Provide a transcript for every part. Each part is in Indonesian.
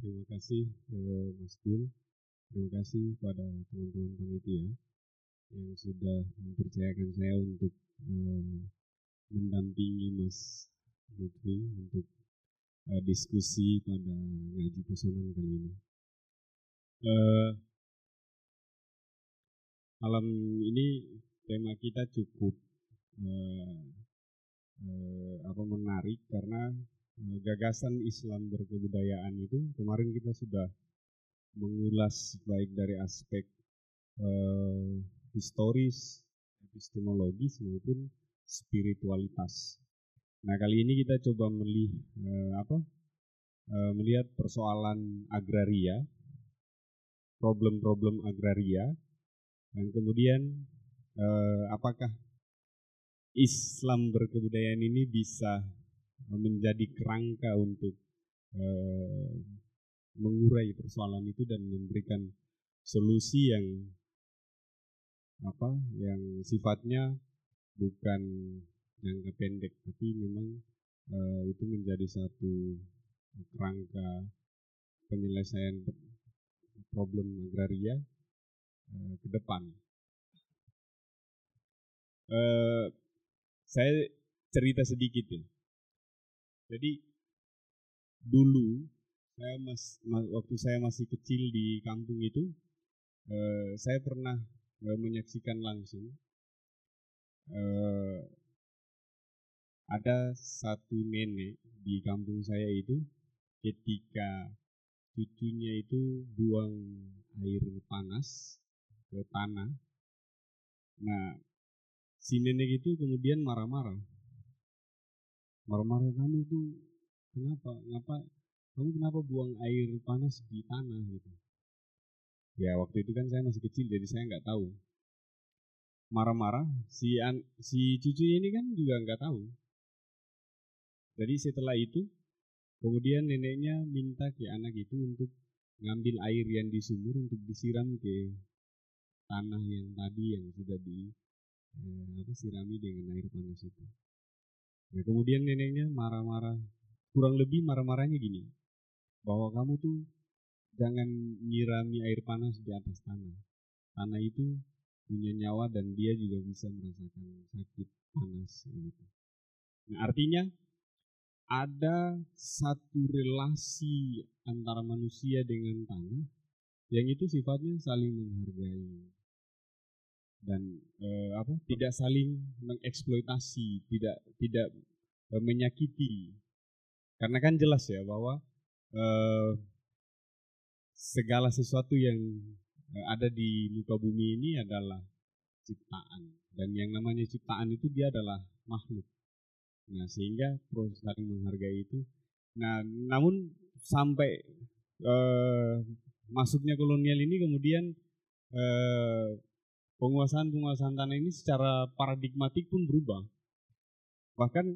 terima kasih uh, Mas Dul. Terima kasih pada teman-teman panitia yang sudah mempercayakan saya untuk uh, mendampingi Mas Lutfi untuk uh, diskusi pada ngaji pusonan kali ini. Uh, malam ini tema kita cukup uh, uh, apa menarik karena gagasan Islam berkebudayaan itu kemarin kita sudah mengulas baik dari aspek uh, historis, epistemologis maupun spiritualitas. Nah kali ini kita coba melihat uh, apa? Uh, melihat persoalan agraria, problem-problem agraria, dan kemudian uh, apakah Islam berkebudayaan ini bisa menjadi kerangka untuk uh, mengurai persoalan itu dan memberikan solusi yang apa yang sifatnya bukan jangka pendek tapi memang uh, itu menjadi satu kerangka penyelesaian problem agraria uh, ke depan. Uh, saya cerita sedikit ya. Jadi dulu saya mas, mas waktu saya masih kecil di kampung itu eh, saya pernah eh, menyaksikan langsung eh, ada satu nenek di kampung saya itu ketika cucunya itu buang air panas ke tanah. Nah, si nenek itu kemudian marah-marah. Marah-marah kamu tuh kenapa? Ngapa kamu kenapa buang air panas di tanah gitu ya waktu itu kan saya masih kecil jadi saya nggak tahu marah-marah si an, si cucu ini kan juga nggak tahu jadi setelah itu kemudian neneknya minta ke anak itu untuk ngambil air yang di sumur untuk disiram ke tanah yang tadi yang sudah di eh, apa sirami dengan air panas itu. Nah kemudian neneknya marah-marah kurang lebih marah-marahnya gini bahwa kamu tuh jangan nyirami air panas di atas tanah. Tanah itu punya nyawa dan dia juga bisa merasakan sakit panas gitu. Nah, artinya ada satu relasi antara manusia dengan tanah yang itu sifatnya saling menghargai dan eh, apa tidak saling mengeksploitasi, tidak tidak eh, menyakiti. Karena kan jelas ya bahwa Eh, segala sesuatu yang uh, ada di muka bumi ini adalah ciptaan dan yang namanya ciptaan itu dia adalah makhluk. Nah sehingga proses saling menghargai itu. Nah namun sampai uh, masuknya kolonial ini kemudian penguasaan-penguasaan tanah ini secara paradigmatik pun berubah. Bahkan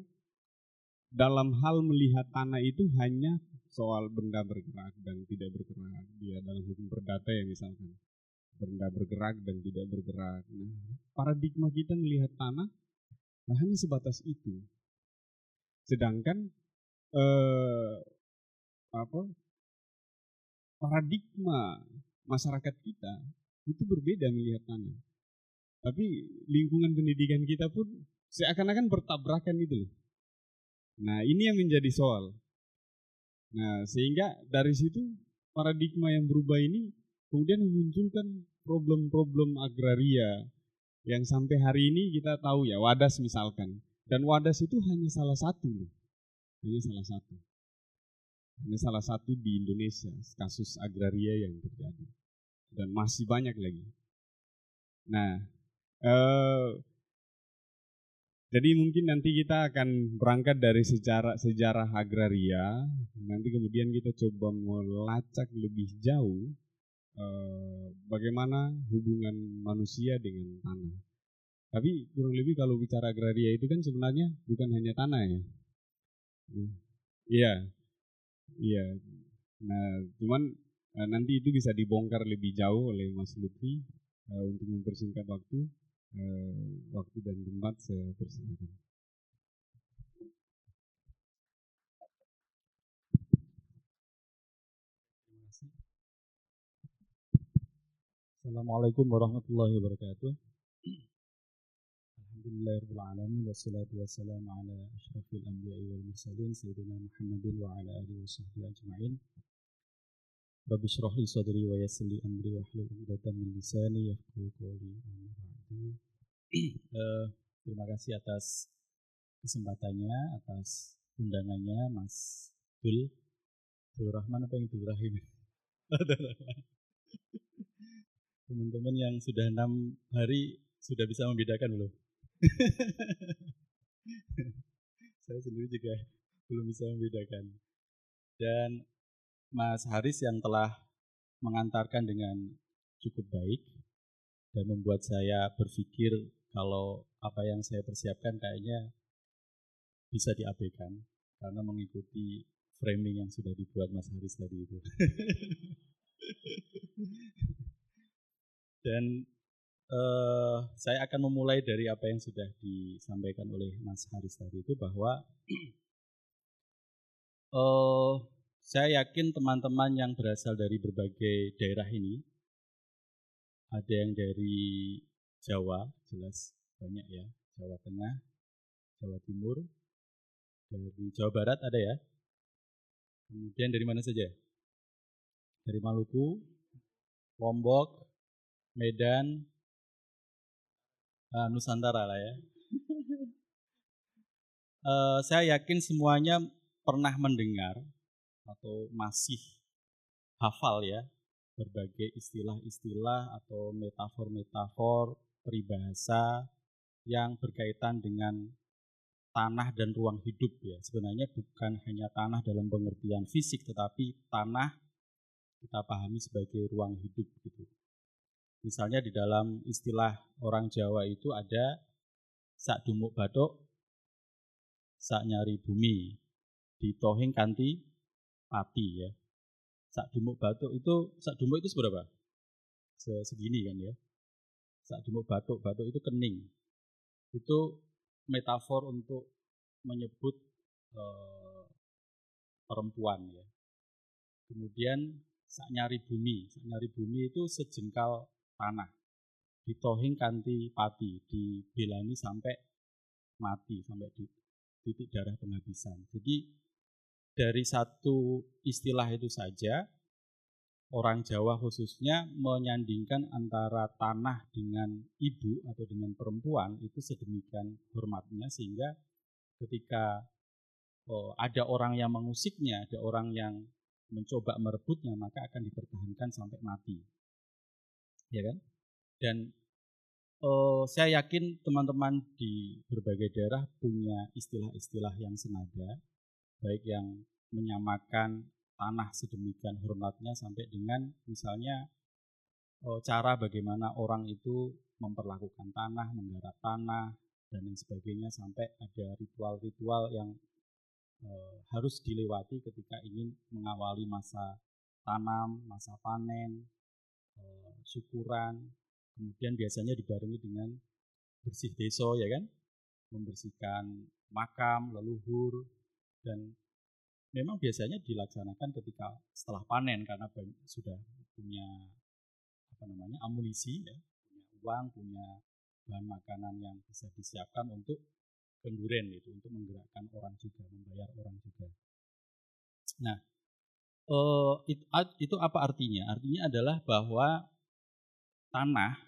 dalam hal melihat tanah itu hanya soal benda bergerak dan tidak bergerak. Dia dalam hukum perdata ya misalkan. Benda bergerak dan tidak bergerak. Nah, paradigma kita melihat tanah nah hanya sebatas itu. Sedangkan eh, apa paradigma masyarakat kita itu berbeda melihat tanah. Tapi lingkungan pendidikan kita pun seakan-akan bertabrakan itu loh. Nah ini yang menjadi soal. Nah, sehingga dari situ paradigma yang berubah ini kemudian memunculkan problem-problem agraria yang sampai hari ini kita tahu ya wadas misalkan. Dan wadas itu hanya salah satu loh. Hanya salah satu. Hanya salah satu di Indonesia kasus agraria yang terjadi. Dan masih banyak lagi. Nah eh, jadi mungkin nanti kita akan berangkat dari sejarah sejarah agraria, nanti kemudian kita coba melacak lebih jauh eh, bagaimana hubungan manusia dengan tanah. Tapi kurang lebih kalau bicara agraria itu kan sebenarnya bukan hanya tanah ya. Iya, iya. Nah, cuman eh, nanti itu bisa dibongkar lebih jauh oleh Mas Lutfi eh, untuk mempersingkat waktu eh, waktu dan tempat saya persilakan. Assalamualaikum warahmatullahi wabarakatuh. Alhamdulillahirrahmanirrahim Wassalatu wassalamu ala ashrafil anbiya'i wal mursalin Sayyidina Muhammadin wa ala alihi wa sahbihi ajma'in Rabbi syrah sadri wa yassili amri wa hlul uqdatan min lisani yafqahu qawli uh, Terima kasih atas kesempatannya, atas undangannya Mas Dul Dul Rahman apa yang Dul Rahim? Teman-teman yang sudah enam hari sudah bisa membedakan belum? Saya sendiri juga belum bisa membedakan. Dan Mas Haris yang telah mengantarkan dengan cukup baik dan membuat saya berpikir kalau apa yang saya persiapkan kayaknya bisa diabaikan karena mengikuti framing yang sudah dibuat Mas Haris tadi itu. dan uh, saya akan memulai dari apa yang sudah disampaikan oleh Mas Haris tadi itu bahwa uh, saya yakin teman-teman yang berasal dari berbagai daerah ini ada yang dari Jawa jelas banyak ya. Jawa Tengah Jawa Timur. Dari Jawa Barat ada ya. Kemudian dari mana saja? Dari Maluku Lombok Medan uh, Nusantara lah ya. uh, saya yakin semuanya pernah mendengar atau masih hafal ya berbagai istilah-istilah atau metafor-metafor peribahasa yang berkaitan dengan tanah dan ruang hidup ya. Sebenarnya bukan hanya tanah dalam pengertian fisik tetapi tanah kita pahami sebagai ruang hidup gitu. Misalnya di dalam istilah orang Jawa itu ada sak dumuk batuk, sak nyari bumi, di tohing kanti pati ya. Sak dumuk batuk itu, sak dumuk itu seberapa? Segini kan ya. Sak dumuk batuk, batuk itu kening. Itu metafor untuk menyebut eh, perempuan ya. Kemudian sak nyari bumi, sak nyari bumi itu sejengkal tanah. Ditohing kanti pati, dibelani sampai mati, sampai di titik darah penghabisan. Jadi dari satu istilah itu saja, orang Jawa khususnya menyandingkan antara tanah dengan ibu atau dengan perempuan itu sedemikian hormatnya sehingga ketika oh, ada orang yang mengusiknya, ada orang yang mencoba merebutnya, maka akan dipertahankan sampai mati ya kan? Dan uh, saya yakin teman-teman di berbagai daerah punya istilah-istilah yang senada, baik yang menyamakan tanah sedemikian hormatnya sampai dengan misalnya uh, cara bagaimana orang itu memperlakukan tanah, menggarap tanah, dan lain sebagainya sampai ada ritual-ritual yang uh, harus dilewati ketika ingin mengawali masa tanam, masa panen, Eh, syukuran, kemudian biasanya dibarengi dengan bersih deso ya kan, membersihkan makam, leluhur, dan memang biasanya dilaksanakan ketika setelah panen karena sudah punya apa namanya amunisi ya, punya uang, punya bahan makanan yang bisa disiapkan untuk kenduren itu untuk menggerakkan orang juga, membayar orang juga. Nah, uh, itu, apa artinya? Artinya adalah bahwa tanah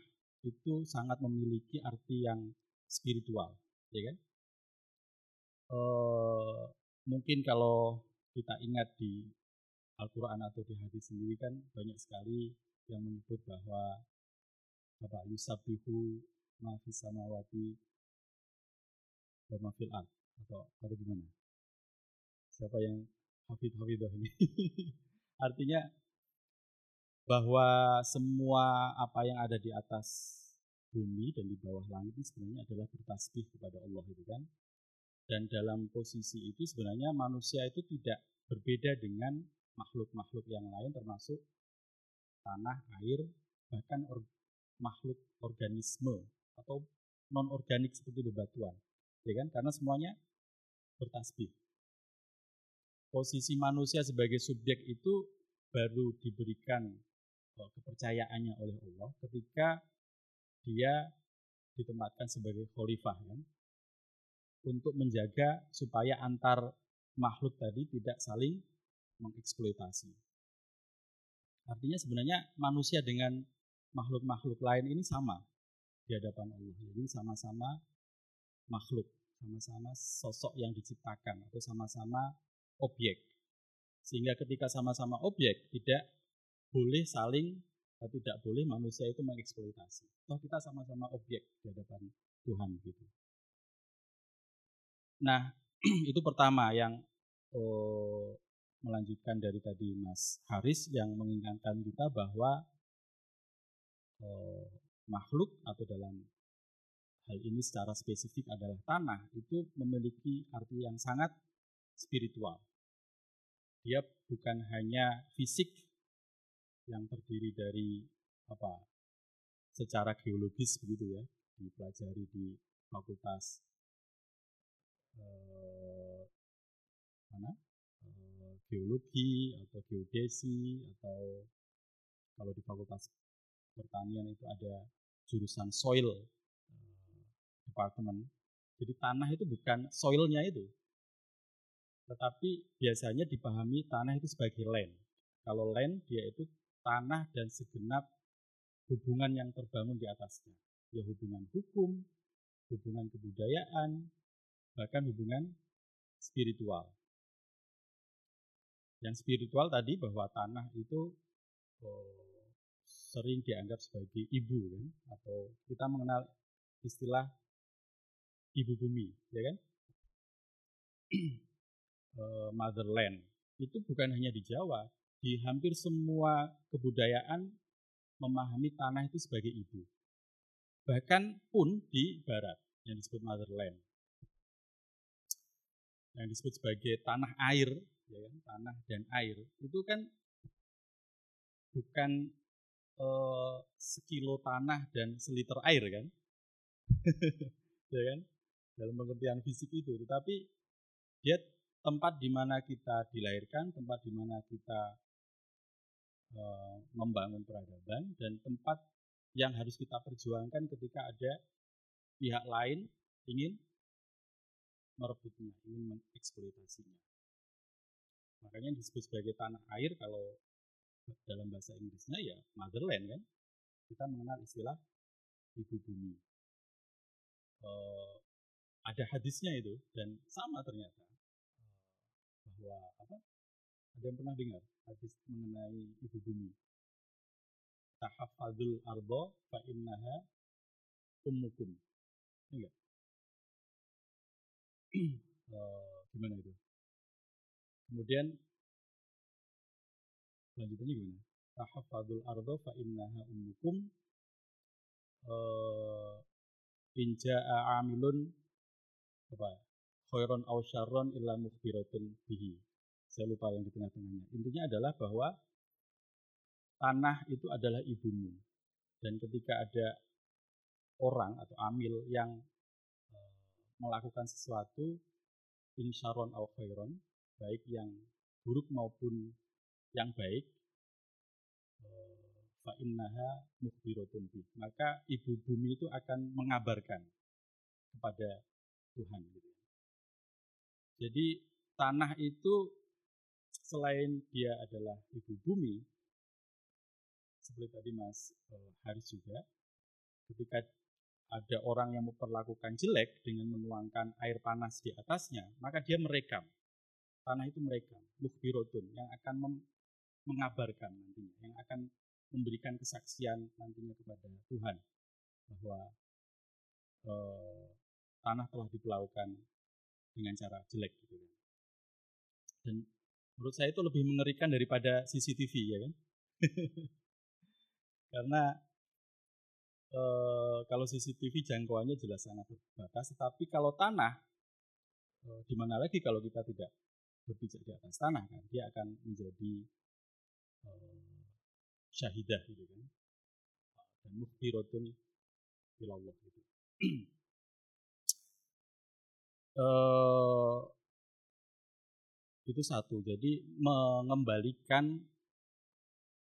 itu sangat memiliki arti yang spiritual, ya kan? Uh, mungkin kalau kita ingat di Al-Quran atau di hadis sendiri kan banyak sekali yang menyebut bahwa apa yusabihu ma fis samawati wa ma fil atau atau gimana? Siapa yang hafid hafidah ini. Artinya bahwa semua apa yang ada di atas bumi dan di bawah langit ini sebenarnya adalah bertasbih kepada Allah itu kan. Dan dalam posisi itu sebenarnya manusia itu tidak berbeda dengan makhluk-makhluk yang lain termasuk tanah, air, bahkan or, makhluk organisme atau non organik seperti bebatuan. Ya kan? Karena semuanya bertasbih posisi manusia sebagai subjek itu baru diberikan eh, kepercayaannya oleh Allah ketika dia ditempatkan sebagai khalifah kan untuk menjaga supaya antar makhluk tadi tidak saling mengeksploitasi. Artinya sebenarnya manusia dengan makhluk-makhluk lain ini sama di hadapan Allah. Jadi sama-sama makhluk, sama-sama sosok yang diciptakan atau sama-sama objek. Sehingga ketika sama-sama objek tidak boleh saling tidak boleh manusia itu mengeksploitasi. Toh kita sama-sama objek di hadapan Tuhan gitu. Nah, itu pertama yang oh, melanjutkan dari tadi Mas Haris yang mengingatkan kita bahwa oh, makhluk atau dalam hal ini secara spesifik adalah tanah itu memiliki arti yang sangat spiritual. Dia bukan hanya fisik yang terdiri dari apa secara geologis begitu ya dipelajari di fakultas eh, mana eh, geologi atau geodesi atau kalau di fakultas pertanian itu ada jurusan soil eh, department jadi tanah itu bukan soilnya itu. Tetapi biasanya dipahami tanah itu sebagai land. Kalau land dia itu tanah dan segenap hubungan yang terbangun di atasnya. Ya hubungan hukum, hubungan kebudayaan, bahkan hubungan spiritual. Yang spiritual tadi bahwa tanah itu oh, sering dianggap sebagai ibu kan atau kita mengenal istilah ibu bumi ya kan eh, motherland itu bukan hanya di Jawa di hampir semua kebudayaan memahami tanah itu sebagai ibu. Bahkan pun di barat yang disebut motherland. Yang disebut sebagai tanah air, ya kan? tanah dan air, itu kan bukan eh, sekilo tanah dan seliter air kan? ya kan? Dalam pengertian fisik itu, tetapi dia tempat di mana kita dilahirkan, tempat di mana kita Eh, membangun peradaban dan tempat yang harus kita perjuangkan ketika ada pihak lain ingin merebutnya, ingin mengeksploitasinya. Makanya disebut sebagai tanah air kalau dalam bahasa Inggrisnya ya motherland kan. Kita mengenal istilah ibu bumi. E, ada hadisnya itu dan sama ternyata bahwa apa ada yang pernah dengar hadis mengenai ibu bumi? Tahafadul ardo fa innaha ummukum. Enggak? Uh, gimana itu? Kemudian lanjutannya gimana? Tahafadul ardo fa innaha ummukum. Uh, Inja amilun apa? Khairon aw syarron illa mukhbiratun bihi saya lupa yang di tengah-tengahnya. Intinya adalah bahwa tanah itu adalah ibumu. Dan ketika ada orang atau amil yang melakukan sesuatu insyaron al khairon, baik yang buruk maupun yang baik, e, fa innaha mukhbiratun Maka ibu bumi itu akan mengabarkan kepada Tuhan gitu. Jadi tanah itu selain dia adalah ibu bumi, seperti tadi Mas eh, Haris juga, ketika ada orang yang memperlakukan jelek dengan menuangkan air panas di atasnya, maka dia merekam. Tanah itu merekam, mukhbirotun, yang akan mengabarkan nantinya, yang akan memberikan kesaksian nantinya kepada Tuhan bahwa eh, tanah telah diperlakukan dengan cara jelek gitu kan. Dan menurut saya itu lebih mengerikan daripada CCTV ya kan karena e, kalau CCTV jangkauannya jelas sangat terbatas tetapi kalau tanah e, di mana lagi kalau kita tidak berpijak di atas tanah kan dia akan menjadi e, syahidah gitu kan dan mukhbiratun ilallah gitu uh, itu satu. Jadi mengembalikan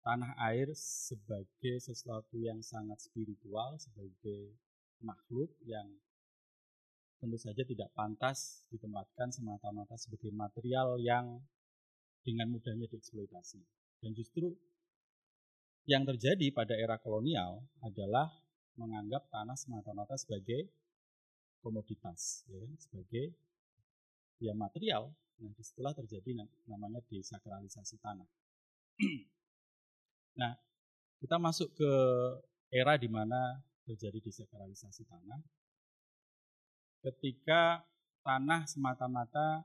tanah air sebagai sesuatu yang sangat spiritual, sebagai makhluk yang tentu saja tidak pantas ditempatkan semata-mata sebagai material yang dengan mudahnya dieksploitasi. Dan justru yang terjadi pada era kolonial adalah menganggap tanah semata-mata sebagai komoditas, ya, kan? sebagai ya material. Nah, di situlah terjadi namanya desakralisasi tanah. Nah, kita masuk ke era di mana terjadi desakralisasi tanah. Ketika tanah semata-mata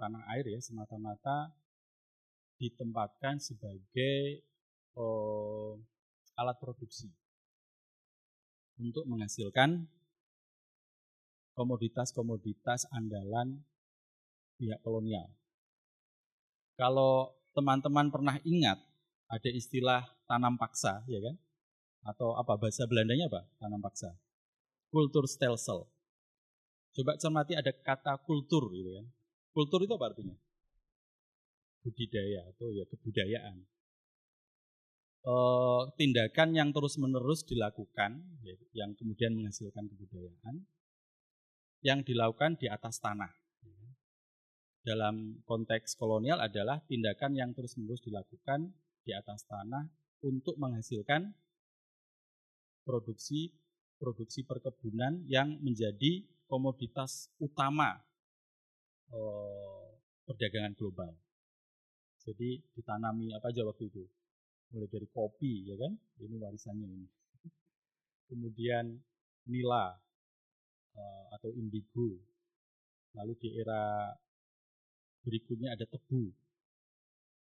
tanah air ya semata-mata ditempatkan sebagai oh, alat produksi untuk menghasilkan komoditas-komoditas andalan pihak kolonial. Kalau teman-teman pernah ingat ada istilah tanam paksa, ya kan? Atau apa bahasa Belandanya apa? Tanam paksa. Kultur stelsel. Coba cermati ada kata kultur gitu kan. Kultur itu apa artinya? Budidaya atau ya kebudayaan. E, tindakan yang terus-menerus dilakukan, ya, yang kemudian menghasilkan kebudayaan, yang dilakukan di atas tanah. Dalam konteks kolonial adalah tindakan yang terus-menerus dilakukan di atas tanah untuk menghasilkan produksi produksi perkebunan yang menjadi komoditas utama eh, perdagangan global. Jadi ditanami apa aja waktu itu? Mulai dari kopi, ya kan? Ini warisannya ini. Kemudian nila eh, atau indigo. Lalu di era berikutnya ada tebu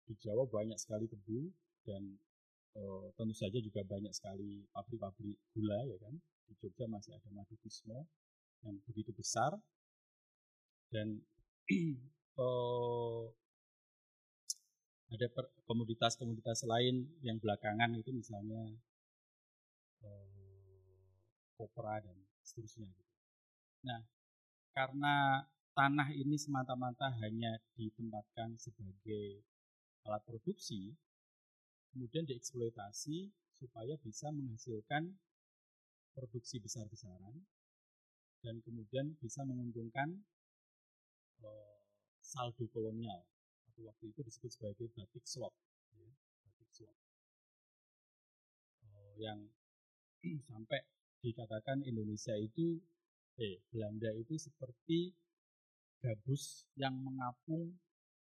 di Jawa banyak sekali tebu dan e, tentu saja juga banyak sekali pabrik-pabrik gula ya kan. Di Jogja masih ada madu yang begitu besar dan e, ada komoditas-komoditas lain yang belakangan itu misalnya e, kopra dan seterusnya gitu. Nah, karena tanah ini semata-mata hanya ditempatkan sebagai alat produksi, kemudian dieksploitasi supaya bisa menghasilkan produksi besar-besaran dan kemudian bisa menguntungkan uh, saldo kolonial. Atau waktu itu disebut sebagai batik slot, ya, batik slot uh, yang sampai dikatakan Indonesia itu eh Belanda itu seperti gabus yang mengapung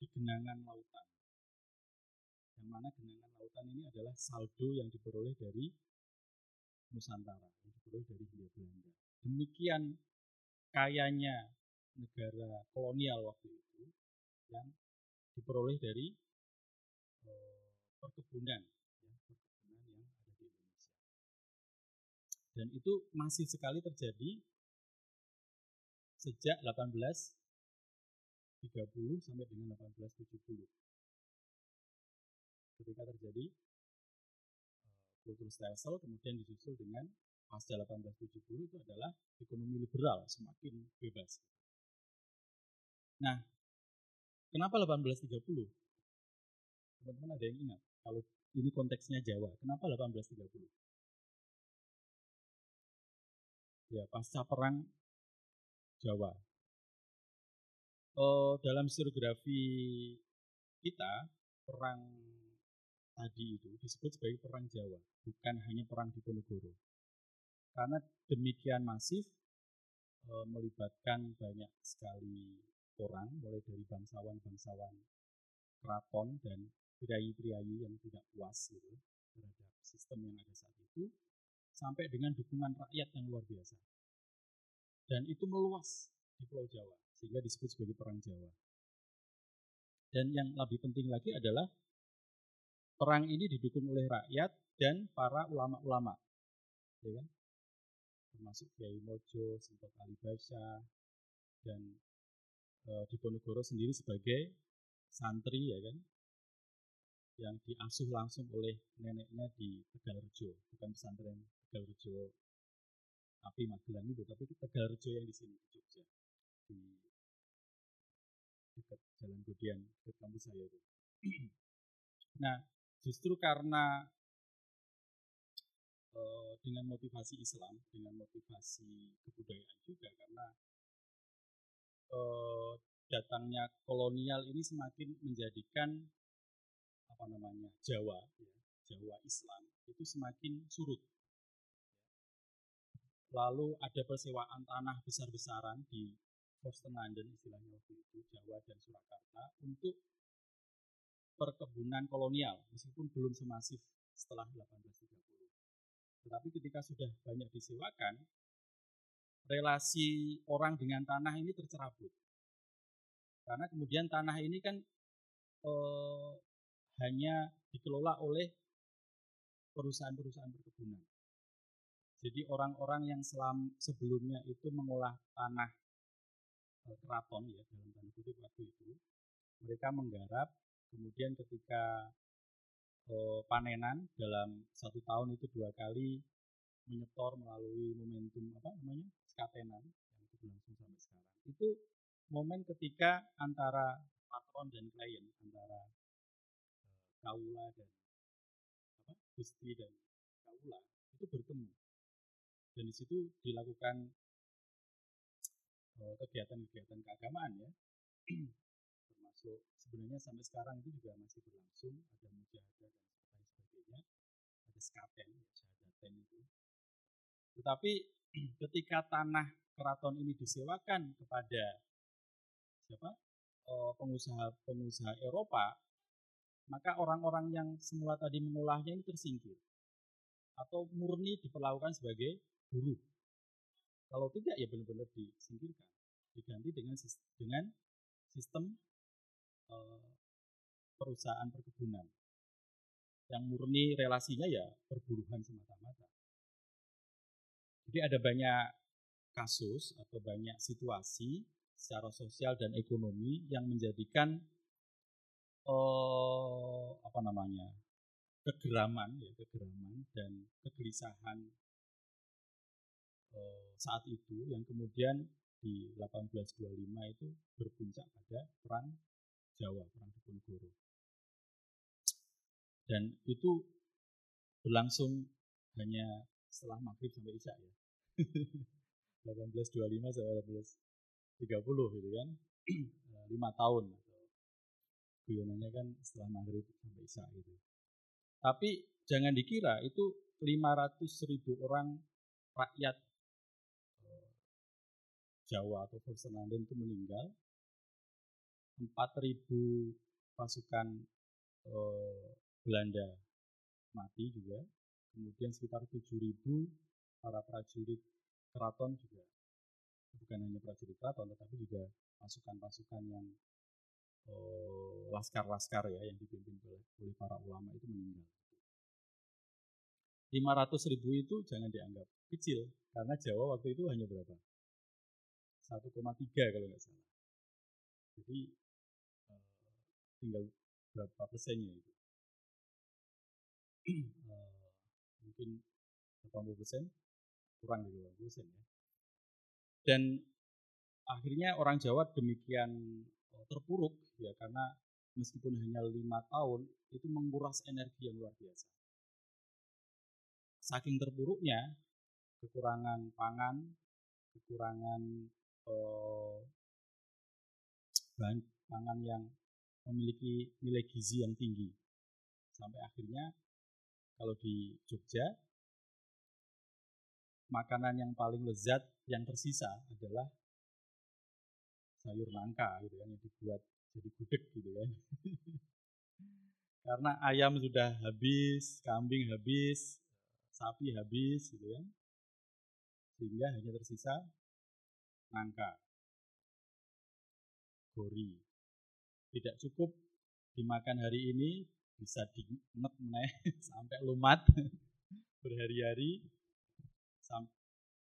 di genangan lautan yang mana genangan lautan ini adalah saldo yang diperoleh dari Nusantara, yang diperoleh dari Hindia Belanda. Demikian kayanya negara kolonial waktu itu yang diperoleh dari eh, perkebunan, ya, perkebunan yang ada di Indonesia. Dan itu masih sekali terjadi sejak 1830 sampai dengan 1870 ketika terjadi uh, kultur stelsel kemudian disusul dengan pasca 1870 itu adalah ekonomi liberal semakin bebas. Nah, kenapa 1830? Teman-teman ada yang ingat? Kalau ini konteksnya Jawa, kenapa 1830? Ya, pasca perang Jawa. Oh, dalam historiografi kita, perang tadi itu disebut sebagai perang Jawa, bukan hanya perang Diponegoro. Karena demikian masif e, melibatkan banyak sekali orang, mulai dari bangsawan-bangsawan keraton dan priayi-priayi yang tidak puas gitu, terhadap sistem yang ada saat itu, sampai dengan dukungan rakyat yang luar biasa. Dan itu meluas di Pulau Jawa, sehingga disebut sebagai Perang Jawa. Dan yang lebih penting lagi adalah perang ini didukung oleh rakyat dan para ulama-ulama, ya kan? termasuk Kiai Mojo, Sintot Alibasa, dan e, Diponegoro sendiri sebagai santri ya kan, yang diasuh langsung oleh neneknya di Tegalrejo, bukan pesantren Tegalrejo tapi Magelang itu, tapi Tegalrejo yang di sini di Jogja, di dekat Jalan Godian, dekat kampus saya itu. nah, justru karena uh, dengan motivasi Islam, dengan motivasi kebudayaan juga karena uh, datangnya kolonial ini semakin menjadikan apa namanya Jawa, ya, Jawa Islam itu semakin surut. Lalu ada persewaan tanah besar-besaran di Forstenanden istilahnya waktu itu Jawa dan Surakarta untuk perkebunan kolonial meskipun belum semasif setelah 1830. Tetapi ketika sudah banyak disewakan, relasi orang dengan tanah ini tercerabut. Karena kemudian tanah ini kan eh, hanya dikelola oleh perusahaan-perusahaan perkebunan. Jadi orang-orang yang selam, sebelumnya itu mengolah tanah eh, keraton ya dalam tanda kutip waktu itu, mereka menggarap Kemudian ketika eh, panenan dalam satu tahun itu dua kali menyetor melalui momentum apa namanya skatenan yang itu berlangsung sampai sekarang. Itu momen ketika antara patron dan klien, antara eh, kaula dan apa gusti dan kaula itu bertemu dan di situ dilakukan eh, kegiatan-kegiatan keagamaan ya termasuk sebenarnya sampai sekarang itu juga masih berlangsung. Ada mujahadah dan lain sebagainya. Ada skaten ya syahadaten itu. Tetapi ketika tanah keraton ini disewakan kepada siapa? Pengusaha-pengusaha Eropa maka orang-orang yang semula tadi mengolahnya ini tersingkir atau murni diperlakukan sebagai buruh. Kalau tidak ya benar-benar disingkirkan. Diganti dengan dengan sistem perusahaan perkebunan yang murni relasinya ya perburuhan semata-mata. Jadi ada banyak kasus atau banyak situasi secara sosial dan ekonomi yang menjadikan eh, apa namanya kegeraman ya kegeraman dan kegelisahan eh, saat itu yang kemudian di 1825 itu berpuncak pada perang Jawa, perang Diponegoro. Dan itu berlangsung hanya setelah maghrib sampai isya ya. 1825 sampai 1830 gitu kan. 5 eh, tahun atau guyonannya kan setelah maghrib sampai isya gitu. Tapi jangan dikira itu 500 ribu orang rakyat eh, Jawa atau Forstenanden itu meninggal 4.000 pasukan eh, Belanda mati juga. Kemudian sekitar 7.000 para prajurit keraton juga. Bukan hanya prajurit keraton, tetapi juga pasukan-pasukan yang laskar laskar-laskar ya yang dipimpin oleh, oleh para ulama itu meninggal. 500 ribu itu jangan dianggap kecil karena Jawa waktu itu hanya berapa? 1,3 kalau nggak salah. Jadi tinggal berapa persennya itu. Uh, mungkin 80 persen kurang dari 80 persen ya. Dan akhirnya orang Jawa demikian eh, terpuruk ya karena meskipun hanya lima tahun itu menguras energi yang luar biasa. Saking terpuruknya kekurangan pangan kekurangan eh, bahan pangan yang memiliki nilai gizi yang tinggi. Sampai akhirnya kalau di Jogja makanan yang paling lezat yang tersisa adalah sayur nangka gitu kan yang dibuat jadi gudeg gitu kan. Karena ayam sudah habis, kambing habis, sapi habis gitu kan. Sehingga hanya tersisa nangka, gori, tidak cukup dimakan hari ini bisa diinget meneh sampai lumat berhari-hari.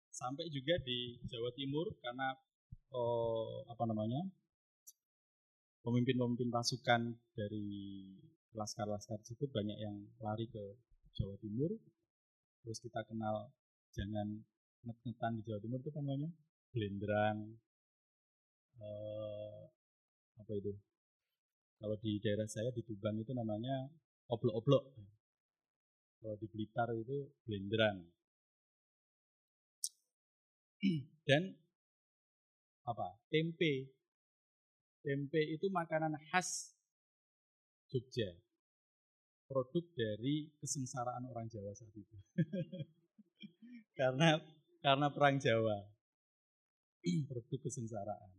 Sampai juga di Jawa Timur karena oh, apa namanya pemimpin-pemimpin pasukan dari laskar-laskar tersebut banyak yang lari ke Jawa Timur. Terus kita kenal jangan nget-ngetan di Jawa Timur itu namanya? Blendrang eh, apa itu kalau di daerah saya di Tuban itu namanya oblok-oblok. Kalau di Blitar itu blenderan. Dan apa? Tempe. Tempe itu makanan khas Jogja. Produk dari kesengsaraan orang Jawa saat itu. karena karena perang Jawa. Produk kesengsaraan.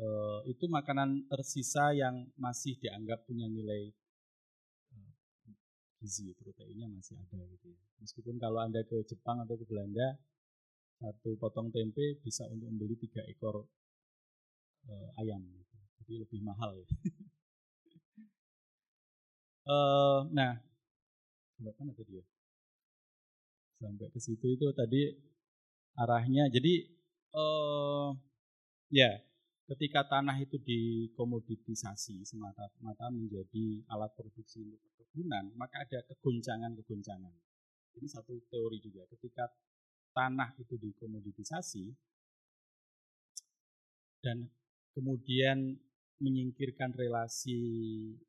Uh, itu makanan tersisa yang masih dianggap punya nilai gizi proteinnya masih ada gitu ya. Meskipun kalau anda ke Jepang atau ke Belanda satu potong tempe bisa untuk membeli tiga ekor uh, ayam, gitu. jadi lebih mahal ya. uh, nah, sampai mana tadi ya? Sampai ke situ itu tadi arahnya. Jadi uh, ya ketika tanah itu dikomoditisasi semata-mata menjadi alat produksi untuk perkebunan, maka ada kegoncangan-kegoncangan. Ini satu teori juga. Ketika tanah itu dikomoditisasi dan kemudian menyingkirkan relasi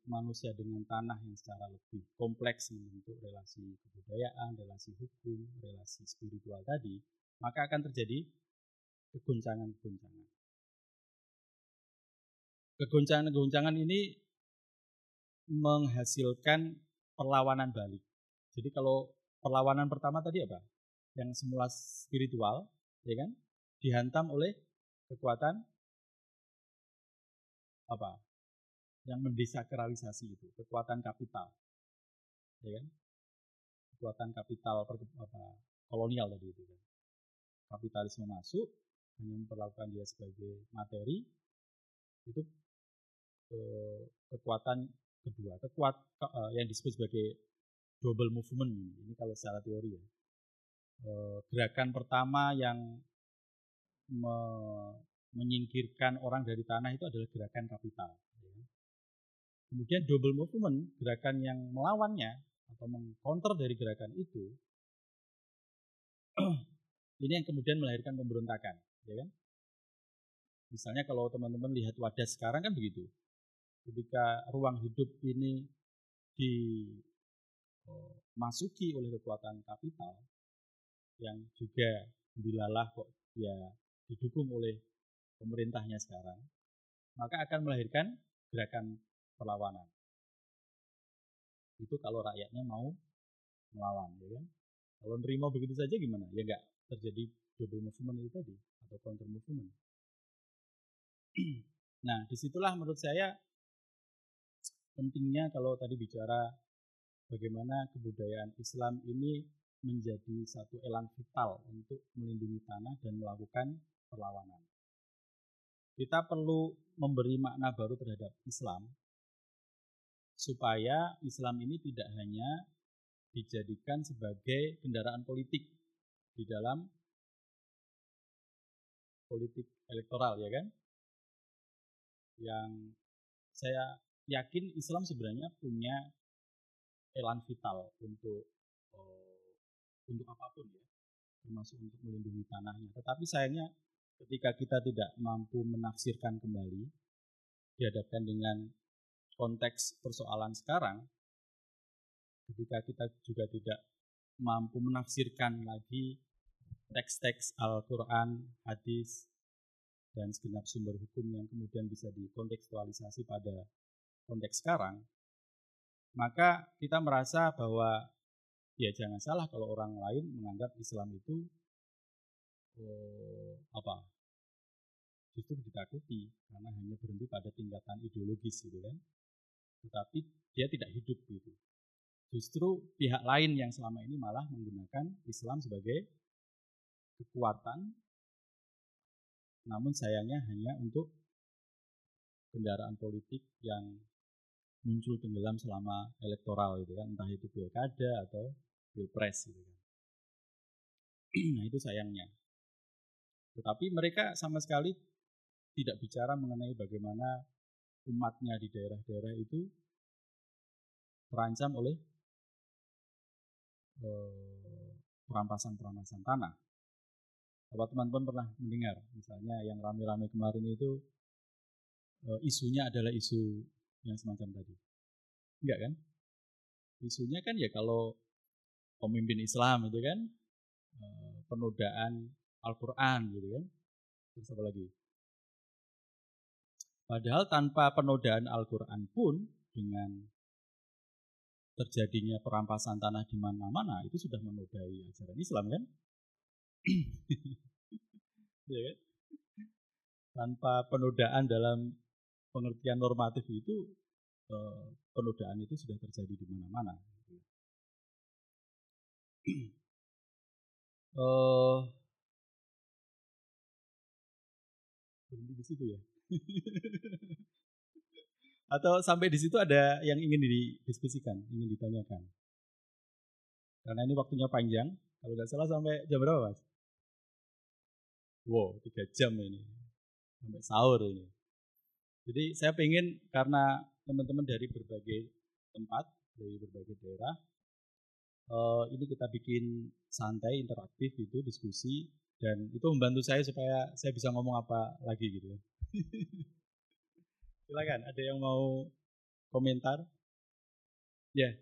manusia dengan tanah yang secara lebih kompleks membentuk relasi kebudayaan, relasi hukum, relasi spiritual tadi, maka akan terjadi kegoncangan-kegoncangan kegoncangan-kegoncangan ini menghasilkan perlawanan balik. Jadi kalau perlawanan pertama tadi apa? Yang semula spiritual, ya kan? Dihantam oleh kekuatan apa? Yang mendesakralisasi itu, kekuatan kapital. Ya kan? Kekuatan kapital apa, kolonial tadi itu kan. Kapitalisme masuk hanya memperlakukan dia sebagai materi itu kekuatan kedua, kekuat uh, yang disebut sebagai double movement ini kalau secara teori ya. Uh, gerakan pertama yang me menyingkirkan orang dari tanah itu adalah gerakan kapital. Ya. Kemudian double movement, gerakan yang melawannya atau mengcounter dari gerakan itu, ini yang kemudian melahirkan pemberontakan, ya kan? Misalnya kalau teman-teman lihat wadah sekarang kan begitu ketika ruang hidup ini dimasuki oleh kekuatan kapital yang juga dilalah kok ya didukung oleh pemerintahnya sekarang, maka akan melahirkan gerakan perlawanan. Itu kalau rakyatnya mau melawan, ya kan? Kalau nerima begitu saja gimana? Ya enggak terjadi double movement itu tadi atau counter movement. nah, di situlah menurut saya pentingnya kalau tadi bicara bagaimana kebudayaan Islam ini menjadi satu elang vital untuk melindungi tanah dan melakukan perlawanan. Kita perlu memberi makna baru terhadap Islam supaya Islam ini tidak hanya dijadikan sebagai kendaraan politik di dalam politik elektoral ya kan yang saya yakin Islam sebenarnya punya elan vital untuk uh, untuk apa pun ya, termasuk untuk melindungi tanahnya. Tetapi sayangnya ketika kita tidak mampu menafsirkan kembali dihadapkan dengan konteks persoalan sekarang, ketika kita juga tidak mampu menafsirkan lagi teks-teks Al-Quran, hadis, dan segenap sumber hukum yang kemudian bisa dikontekstualisasi pada konteks sekarang, maka kita merasa bahwa ya jangan salah kalau orang lain menganggap Islam itu oh, apa justru ditakuti karena hanya berhenti pada tingkatan ideologis gitu kan. Tetapi dia tidak hidup gitu. Justru pihak lain yang selama ini malah menggunakan Islam sebagai kekuatan namun sayangnya hanya untuk kendaraan politik yang muncul tenggelam selama elektoral gitu kan. Entah itu pilkada atau pilpres gitu kan. Nah itu sayangnya. Tetapi mereka sama sekali tidak bicara mengenai bagaimana umatnya di daerah-daerah itu terancam oleh eh, perampasan-perampasan tanah. Apa teman-teman pernah mendengar misalnya yang rame-rame kemarin itu eh, isunya adalah isu yang semacam tadi. Enggak kan? Isunya kan ya kalau pemimpin Islam itu kan eh, penodaan Al-Quran gitu kan. Terus apa lagi? Padahal tanpa penodaan Al-Quran pun dengan terjadinya perampasan tanah di mana-mana itu sudah menodai ajaran Islam kan? ya kan? Tanpa penodaan dalam pengertian normatif itu eh, penodaan itu sudah terjadi di mana-mana. eh berhenti di situ ya. Atau sampai di situ ada yang ingin didiskusikan, ingin ditanyakan. Karena ini waktunya panjang, kalau nggak salah sampai jam berapa mas? Wow, tiga jam ini. Sampai sahur ini. Jadi saya ingin karena teman-teman dari berbagai tempat, dari berbagai daerah, uh, ini kita bikin santai, interaktif itu, diskusi, dan itu membantu saya supaya saya bisa ngomong apa lagi gitu ya. silakan, ada yang mau komentar? Ya,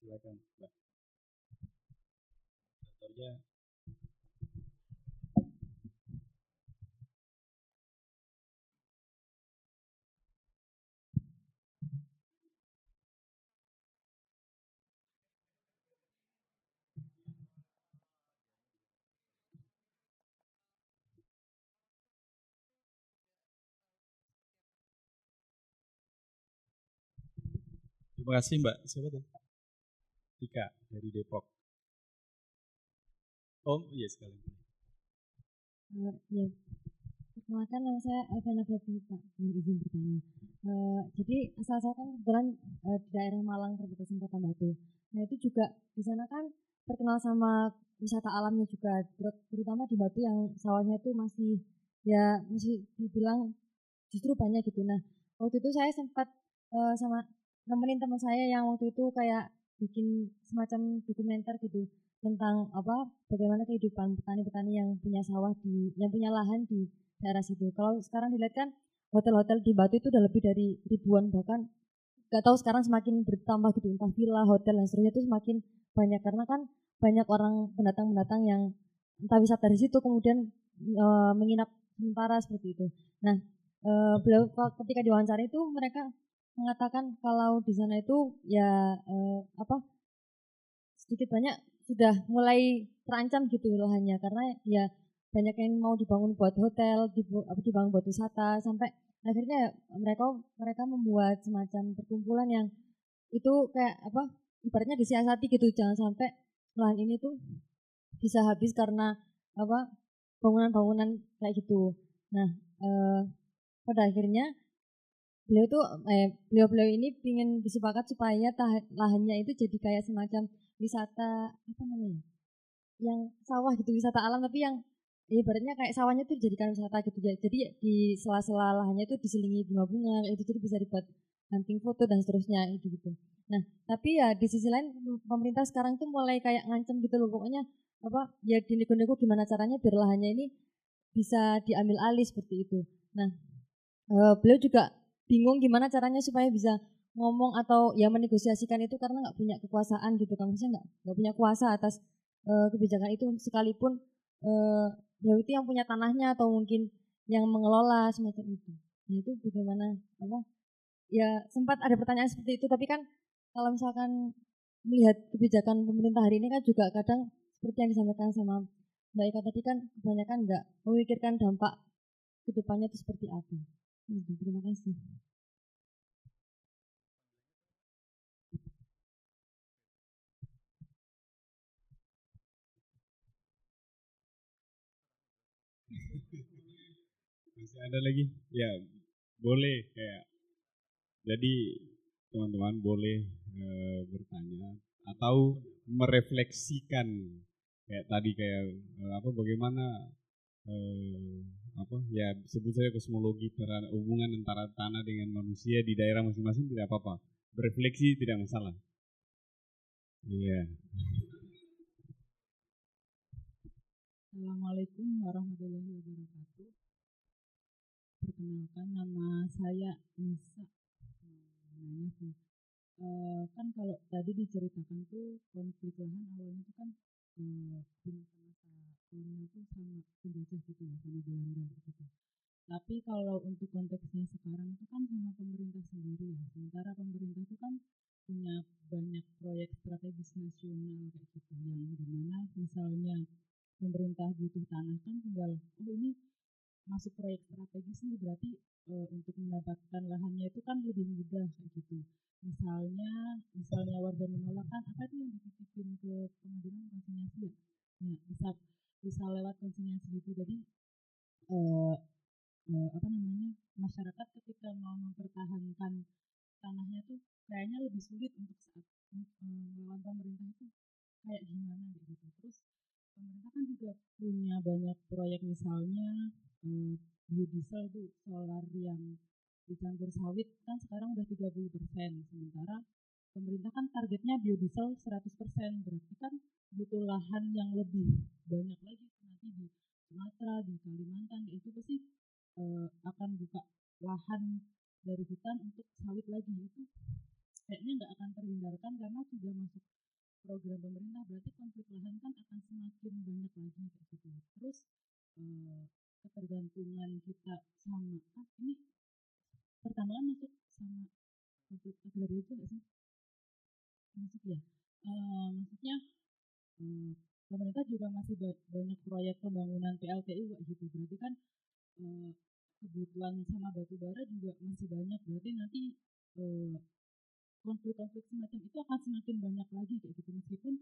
silakan. Mbak. Terima kasih Mbak. Siapa tuh? Tika dari Depok. Oh iya sekali. Uh, ya, perkenalkan nama saya Elvina Febri Pak, mohon izin bertanya. Uh, jadi asal saya kan kebetulan uh, di daerah Malang perbatasan Kota Batu. Nah itu juga di sana kan terkenal sama wisata alamnya juga, terutama di Batu yang sawahnya itu masih ya masih dibilang justru banyak gitu. Nah waktu itu saya sempat uh, sama nemenin teman saya yang waktu itu kayak bikin semacam dokumenter gitu tentang apa bagaimana kehidupan petani-petani yang punya sawah di yang punya lahan di daerah situ. Kalau sekarang dilihat kan hotel-hotel di Batu itu udah lebih dari ribuan bahkan nggak tahu sekarang semakin bertambah gitu entah villa, hotel dan seterusnya itu semakin banyak karena kan banyak orang pendatang-pendatang yang entah wisata dari situ kemudian e, menginap sementara seperti itu. Nah, e, beliau ketika diwawancara itu mereka mengatakan kalau di sana itu ya eh, apa sedikit banyak sudah mulai terancam gitu lahannya karena ya banyak yang mau dibangun buat hotel, dibangun buat wisata sampai akhirnya mereka mereka membuat semacam perkumpulan yang itu kayak apa ibaratnya disiasati gitu jangan sampai lahan ini tuh bisa habis karena apa bangunan-bangunan kayak gitu. Nah, eh, pada akhirnya beliau tuh eh, beliau-beliau ini ingin bersepakat supaya lahannya itu jadi kayak semacam wisata apa namanya yang sawah gitu wisata alam tapi yang ya ibaratnya kayak sawahnya tuh dijadikan wisata gitu. Jadi di sela-sela lahannya itu diselingi bunga-bunga itu jadi bisa dibuat hunting foto dan seterusnya itu gitu. Nah tapi ya di sisi lain pemerintah sekarang tuh mulai kayak ngancem gitu loh. Pokoknya apa ya di nego-nego gimana caranya biar lahannya ini bisa diambil alih seperti itu. Nah uh, beliau juga bingung gimana caranya supaya bisa ngomong atau ya menegosiasikan itu karena nggak punya kekuasaan gitu kan maksudnya nggak punya kuasa atas uh, kebijakan itu sekalipun uh, itu yang punya tanahnya atau mungkin yang mengelola semacam itu nah itu bagaimana apa ya sempat ada pertanyaan seperti itu tapi kan kalau misalkan melihat kebijakan pemerintah hari ini kan juga kadang seperti yang disampaikan sama Mbak Eka tadi kan kebanyakan nggak memikirkan dampak ke depannya itu seperti apa. Terima kasih. Masih ada lagi? Ya, boleh kayak. Jadi teman-teman boleh e, bertanya atau merefleksikan kayak tadi kayak e, apa bagaimana e, apa ya sebut saja kosmologi hubungan antara tanah dengan manusia di daerah masing-masing tidak apa-apa berefleksi tidak masalah iya yeah. Assalamualaikum warahmatullahi wabarakatuh Perkenalkan nama saya Nisa gitu. Eh, kan kalau tadi diceritakan tuh konflik lahan awalnya itu kan eh, kolonial tuh sama penjajah gitu ya, sama Belanda gitu. Tapi kalau untuk konteksnya sekarang itu kan sama pemerintah sendiri ya. Sementara pemerintah itu kan punya banyak proyek strategis nasional kayak gitu yang di mana misalnya pemerintah butuh tanah kan tinggal oh ini masuk proyek strategis nih berarti e, untuk mendapatkan lahannya itu kan lebih mudah kayak gitu misalnya misalnya warga menolak kan apa itu yang dititipin ke pengadilan konsinyasi ya ya bisa bisa lewat konsinyasi gitu. Jadi e, e, apa namanya masyarakat ketika mau mempertahankan tanahnya tuh kayaknya lebih sulit untuk saat melawan pemerintah itu kayak gimana gitu. Terus pemerintah kan juga punya banyak proyek misalnya eh, biodiesel tuh solar yang dicampur sawit kan sekarang udah 30 persen sementara pemerintah kan targetnya biodiesel 100 persen berarti kan butuh lahan yang lebih banyak lagi. Nanti di Sumatera di Kalimantan itu pasti eh, akan buka lahan dari hutan untuk sawit lagi. Itu kayaknya nggak akan terhindarkan karena sudah masuk program pemerintah berarti konflik lahan kan akan semakin banyak lagi gitu. Terus eh, ketergantungan kita sama ah, ini pertambangan masuk sama konflik agraria itu nggak sih masuk ya eh, maksudnya eh, pemerintah juga masih ba banyak proyek pembangunan PLTU gitu. Berarti kan eh, kebutuhan sama batu bara juga masih banyak. Berarti nanti eh, konflik-konflik semacam itu akan semakin banyak lagi kayak gitu. Meskipun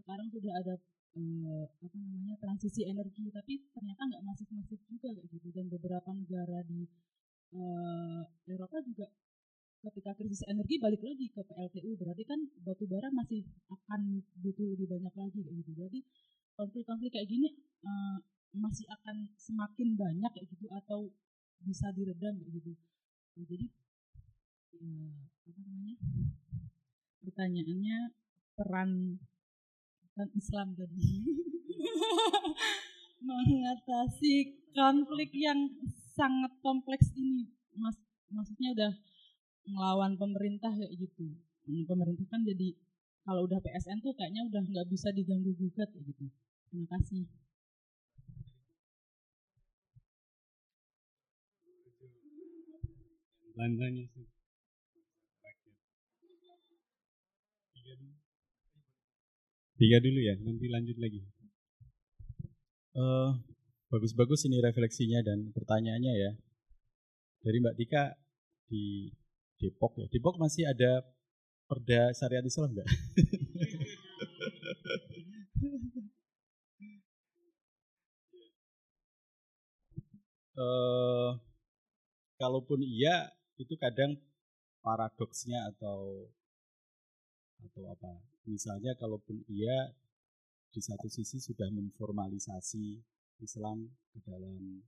sekarang sudah ada eh, apa namanya transisi energi tapi ternyata nggak masif-masif juga kayak gitu. Dan beberapa negara di eh, Eropa juga ketika krisis energi balik lagi ke PLTU berarti kan batu bara masih akan butuh lebih banyak lagi kayak gitu. Berarti konflik-konflik kayak gini eh, masih akan semakin banyak kayak gitu atau bisa diredam kayak gitu. Nah, jadi ya, apa namanya? Pertanyaannya peran kan Islam tadi. Mengatasi konflik yang sangat kompleks ini. Mas maksudnya udah melawan pemerintah kayak gitu nah, pemerintah kan jadi kalau udah PSN tuh kayaknya udah nggak bisa diganggu gugat kayak gitu terima kasih sih. Tiga dulu. Tiga dulu ya, nanti lanjut lagi. Uh, bagus-bagus ini refleksinya dan pertanyaannya ya. Dari Mbak Tika di Depok ya. Depok masih ada perda syariat Islam enggak? uh, kalaupun iya itu kadang paradoksnya atau atau apa misalnya kalaupun iya di satu sisi sudah memformalisasi Islam ke dalam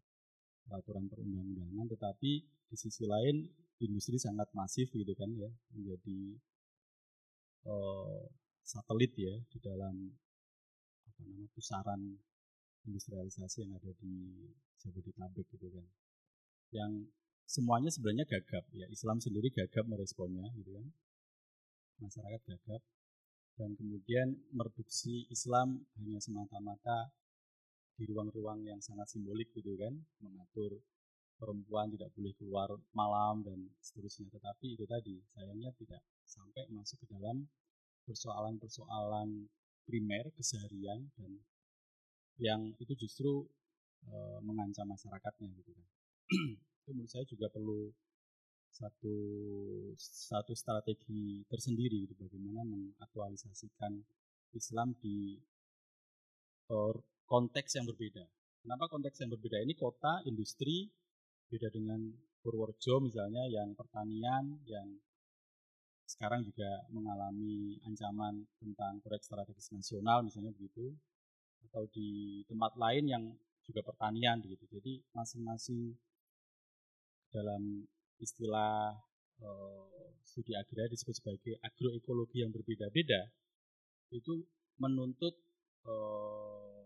peraturan perundang-undangan tetapi di sisi lain industri sangat masif gitu kan ya menjadi uh, satelit ya di dalam apa nama pusaran industrialisasi yang ada di Jabodetabek gitu kan. Yang semuanya sebenarnya gagap ya Islam sendiri gagap meresponnya gitu kan. Masyarakat gagap. Dan kemudian mereduksi Islam hanya semata-mata di ruang-ruang yang sangat simbolik gitu kan mengatur perempuan tidak boleh keluar malam dan seterusnya. Tetapi itu tadi sayangnya tidak sampai masuk ke dalam persoalan-persoalan primer keseharian dan yang itu justru e, mengancam masyarakatnya gitu kan. Itu menurut saya juga perlu satu satu strategi tersendiri gitu bagaimana mengaktualisasikan Islam di konteks yang berbeda. Kenapa konteks yang berbeda? Ini kota, industri beda dengan Purworejo misalnya yang pertanian yang sekarang juga mengalami ancaman tentang proyek strategis nasional misalnya begitu atau di tempat lain yang juga pertanian begitu. Jadi masing-masing dalam istilah uh, studi agraria disebut sebagai agroekologi yang berbeda-beda itu menuntut uh,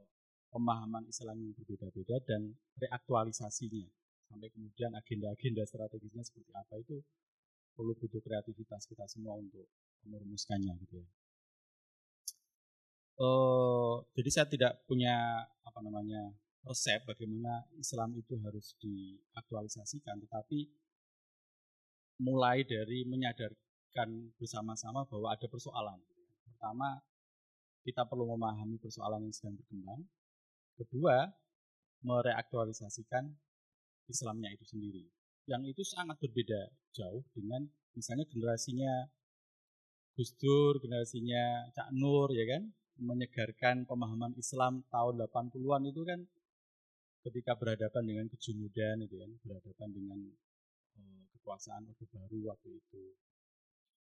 pemahaman Islam yang berbeda-beda dan reaktualisasinya sampai kemudian agenda-agenda strategisnya seperti apa itu perlu butuh kreativitas kita semua untuk merumuskannya gitu ya. Uh, jadi saya tidak punya apa namanya resep bagaimana Islam itu harus diaktualisasikan, tetapi mulai dari menyadarkan bersama-sama bahwa ada persoalan. Pertama, kita perlu memahami persoalan yang sedang berkembang. Kedua, mereaktualisasikan Islamnya itu sendiri. Yang itu sangat berbeda jauh dengan misalnya generasinya Gus Dur, generasinya Cak Nur ya kan, menyegarkan pemahaman Islam tahun 80-an itu kan ketika berhadapan dengan kejumudan itu kan, berhadapan dengan eh, kekuasaan Orde Baru waktu itu.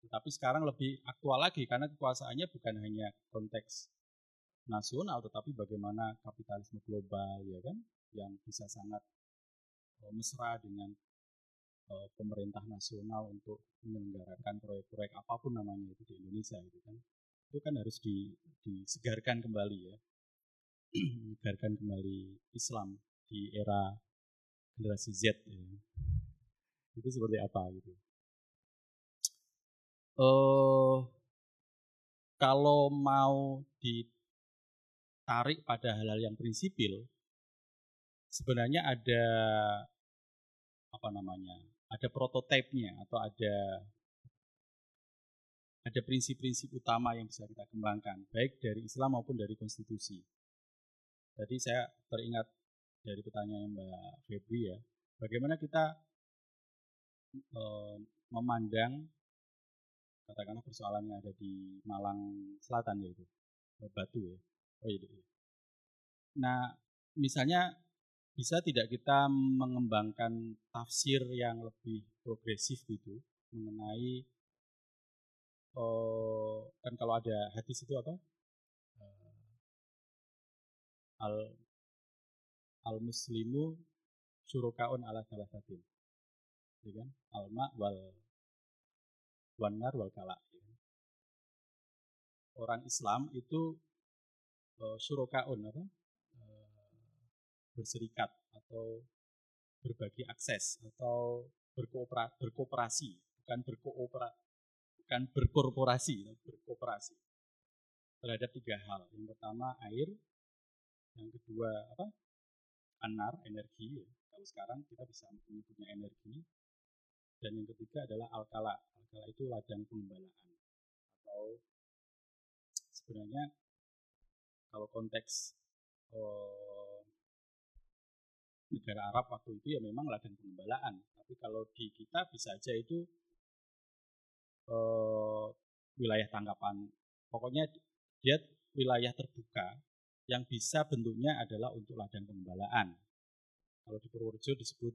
Tapi sekarang lebih aktual lagi karena kekuasaannya bukan hanya konteks nasional tetapi bagaimana kapitalisme global ya kan yang bisa sangat mesra dengan uh, pemerintah nasional untuk menyelenggarakan proyek-proyek apa pun namanya itu di Indonesia itu kan. Itu kan harus di, disegarkan kembali ya. Menyegarkan kembali Islam di era generasi Z ya. itu seperti apa gitu. Uh, kalau mau ditarik pada hal-hal yang prinsipil, sebenarnya ada apa namanya, ada prototipenya atau ada ada prinsip-prinsip utama yang bisa kita kembangkan, baik dari Islam maupun dari konstitusi. Tadi saya teringat dari pertanyaan Mbak Febri ya, bagaimana kita e, memandang katakanlah persoalan yang ada di Malang Selatan yaitu Batu ya. Oh iya, iya. Nah, misalnya bisa tidak kita mengembangkan tafsir yang lebih progresif gitu mengenai oh, kan kalau ada hadis itu apa uh, al al muslimu syurukaun ala salasatin ya kan alma wal wanar wal kala. Ya. Orang Islam itu uh, apa? Berserikat atau berbagi akses atau berkoopera, berkooperasi, bukan berkoopera, bukan berkorporasi, berkooperasi terhadap tiga hal. Yang pertama air, yang kedua apa? Anar, energi. Ya. Kalau sekarang kita bisa menyebutnya energi. Dan yang ketiga adalah alkala. Alkala itu ladang pengembalaan. Atau sebenarnya kalau konteks oh, negara Arab waktu itu ya memang ladang pengembalaan. Tapi kalau di kita bisa aja itu oh, wilayah tangkapan. Pokoknya dia wilayah terbuka yang bisa bentuknya adalah untuk ladang pengembalaan. Kalau di Purworejo disebut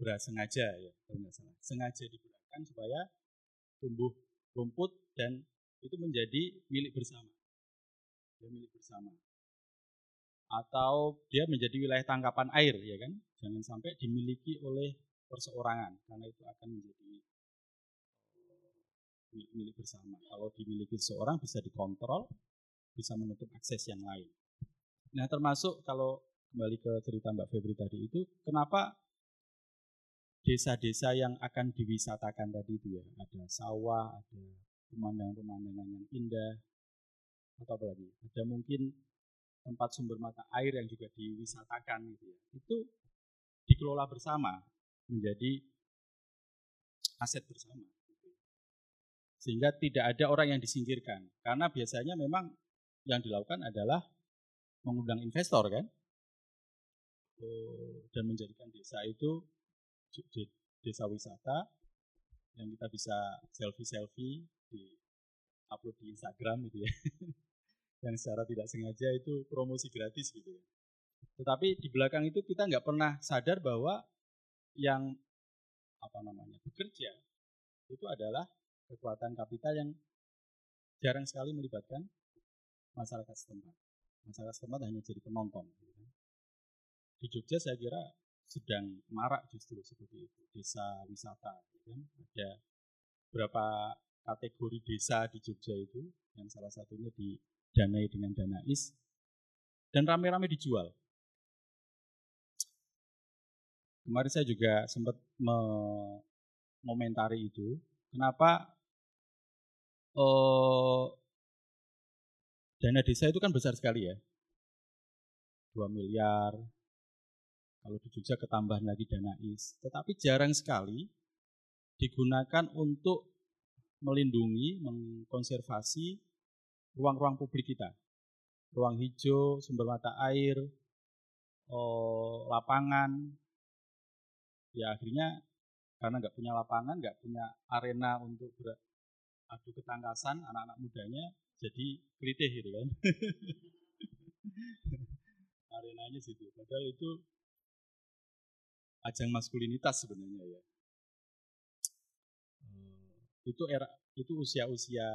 sengaja ya kalau salah sengaja digunakan supaya tumbuh rumput dan itu menjadi milik bersama ya milik bersama atau dia menjadi wilayah tangkapan air ya kan? Jangan sampai dimiliki oleh perseorangan karena itu akan menjadi eh, milik, bersama. Kalau dimiliki seorang bisa dikontrol bisa menutup akses yang lain. Nah termasuk kalau kembali ke cerita Mbak Febri tadi itu kenapa desa-desa yang akan diwisatakan tadi itu ya? Ada sawah ada pemandangan-pemandangan yang indah atau apa lagi? Ada mungkin tempat sumber mata air yang juga diwisatakan gitu ya. Itu dikelola bersama menjadi aset bersama sehingga tidak ada orang yang disingkirkan. Karena biasanya memang yang dilakukan adalah mengundang investor kan? Oh, dan menjadikan desa itu desa wisata yang kita bisa selfie-selfie di upload di Instagram gitu ya. yang secara tidak sengaja itu promosi gratis gitu ya. Tetapi di belakang itu kita nggak pernah sadar bahwa yang apa namanya bekerja itu adalah kekuatan kapital yang jarang sekali melibatkan masyarakat setempat. Masyarakat setempat hanya jadi penonton. Gitu kan. Di Jogja saya kira sedang marak justru seperti itu desa wisata ya kan ada berapa kategori desa di Jogja itu yang salah satunya didanai dengan dana is dan rame-rame dijual kemarin saya juga sempat me ngomentari itu, kenapa eh, dana desa itu kan besar sekali ya. 2 miliar, kalau di Jogja ketambahan lagi dana IS. Tetapi jarang sekali digunakan untuk melindungi, mengkonservasi ruang-ruang publik kita. Ruang hijau, sumber mata air, oh, lapangan. Ya akhirnya karena nggak punya lapangan, nggak punya arena untuk beradu ketangkasan anak-anak mudanya, jadi kritih gitu kan. Arenanya situ. Padahal itu ajang maskulinitas sebenarnya ya. Itu era itu usia-usia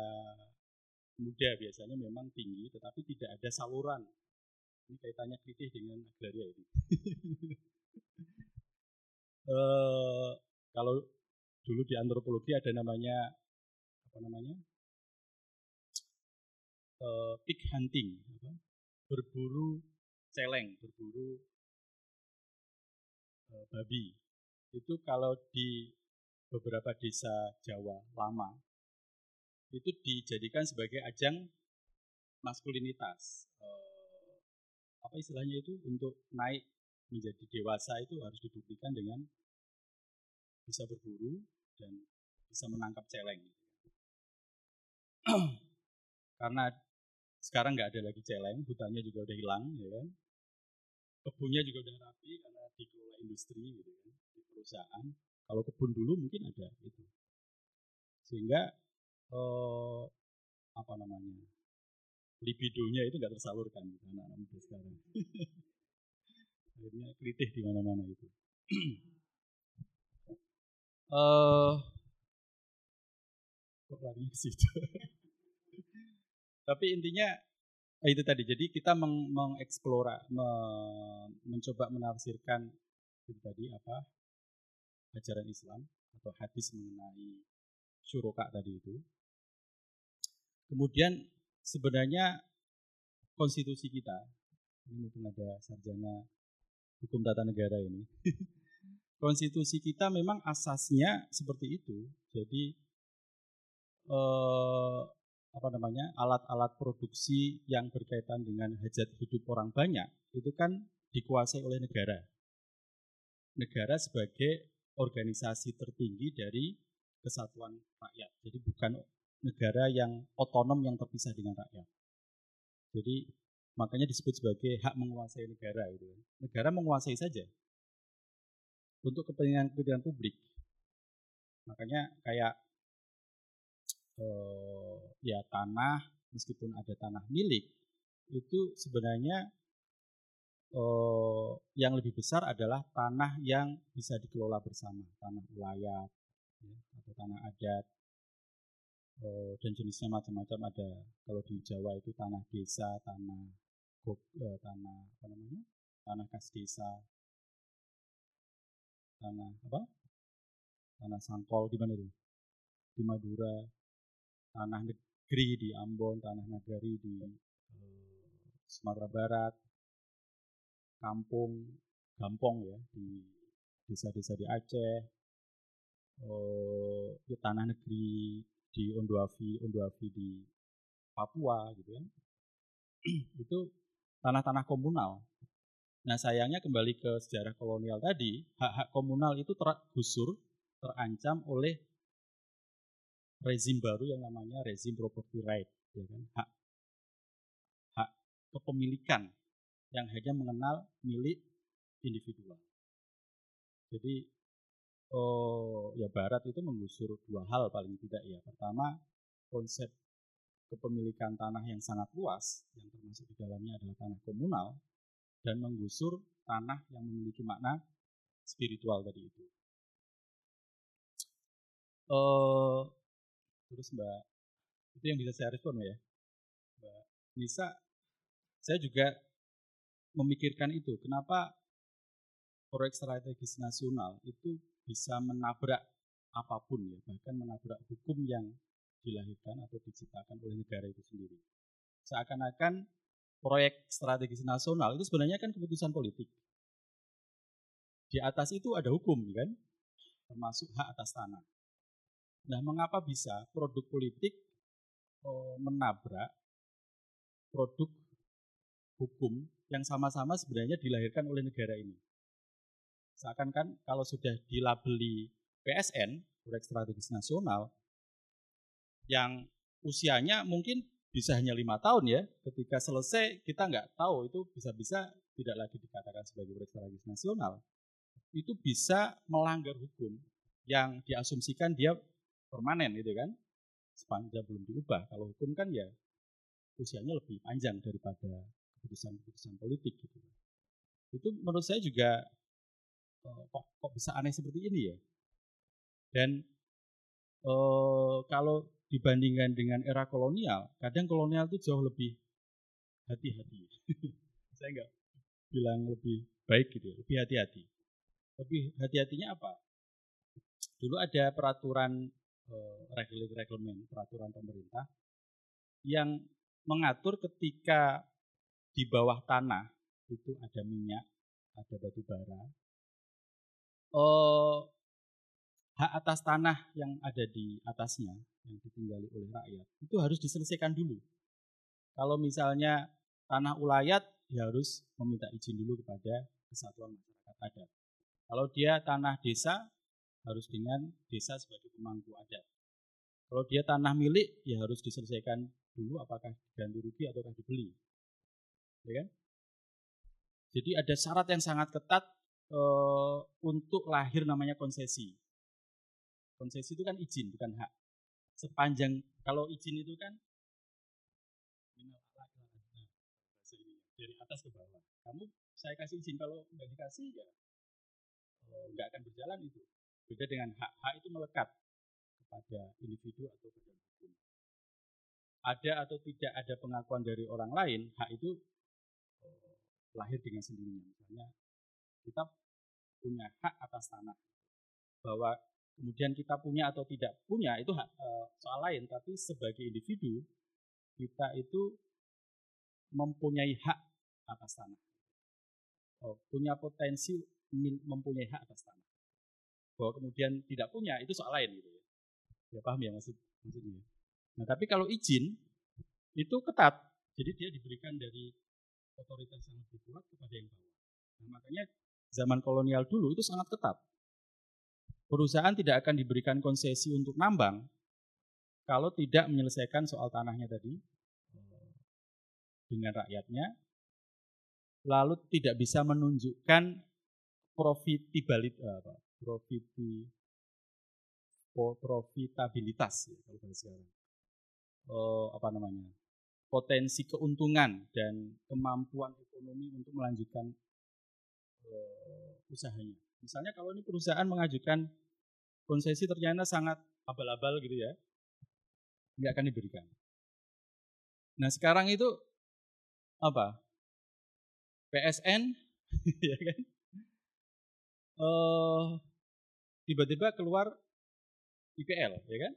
muda biasanya memang tinggi, tetapi tidak ada saluran. Ini kaitannya kritis dengan agraria ini. uh, kalau dulu di antropologi ada namanya apa namanya uh, pig hunting, berburu celeng, berburu uh, babi. Itu kalau di beberapa desa Jawa lama itu dijadikan sebagai ajang maskulinitas. Eh, apa istilahnya itu untuk naik menjadi dewasa itu harus dibuktikan dengan bisa berburu dan bisa menangkap celeng. Karena sekarang nggak ada lagi celeng, hutannya juga udah hilang, ya kan? Kebunnya juga udah rapi karena dikelola industri, gitu kan, di perusahaan. Kalau kebun dulu mungkin ada itu. Sehingga eh, apa namanya libidonya itu nggak tersalurkan anak-anak muda sekarang. Akhirnya kritik di mana-mana itu. uh, kok lari? Tapi intinya eh, itu tadi. Jadi kita meng mengeksplora, me mencoba menafsirkan itu tadi apa ajaran Islam atau hadis mengenai syuroka tadi itu Kemudian sebenarnya konstitusi kita, ini mumpung ada sarjana hukum tata negara ini, konstitusi kita memang asasnya seperti itu. Jadi eh, apa namanya alat-alat produksi yang berkaitan dengan hajat hidup orang banyak itu kan dikuasai oleh negara. Negara sebagai organisasi tertinggi dari kesatuan rakyat. Jadi bukan negara yang otonom yang terpisah dengan rakyat. Jadi makanya disebut sebagai hak menguasai negara itu. Negara menguasai saja untuk kepentingan-kepentingan publik. Makanya kayak eh, ya tanah meskipun ada tanah milik itu sebenarnya eh, yang lebih besar adalah tanah yang bisa dikelola bersama, tanah wilayah ya, atau tanah adat Oh, dan jenisnya macam-macam. Ada kalau di Jawa itu tanah desa tanah gok, eh, tanah apa namanya? Tanah kas desa. Tanah apa? Tanah sangkol di mana itu? Di Madura. Tanah negeri di Ambon tanah nagari di eh, Sumatera Barat. Kampung gampong ya di desa-desa di Aceh. Eh, di tanah negeri di Ondoavi, Ondoavi di Papua gitu kan. itu tanah-tanah komunal. Nah sayangnya kembali ke sejarah kolonial tadi, hak-hak komunal itu tergusur, terancam oleh rezim baru yang namanya rezim property right, ya kan? hak hak kepemilikan yang hanya mengenal milik individual. Jadi oh ya Barat itu menggusur dua hal paling tidak ya. Pertama konsep kepemilikan tanah yang sangat luas yang termasuk di dalamnya adalah tanah komunal dan menggusur tanah yang memiliki makna spiritual tadi itu. Uh, terus Mbak, itu yang bisa saya respon ya. Mbak Nisa, saya juga memikirkan itu. Kenapa proyek strategis nasional itu bisa menabrak apa pun ya, bahkan menabrak hukum yang dilahirkan atau diciptakan oleh negara itu sendiri. Seakan-akan proyek strategis nasional itu sebenarnya kan keputusan politik. Di atas itu ada hukum kan? termasuk hak atas tanah. Nah, mengapa bisa produk politik eh, menabrak produk hukum yang sama-sama sebenarnya dilahirkan oleh negara ini? Seakan kan kalau sudah dilabeli PSN, proyek strategis nasional, yang usianya mungkin bisa hanya lima tahun ya, ketika selesai kita nggak tahu itu bisa-bisa tidak lagi dikatakan sebagai proyek strategis nasional, itu bisa melanggar hukum yang diasumsikan dia permanen gitu kan, sepanjang belum diubah. Kalau hukum kan ya usianya lebih panjang daripada keputusan-keputusan politik gitu. Itu menurut saya juga kok, kok bisa aneh seperti ini ya? Dan eh, kalau dibandingkan dengan era kolonial, kadang kolonial itu jauh lebih hati-hati. Saya enggak bilang lebih baik gitu ya, lebih hati-hati. Lebih hati-hatinya apa? Dulu ada peraturan eh, regulamen, peraturan pemerintah yang mengatur ketika di bawah tanah itu ada minyak, ada batu bara, uh, hak atas tanah yang ada di atasnya yang ditinggali oleh rakyat itu harus diselesaikan dulu. Kalau misalnya tanah ulayat dia harus meminta izin dulu kepada kesatuan masyarakat adat. Kalau dia tanah desa harus dengan desa sebagai pemangku adat. Kalau dia tanah milik ya harus diselesaikan dulu apakah diganti rugi ataukah dibeli. Ya kan? Jadi ada syarat yang sangat ketat uh, untuk lahir namanya konsesi. Konsesi itu kan izin, bukan hak. Sepanjang kalau izin itu kan dari atas ke bawah. Kamu saya kasih izin kalau nggak dikasih ya nggak akan berjalan itu. Beda dengan hak. Hak itu melekat kepada individu atau badan hukum. Ada atau tidak ada pengakuan dari orang lain, hak itu lahir dengan sendirinya. Misalnya kita punya hak atas tanah. Bahwa kemudian kita punya atau tidak punya itu hak, e, soal lain, tapi sebagai individu kita itu mempunyai hak atas tanah. Oh, punya potensi mempunyai hak atas tanah. Bahwa kemudian tidak punya itu soal lain gitu ya. Ya paham ya maksud maksudnya. Nah, tapi kalau izin itu ketat. Jadi dia diberikan dari otoritas yang lebih kuat kepada yang bawah. Nah, makanya zaman kolonial dulu itu sangat ketat. Perusahaan tidak akan diberikan konsesi untuk nambang kalau tidak menyelesaikan soal tanahnya tadi eh, dengan rakyatnya, lalu tidak bisa menunjukkan profitabilitas, eh, profiti, profitabilitas ya. Uh, apa namanya potensi keuntungan dan kemampuan ekonomi untuk melanjutkan usahanya. Misalnya kalau ini perusahaan mengajukan konsesi ternyata sangat abal-abal gitu ya, nggak akan diberikan. Nah sekarang itu apa? PSN, ya kan? Uh, tiba-tiba keluar IPL, ya kan?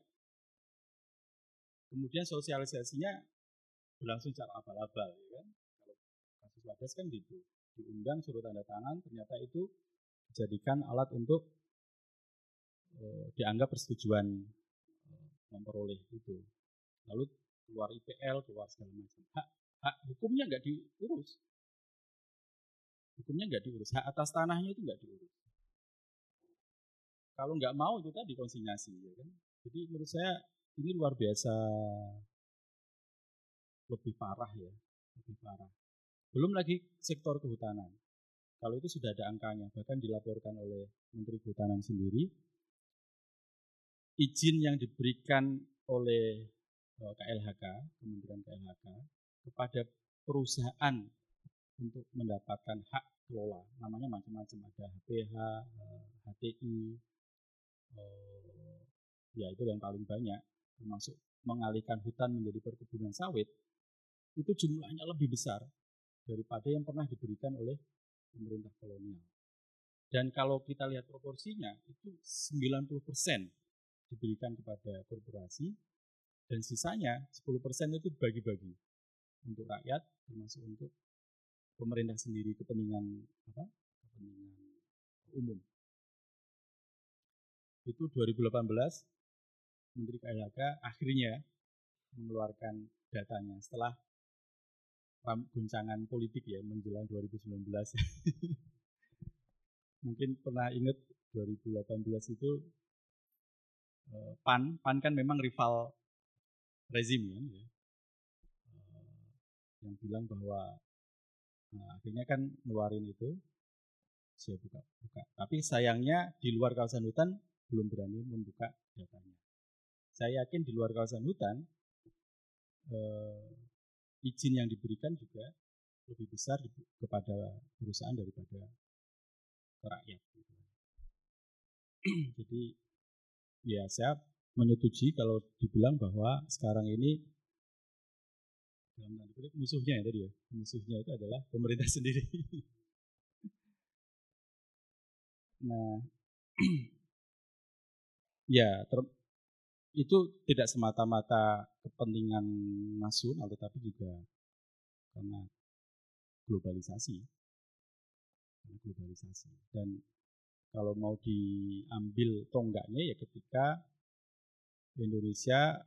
Kemudian sosialisasinya berlangsung secara abal-abal, ya kan? Kalau kasus kan gitu diundang suruh tanda tangan ternyata itu dijadikan alat untuk e, dianggap persetujuan e, memperoleh itu. Lalu keluar IPL keluar segala macam. Hak hak hukumnya nggak diurus. Hukumnya nggak diurus. Hak atas tanahnya itu nggak diurus. Kalau nggak mau itu tadi konsinyasi ya kan? Jadi menurut saya ini luar biasa lebih parah ya lebih parah belum lagi sektor kehutanan. Kalau itu sudah ada angkanya, bahkan dilaporkan oleh Menteri Kehutanan sendiri, izin yang diberikan oleh eh, KLHK, Kementerian KLHK, kepada perusahaan untuk mendapatkan hak kelola, namanya macam-macam, ada HPH, HTI, eh, eh, ya itu yang paling banyak, termasuk mengalihkan hutan menjadi perkebunan sawit, itu jumlahnya lebih besar daripada yang pernah diberikan oleh pemerintah kolonial. Dan kalau kita lihat proporsinya, itu 90% diberikan kepada korporasi, dan sisanya 10% itu bagi-bagi untuk rakyat, termasuk untuk pemerintah sendiri kepentingan apa? kepentingan umum. itu 2018 Menteri KLHK akhirnya mengeluarkan datanya setelah guncangan politik ya menjelang 2019. Mungkin pernah ingat 2018 itu eh, PAN, PAN kan memang rival rezim kan ya. Eh, yang bilang bahwa nah, akhirnya kan ngeluarin itu saya buka buka. Tapi sayangnya di luar kawasan hutan belum berani membuka datanya. Saya yakin di luar kawasan hutan eh, izin yang diberikan juga lebih besar kepada perusahaan daripada rakyat. Gitu. Jadi ya saya menyetujui kalau dibilang bahwa sekarang ini dalam tanda kutip musuhnya ya tadi ya musuhnya itu adalah pemerintah sendiri. nah ya ter, itu tidak semata-mata kepentingan nasional tetapi juga karena globalisasi. Karena globalisasi. Dan kalau mau diambil tonggaknya ya ketika Indonesia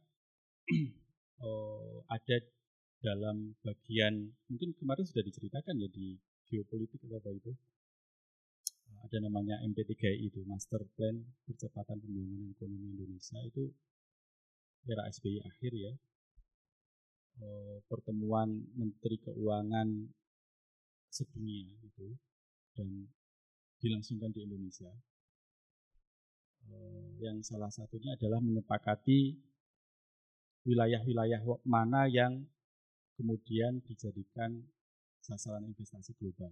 oh, ada dalam bagian mungkin kemarin sudah diceritakan ya di geopolitik atau apa itu. Ada namanya MP3I itu Master Plan Percepatan Pembangunan Ekonomi Indonesia itu era SBY akhir ya eh, pertemuan Menteri Keuangan sedunia itu dan dilangsungkan di Indonesia eh, yang salah satunya adalah menyepakati wilayah-wilayah mana yang kemudian dijadikan sasaran investasi global.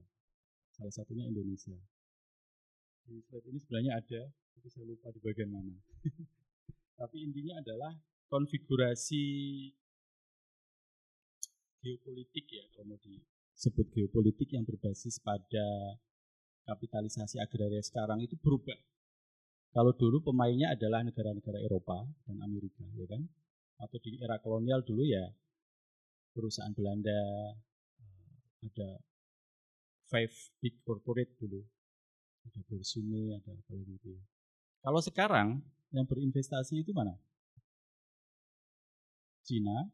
Salah satunya Indonesia. Di slide ini sebenarnya ada, tapi saya lupa di bagian mana. tapi intinya adalah konfigurasi geopolitik ya kalau mau disebut geopolitik yang berbasis pada kapitalisasi agraria sekarang itu berubah. Kalau dulu pemainnya adalah negara-negara Eropa dan Amerika, ya kan? Atau di era kolonial dulu ya perusahaan Belanda, eh, ada five big corporate dulu, ada Borsume, ada apa lagi itu. Ya. Kalau sekarang yang berinvestasi itu mana? Cina,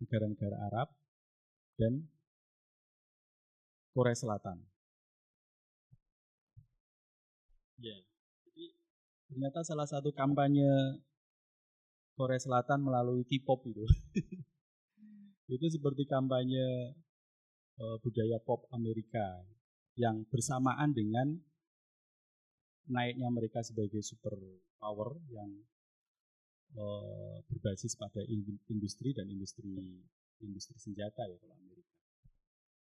negara-negara Arab, dan Korea Selatan. Ya, jadi ternyata salah satu kampanye Korea Selatan melalui K-pop itu, itu seperti kampanye uh, budaya pop Amerika yang bersamaan dengan naiknya mereka sebagai super power yang Eh, berbasis pada industri dan industri industri senjata ya kalau Amerika.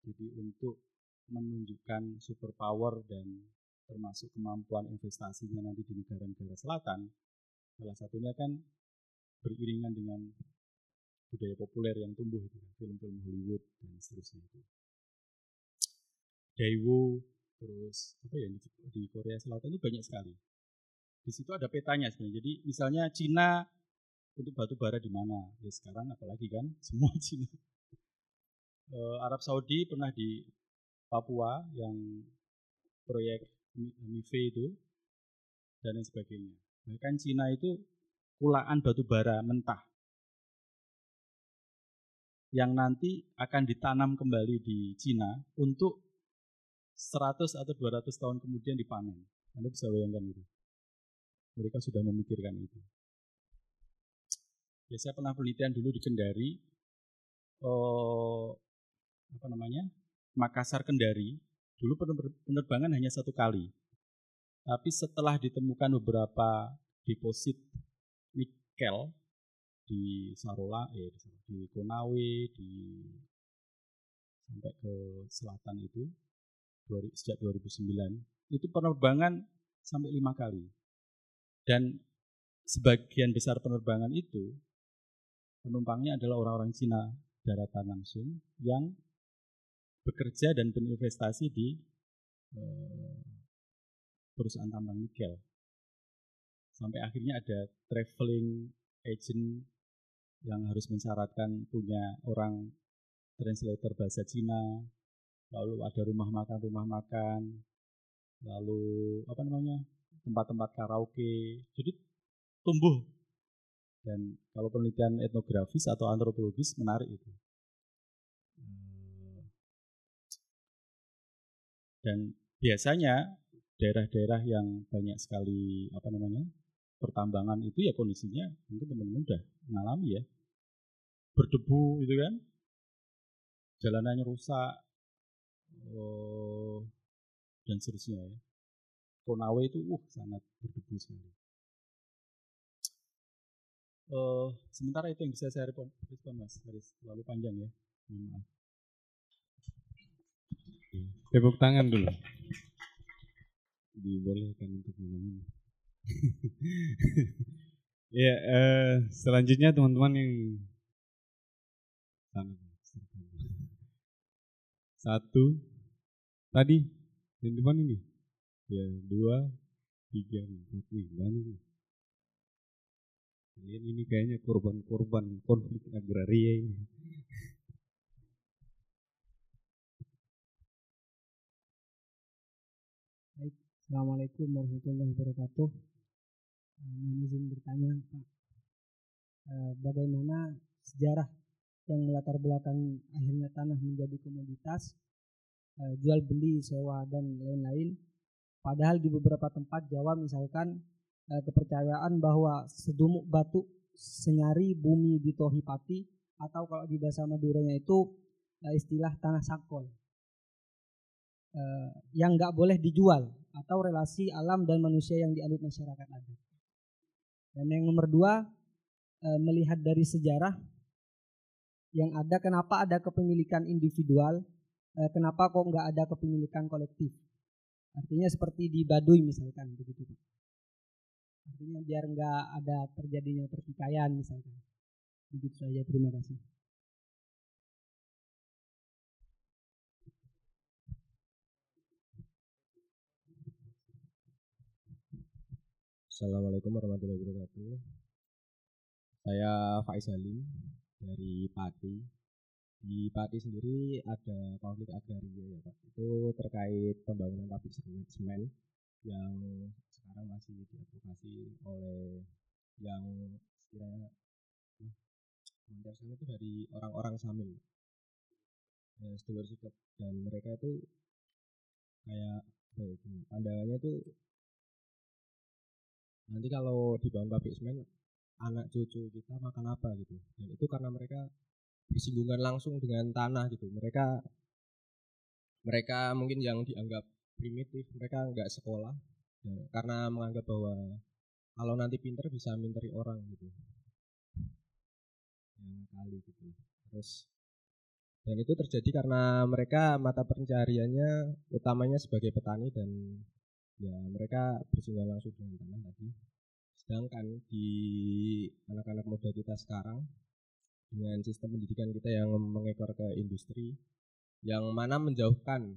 Jadi untuk menunjukkan super power dan termasuk kemampuan investasinya nanti di negara-negara selatan, salah satunya kan beriringan dengan budaya populer yang tumbuh itu kan, film-film Hollywood dan seterusnya itu. Daewoo, terus apa ya di Korea Selatan itu banyak sekali. Di situ ada petanya sebenarnya. Jadi misalnya Cina untuk batu bara di mana? Ya sekarang apalagi kan semua Cina. E, Arab Saudi pernah di Papua yang proyek MIFE itu dan lain sebagainya. Bahkan Cina itu kulaan batu bara mentah yang nanti akan ditanam kembali di Cina untuk 100 atau 200 tahun kemudian dipanen. Anda bisa bayangkan itu. Mereka sudah memikirkan itu. Ya, saya pernah penelitian dulu di Kendari, oh, apa namanya, Makassar Kendari. Dulu penerbangan hanya satu kali, tapi setelah ditemukan beberapa deposit nikel di Sarola, eh, di Konawe, di sampai ke selatan itu sejak 2009 itu penerbangan sampai lima kali dan sebagian besar penerbangan itu penumpangnya adalah orang-orang Cina daratan langsung yang bekerja dan berinvestasi di eh, perusahaan tambang nikel. Sampai akhirnya ada traveling agent yang harus mensyaratkan punya orang translator bahasa Cina, lalu ada rumah makan rumah makan, lalu apa namanya tempat-tempat karaoke. Jadi tumbuh. Dan kalau penelitian etnografis atau antropologis menarik itu. Eh, dan biasanya daerah-daerah yang banyak sekali apa namanya pertambangan itu ya kondisinya mungkin teman-teman udah mengalami ya. Berdebu itu kan. Jalanannya rusak oh, dan seterusnya ya. Konawe itu uh sangat berdebu sekali uh, sementara itu yang bisa saya respon, mas Haris terlalu panjang ya. Mohon maaf. Tepuk tangan dulu. Dibolehkan untuk malam ini ya uh, selanjutnya teman-teman yang satu. Tadi yang depan ini. Ya dua tiga empat. Nih banyak nih kalian ini kayaknya korban-korban konflik agraria ini Baik, Assalamualaikum warahmatullahi wabarakatuh. Uh, mohon izin bertanya, Pak. Uh, bagaimana sejarah yang melatar belakang akhirnya tanah menjadi komoditas, uh, jual beli, sewa dan lain-lain. Padahal di beberapa tempat Jawa misalkan uh, kepercayaan bahwa sedumuk batu senyari bumi di Tohipati atau kalau di bahasa Maduranya itu uh, istilah tanah sakol uh, yang nggak boleh dijual atau relasi alam dan manusia yang dianut masyarakat adat. Dan yang nomor dua uh, melihat dari sejarah yang ada kenapa ada kepemilikan individual, eh, kenapa kok nggak ada kepemilikan kolektif. Artinya seperti di Baduy misalkan begitu. Artinya biar nggak ada terjadinya pertikaian misalkan. Begitu saja, terima kasih. Assalamualaikum warahmatullahi wabarakatuh. Saya Faiz Halim dari Pati. Di Pati sendiri ada konflik agraria ya Pak. Itu terkait pembangunan pabrik semen yang sekarang masih diadvokasi oleh yang sekiranya komentar sana itu dari orang-orang Samin. Ya, sedulur sikap. Dan mereka itu kayak baik ya, pandangannya itu nanti kalau dibangun pabrik semen anak cucu kita makan apa gitu. Dan itu karena mereka bersinggungan langsung dengan tanah gitu. Mereka mereka mungkin yang dianggap primitif mereka nggak sekolah karena menganggap bahwa kalau nanti pinter bisa minteri orang gitu. Yang kali gitu. Terus dan itu terjadi karena mereka mata pencariannya utamanya sebagai petani dan ya mereka bersinggungan langsung dengan tanah tadi. Sedangkan di anak-anak muda kita sekarang dengan sistem pendidikan kita yang mengekor ke industri yang mana menjauhkan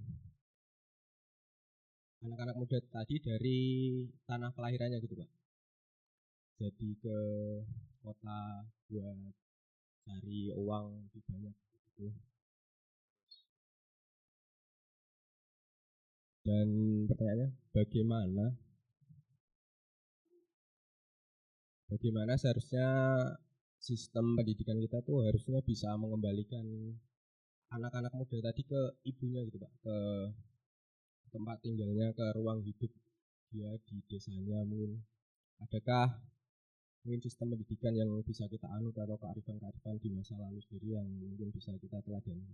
anak-anak muda tadi dari tanah kelahirannya gitu Pak. Jadi ke kota buat cari uang lebih banyak gitu. Dan pertanyaannya bagaimana bagaimana seharusnya sistem pendidikan kita tuh harusnya bisa mengembalikan anak-anak muda tadi ke ibunya gitu pak ke tempat tinggalnya ke ruang hidup dia di desanya mungkin adakah mungkin sistem pendidikan yang bisa kita anut atau kearifan-kearifan di masa lalu sendiri yang mungkin bisa kita teladani?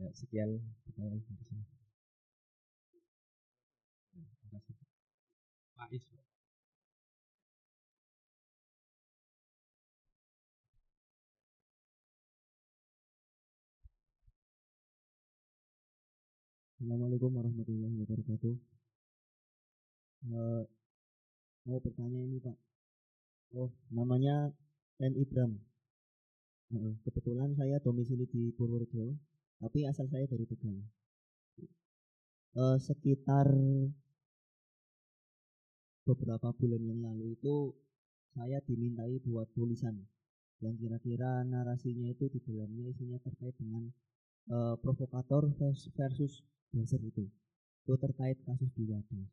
Ya sekian pertanyaan dari saya. Ya, terima kasih. Pak Assalamualaikum warahmatullahi wabarakatuh. Uh, mau bertanya ini Pak. Oh, namanya M Ibram. Uh, kebetulan saya domisili di Purworejo, tapi asal saya dari Tegal. Uh, sekitar beberapa bulan yang lalu itu saya dimintai buat tulisan yang kira-kira narasinya itu di dalamnya isinya terkait dengan uh, provokator versus buzzer itu. Itu terkait kasus di wadah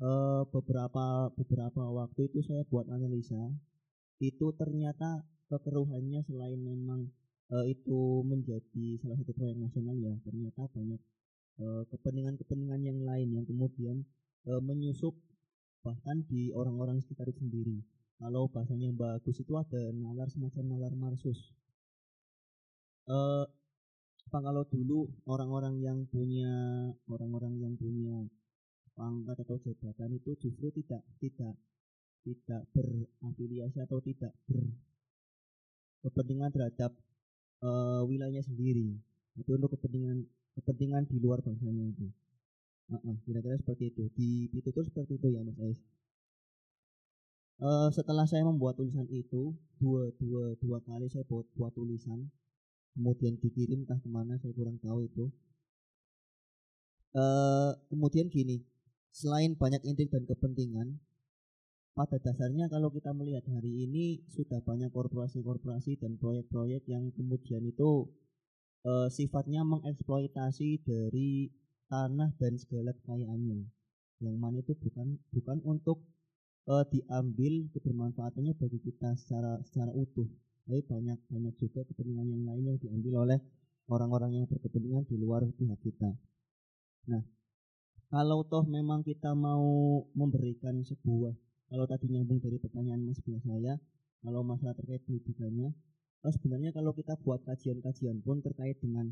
eh, beberapa beberapa waktu itu saya buat analisa itu ternyata kekeruhannya selain memang eh, itu menjadi salah satu proyek nasional ya ternyata banyak eh, kepentingan-kepentingan yang lain yang kemudian eh, menyusup bahkan di orang-orang sekitar itu sendiri. Kalau bahasanya bagus itu ada nalar semacam nalar marsus. Eh apa kalau dulu orang-orang yang punya orang-orang yang punya pangkat atau jabatan itu justru tidak tidak tidak berafiliasi atau tidak berkepentingan terhadap eh, wilayahnya sendiri. Tapi untuk kepentingan kepentingan di luar bangsanya itu. Heeh, kira-kira seperti itu. Di Pitutur seperti itu ya Mas Ais. Eh, setelah saya membuat tulisan itu dua dua dua kali saya buat buat tulisan kemudian dikirim entah ke mana saya kurang tahu itu. Eh kemudian gini selain banyak intrik dan kepentingan pada dasarnya kalau kita melihat hari ini sudah banyak korporasi-korporasi dan proyek-proyek yang kemudian itu eh, sifatnya mengeksploitasi dari tanah dan segala kekayaannya. Yang mana itu bukan bukan untuk eh, diambil kebermanfaatannya bagi kita secara secara utuh tapi banyak banyak juga kepentingan yang lain yang diambil oleh orang-orang yang berkepentingan di luar pihak kita. Nah kalau toh memang kita mau memberikan sebuah kalau tadi nyambung dari pertanyaan mas sebelah saya kalau masalah terkait pendidikannya eh, sebenarnya kalau kita buat kajian-kajian pun terkait dengan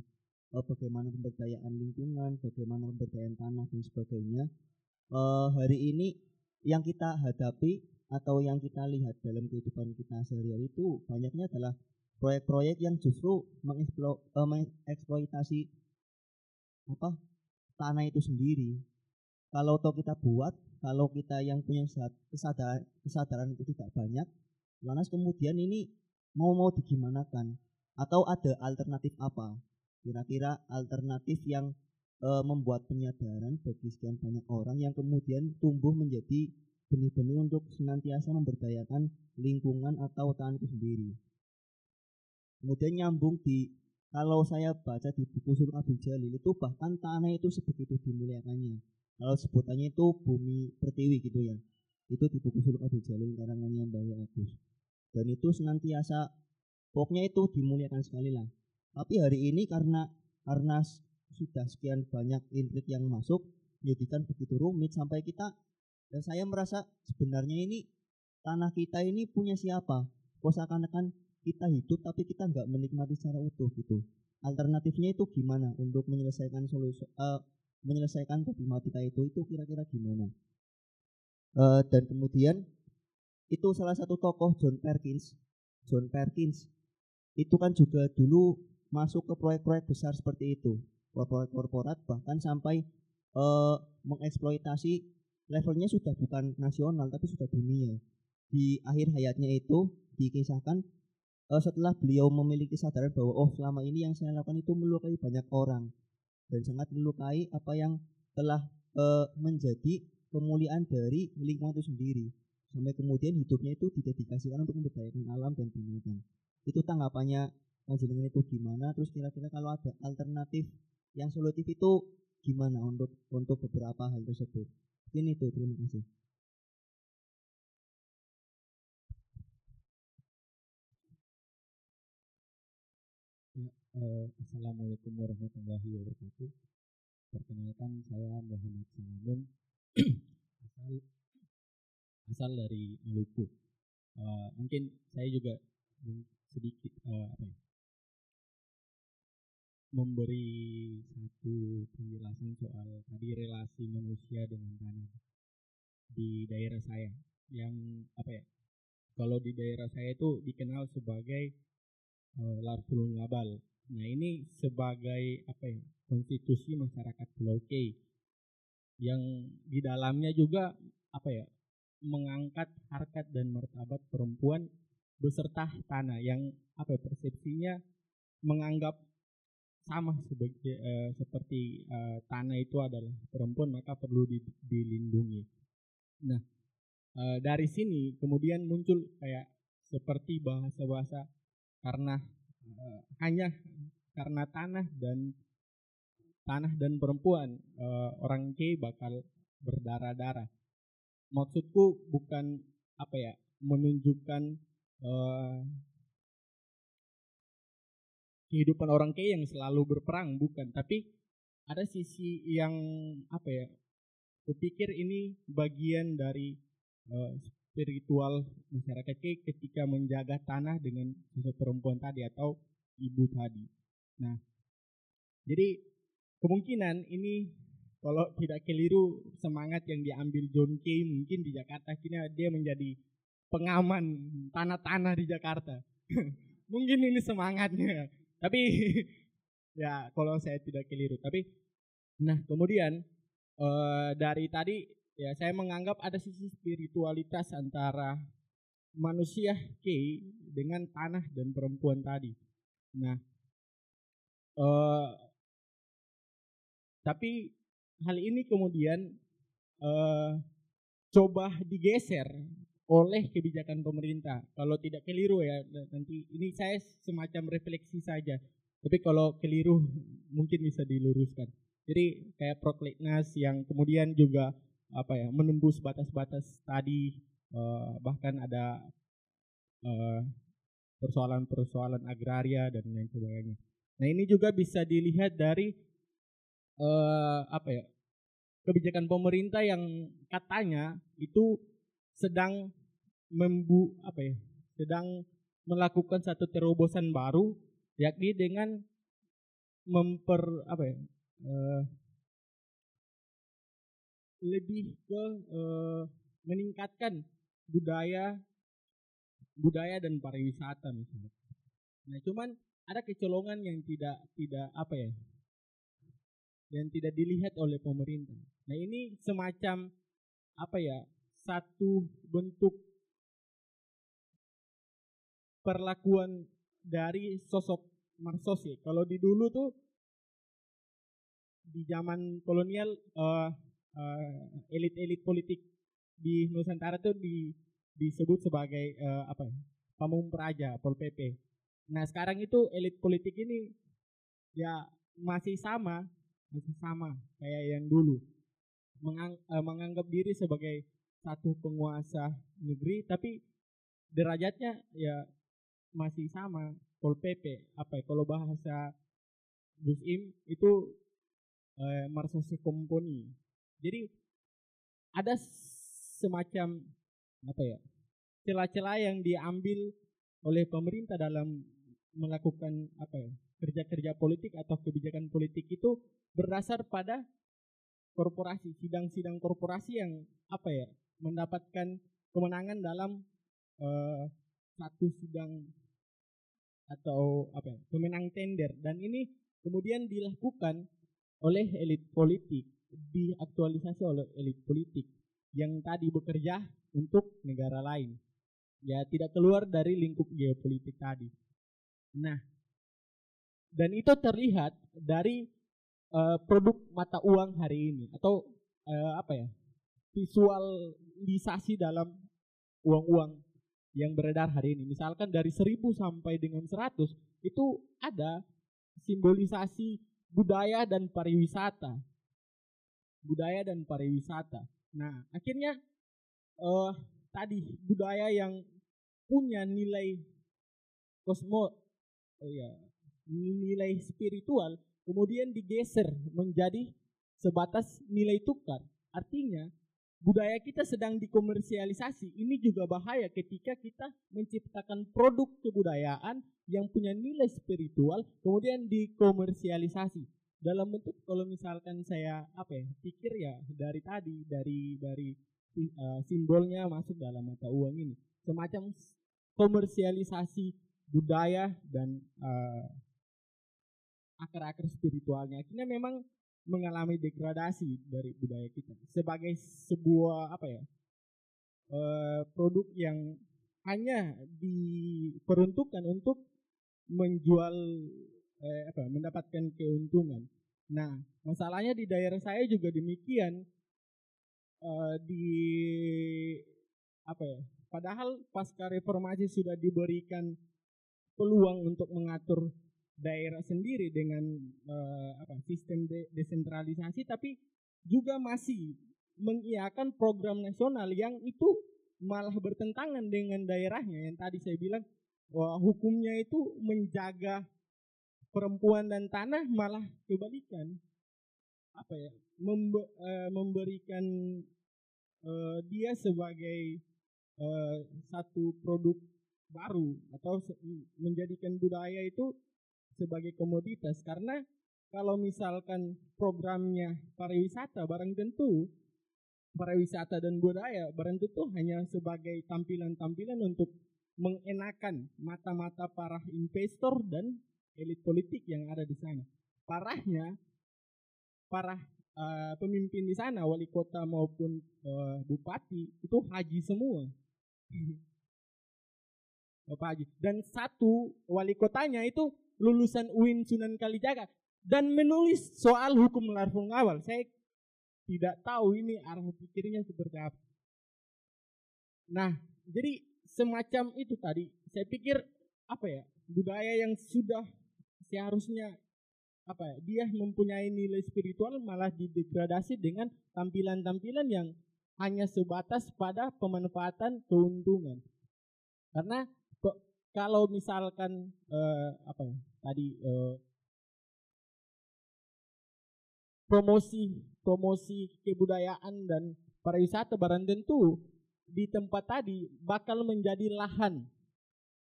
eh, bagaimana pemberdayaan lingkungan bagaimana pemberdayaan tanah dan sebagainya eh, hari ini yang kita hadapi atau yang kita lihat dalam kehidupan kita sehari-hari itu banyaknya adalah proyek-proyek yang justru mengeksplo, eh, mengeksploitasi apa tanah itu sendiri. Kalau toh kita buat, kalau kita yang punya sad- kesadaran kesadaran itu tidak banyak, lantas kemudian ini mau mau digimanakan atau ada alternatif apa? Kira-kira alternatif yang eh, membuat penyadaran bagi sekian banyak orang yang kemudian tumbuh menjadi benih-benih untuk senantiasa memberdayakan lingkungan atau tanah itu sendiri. Kemudian nyambung di kalau saya baca di buku Suluk Abdul Jalil itu bahkan tanah itu sebegitu dimuliakannya. Kalau sebutannya itu bumi pertiwi gitu ya. Itu di buku Suluk Abdul Jalil karangannya Mbah Ya Agus. Dan itu senantiasa pokoknya itu dimuliakan sekali lah. Tapi hari ini karena karena sudah sekian banyak intrik yang masuk menjadikan begitu rumit sampai kita dan saya merasa sebenarnya ini tanah kita ini punya siapa? Kok seakan-akan kita hidup tapi kita nggak menikmati secara utuh gitu. Alternatifnya itu gimana untuk menyelesaikan solusi eh, menyelesaikan problematika itu? Itu kira-kira gimana? Eh, dan kemudian itu salah satu tokoh John Perkins John Perkins itu kan juga dulu masuk ke proyek-proyek besar seperti itu. Proyek korporat bahkan sampai eh, mengeksploitasi levelnya sudah bukan nasional tapi sudah dunia. Di akhir hayatnya itu dikisahkan eh, setelah beliau memiliki kesadaran bahwa oh selama ini yang saya lakukan itu melukai banyak orang. Dan sangat melukai apa yang telah eh, menjadi kemuliaan dari lingkungan itu sendiri. Sampai kemudian hidupnya itu didedikasikan untuk memberdayakan alam dan binatang. Itu tanggapannya panjenengan itu gimana? Terus kira-kira kalau ada alternatif yang solutif itu gimana untuk untuk beberapa hal tersebut ini itu terima kasih Eh, Assalamualaikum warahmatullahi wabarakatuh. Perkenalkan saya Muhammad Salamun asal asal dari Maluku. Eh, mungkin saya juga sedikit eh, apa ya, memberi satu penjelasan soal tadi relasi manusia dengan tanah di daerah saya. Yang apa ya? Kalau di daerah saya itu dikenal sebagai eh, Larful Ngabal. Nah ini sebagai apa ya? Konstitusi masyarakat Pulau K yang di dalamnya juga apa ya? Mengangkat harkat dan martabat perempuan beserta tanah yang apa ya, persepsinya menganggap sama sebagai eh, seperti eh, tanah itu adalah perempuan maka perlu di- dilindungi. Nah eh, dari sini kemudian muncul kayak seperti bahasa-bahasa karena eh, hanya karena tanah dan tanah dan perempuan eh, orang gay bakal berdarah-darah. maksudku bukan apa ya menunjukkan eh, kehidupan orang kaya yang selalu berperang bukan. Tapi ada sisi yang apa ya kupikir ini bagian dari eh, spiritual masyarakat kaya ketika menjaga tanah dengan sosok perempuan tadi atau ibu tadi. Nah jadi kemungkinan ini kalau tidak keliru semangat yang diambil John Kay mungkin di Jakarta kini dia menjadi pengaman tanah-tanah di Jakarta. Mungkin ini semangatnya tapi ya kalau saya tidak keliru. Tapi nah kemudian eh, dari tadi ya saya menganggap ada sisi spiritualitas antara manusia K dengan tanah dan perempuan tadi. Nah eh, tapi hal ini kemudian eh, coba digeser oleh kebijakan pemerintah. Kalau tidak keliru ya nanti ini saya semacam refleksi saja. Tapi kalau keliru mungkin bisa diluruskan. Jadi kayak prokleknas yang kemudian juga apa ya menembus batas-batas tadi eh, bahkan ada eh, persoalan-persoalan agraria dan lain sebagainya. Nah ini juga bisa dilihat dari eh, apa ya kebijakan pemerintah yang katanya itu sedang membu apa ya sedang melakukan satu terobosan baru yakni dengan memper apa ya eh, lebih ke eh, meningkatkan budaya budaya dan pariwisata misalnya. Nah, cuman ada kecolongan yang tidak tidak apa ya yang tidak dilihat oleh pemerintah. Nah, ini semacam apa ya satu bentuk perlakuan dari sosok Marsos ya. Kalau di dulu tuh di zaman kolonial eh, eh, elit-elit politik di Nusantara tuh di, disebut sebagai eh, apa ya? pamung praja, pol pp. Nah sekarang itu elit politik ini ya masih sama, masih sama kayak yang dulu, Mengang, eh, menganggap diri sebagai satu penguasa negeri, tapi derajatnya ya masih sama. Pol pp apa ya kalau bahasa Gus Im itu eh, komponi. Jadi ada semacam apa ya celah-celah yang diambil oleh pemerintah dalam melakukan apa ya kerja-kerja politik atau kebijakan politik itu berdasar pada korporasi sidang-sidang korporasi yang apa ya mendapatkan kemenangan dalam eh, satu sidang atau apa ya, pemenang tender. Dan ini kemudian dilakukan oleh elit politik diaktualisasi oleh elit politik yang tadi bekerja untuk negara lain. Ya tidak keluar dari lingkup geopolitik tadi. Nah dan itu terlihat dari uh, produk mata uang hari ini atau uh, apa ya visualisasi dalam uang-uang yang beredar hari ini. Misalkan dari 1000 sampai dengan 100 itu ada simbolisasi budaya dan pariwisata. Budaya dan pariwisata. Nah, akhirnya uh, tadi budaya yang punya nilai kosmo oh ya, nilai spiritual kemudian digeser menjadi sebatas nilai tukar. Artinya budaya kita sedang dikomersialisasi. Ini juga bahaya ketika kita menciptakan produk kebudayaan yang punya nilai spiritual kemudian dikomersialisasi. Dalam bentuk kalau misalkan saya apa ya pikir ya dari tadi dari dari uh, simbolnya masuk dalam mata uang ini semacam komersialisasi budaya dan uh, akar-akar spiritualnya. Akhirnya memang mengalami degradasi dari budaya kita sebagai sebuah apa ya uh, produk yang hanya diperuntukkan untuk menjual eh, apa mendapatkan keuntungan. Nah masalahnya di daerah saya juga demikian uh, di apa ya padahal pasca reformasi sudah diberikan peluang untuk mengatur daerah sendiri dengan uh, apa sistem de desentralisasi tapi juga masih mengiakan program nasional yang itu malah bertentangan dengan daerahnya. Yang tadi saya bilang wah, hukumnya itu menjaga perempuan dan tanah malah kebalikan. Apa ya membe- eh, memberikan eh, dia sebagai eh, satu produk baru atau menjadikan budaya itu sebagai komoditas karena kalau misalkan programnya pariwisata barang tentu pariwisata dan budaya barang tentu hanya sebagai tampilan-tampilan untuk mengenakan mata-mata para investor dan elit politik yang ada di sana. Parahnya para eh, pemimpin di sana wali kota maupun eh, bupati itu haji semua. Bapak Haji. Dan satu wali kotanya itu lulusan UIN Sunan Kalijaga dan menulis soal hukum larfung awal. Saya tidak tahu ini arah pikirnya seperti apa. Nah, jadi semacam itu tadi. Saya pikir apa ya budaya yang sudah seharusnya apa ya dia mempunyai nilai spiritual malah didegradasi dengan tampilan-tampilan yang hanya sebatas pada pemanfaatan keuntungan. Karena kalau misalkan eh, apa ya tadi eh, promosi promosi kebudayaan dan pariwisata barang tentu di tempat tadi bakal menjadi lahan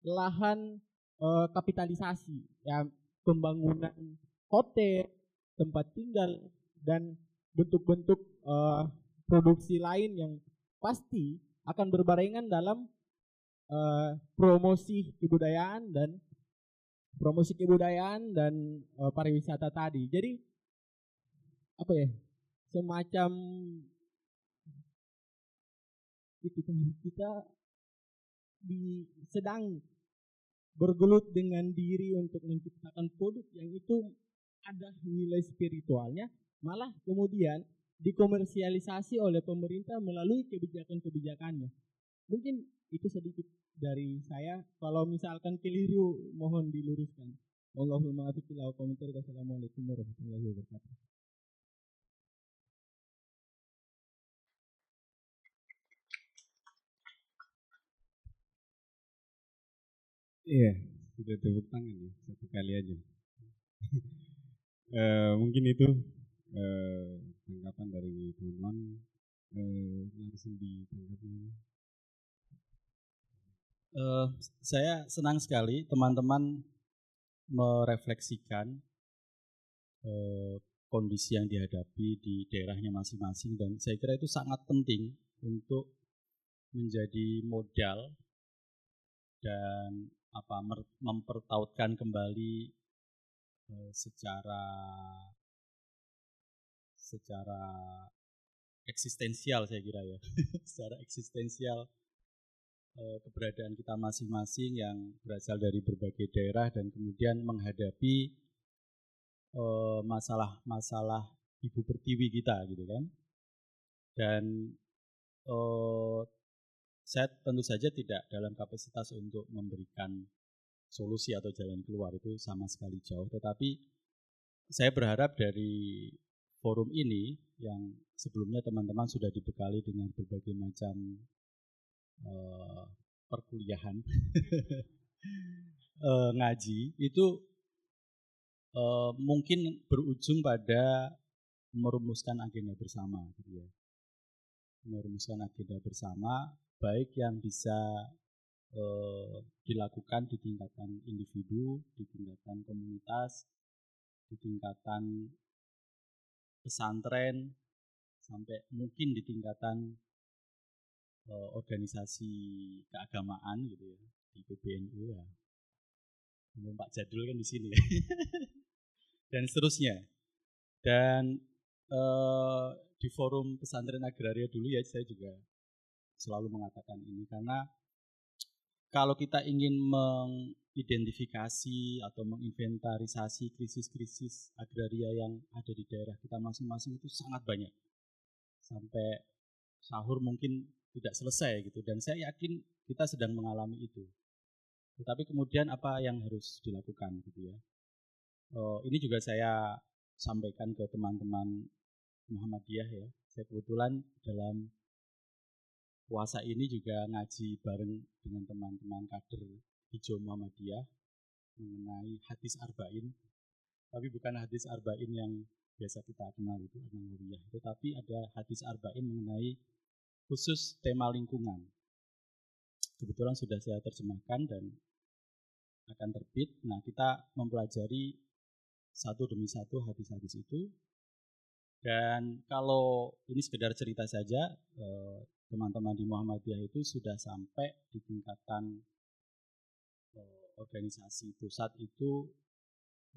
lahan eh, kapitalisasi ya pembangunan hotel tempat tinggal dan bentuk-bentuk eh, produksi lain yang pasti akan berbarengan dalam promosi kebudayaan dan promosi kebudayaan dan eh, pariwisata tadi. Jadi apa ya semacam itu kita di sedang bergelut dengan diri untuk menciptakan produk yang itu ada nilai spiritualnya malah kemudian dikomersialisasi oleh pemerintah melalui kebijakan-kebijakannya. Mungkin itu sedikit dari saya. Kalau misalkan keliru mohon diluruskan. Allahumma afiqillah wa komentar. Wassalamualaikum warahmatullahi wabarakatuh. Iya, sudah tepuk tangan ya, satu kali aja. Eh, mungkin itu eh, tanggapan dari teman-teman. Eh, langsung ditanggapi. Eh, saya senang sekali teman-teman merefleksikan eh, kondisi yang dihadapi di daerahnya masing-masing dan saya kira itu sangat penting untuk menjadi modal dan apa mempertautkan kembali eh, secara secara eksistensial saya kira ya. Secara eksistensial keberadaan kita masing-masing yang berasal dari berbagai daerah dan kemudian menghadapi eh, masalah-masalah ibu pertiwi kita gitu kan. Dan eh, saya tentu saja tidak dalam kapasitas untuk memberikan solusi atau jalan keluar itu sama sekali jauh. Tetapi saya berharap dari forum ini yang sebelumnya teman-teman sudah dibekali dengan berbagai macam eh, perkuliahan. Eh, ngaji itu eh, mungkin berujung pada merumuskan agenda bersama gitu ya. Merumuskan agenda bersama baik yang bisa eh, dilakukan di tingkatan individu di tingkatan komunitas di tingkatan pesantren sampai mungkin di tingkatan eh, organisasi keagamaan gitu ya di PBNU ya. Ngomong Pak Jadul kan di sini. Ya. dan seterusnya. Dan eh, di forum pesantren agraria dulu ya saya juga selalu mengatakan ini. Karena kalau kita ingin mengidentifikasi atau menginventarisasi krisis-krisis agraria yang ada di daerah kita masing-masing itu sangat banyak. Sampai sahur mungkin tidak selesai gitu. Dan saya yakin kita sedang mengalami itu. Tetapi kemudian apa yang harus dilakukan gitu ya. Eh, ini juga saya sampaikan ke teman-teman Muhammadiyah ya. Saya kebetulan dalam puasa ini juga ngaji bareng dengan teman-teman kader Hijau Muhammadiyah mengenai hadis arba'in. Tapi bukan hadis arba'in yang biasa kita kenal itu tetapi ada hadis arba'in mengenai khusus tema lingkungan. Kebetulan sudah saya terjemahkan dan akan terbit. Nah, kita mempelajari satu demi satu hadis-hadis itu. Dan kalau ini sekedar cerita saja, eh, teman-teman di Muhammadiyah itu sudah sampai di tingkatan eh, organisasi pusat itu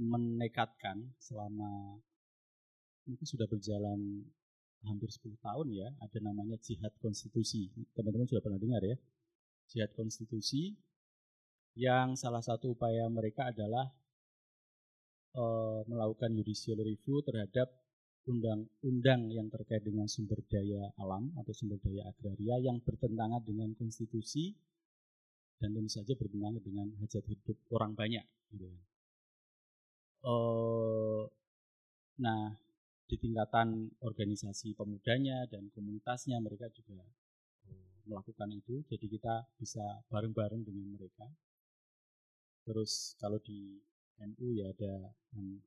menekatkan selama mungkin sudah berjalan hampir 10 tahun ya, ada namanya jihad konstitusi. Teman-teman sudah pernah dengar ya? Jihad konstitusi yang salah satu upaya mereka adalah e, melakukan judicial review terhadap undang-undang yang terkait dengan sumber daya alam atau sumber daya agraria yang bertentangan dengan konstitusi dan tentu saja bertentangan dengan hajat hidup orang banyak. Gitu. E, nah, di tingkatan organisasi pemudanya dan komunitasnya mereka juga eh, melakukan itu. Jadi kita bisa bareng-bareng dengan mereka. Terus kalau di NU ya ada yang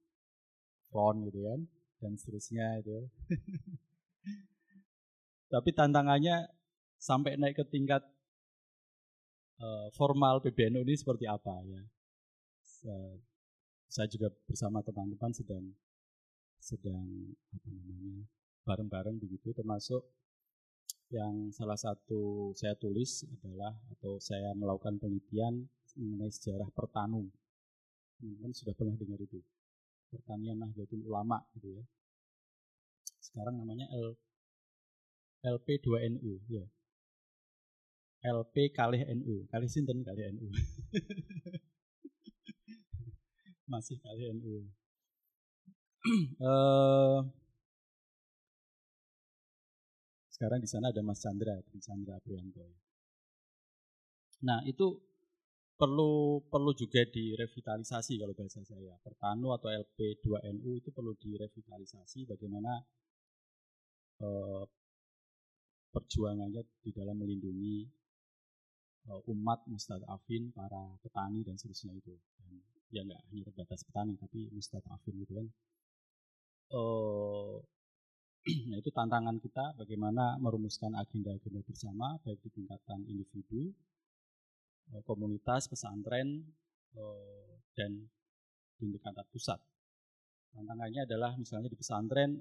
front gitu kan dan seterusnya itu. Tapi tantangannya sampai naik ke tingkat uh, formal PBNU ini seperti apa ya? Saya juga bersama teman-teman sedang sedang apa namanya bareng-bareng begitu termasuk yang salah satu saya tulis adalah atau saya melakukan penelitian mengenai sejarah pertanu. Teman-teman sudah pernah dengar itu? Pertanian Nahdlatul Ulama gitu ya. Sekarang namanya L, LP2NU ya. LP kalih NU kalih sinten? Kalih NU masih kalih NU uh, sekarang di sana ada Mas Chandra, Tri Chandra Prianto. Nah itu perlu perlu juga direvitalisasi kalau bahasa saya. Pertanu atau LP2NU itu perlu direvitalisasi bagaimana uh, perjuangannya di dalam melindungi uh, umat mustadafin, para petani dan seterusnya itu. Dan ya nggak hanya terbatas petani tapi mustadafin gitu kan uh, nah itu tantangan kita bagaimana merumuskan agenda-agenda bersama baik di tingkatan individu, uh, komunitas, pesantren, uh, dan di tingkatan pusat. Tantangannya adalah misalnya di pesantren,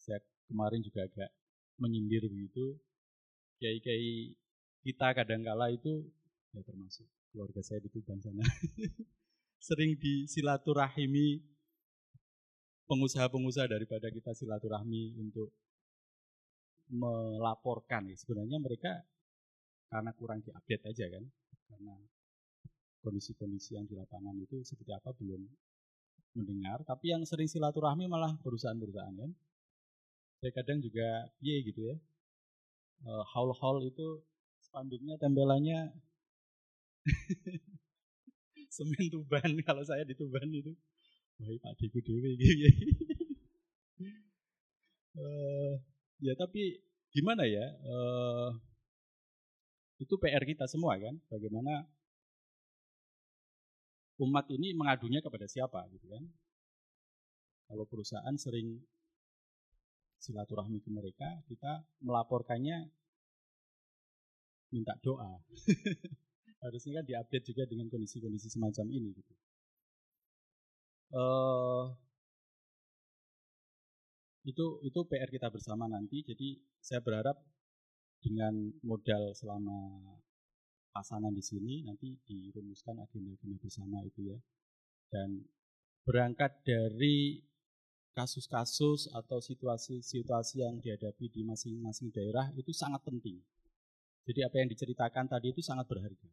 saya kemarin juga agak menyindir begitu, kiai-kiai kita kadangkala itu ya termasuk keluarga saya di Tuban sana sering disilaturahimi pengusaha-pengusaha daripada kita silaturahmi untuk melaporkan. Ya. sebenarnya mereka karena kurang diupdate aja kan karena kondisi-kondisi yang di lapangan itu seperti apa belum mendengar. Tapi yang sering silaturahmi malah perusahaan-perusahaan kan. Saya kadang juga piye gitu ya. Uh, haul-haul itu spanduknya tempelannya semen Tuban kalau saya di Tuban itu. Wah Pak Deku Dewi uh, ya tapi gimana ya uh, itu PR kita semua kan bagaimana umat ini mengadunya kepada siapa gitu kan. Kalau perusahaan sering silaturahmi ke mereka kita melaporkannya minta doa harusnya kan diupdate juga dengan kondisi-kondisi semacam ini gitu. Uh, itu itu PR kita bersama nanti. Jadi saya berharap dengan modal selama pasangan di sini nanti dirumuskan agenda-agenda bersama itu ya. Dan berangkat dari kasus-kasus atau situasi-situasi yang dihadapi di masing-masing daerah itu sangat penting. Jadi apa yang diceritakan tadi itu sangat berharga.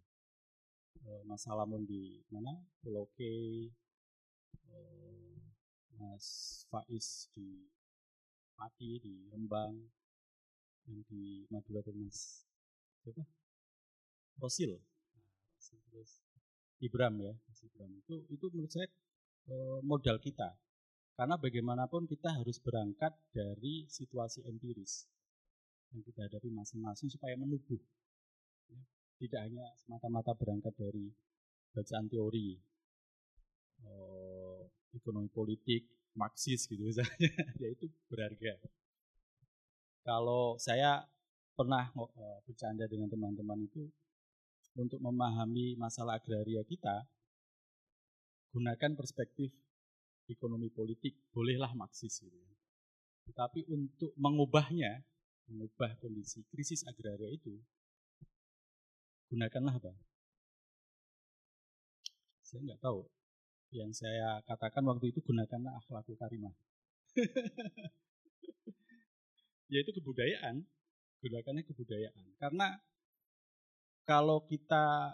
Eh, Mas Salamun di mana? Pulau K. Eh, Mas Faiz di Pati di Rembang yang di Madura itu Mas siapa? Rosil. Nah, terus. Ibram ya Mas Ibram. Itu itu menurut saya eh, modal kita. Karena bagaimanapun kita harus berangkat dari situasi empiris yang kita hadapi masing-masing supaya menubuh. Tidak hanya semata-mata berangkat dari bacaan teori, eh, ekonomi politik, Marxis gitu misalnya, ya itu berharga. Kalau saya pernah eh, bercanda dengan teman-teman itu untuk memahami masalah agraria kita, gunakan perspektif ekonomi politik, bolehlah Marxis gitu. ya. Tetapi untuk mengubahnya, mengubah kondisi krisis agraria itu, gunakanlah apa? Saya nggak tahu. Yang saya katakan waktu itu gunakanlah akhlakul karimah. Yaitu kebudayaan, gunakannya kebudayaan. Karena kalau kita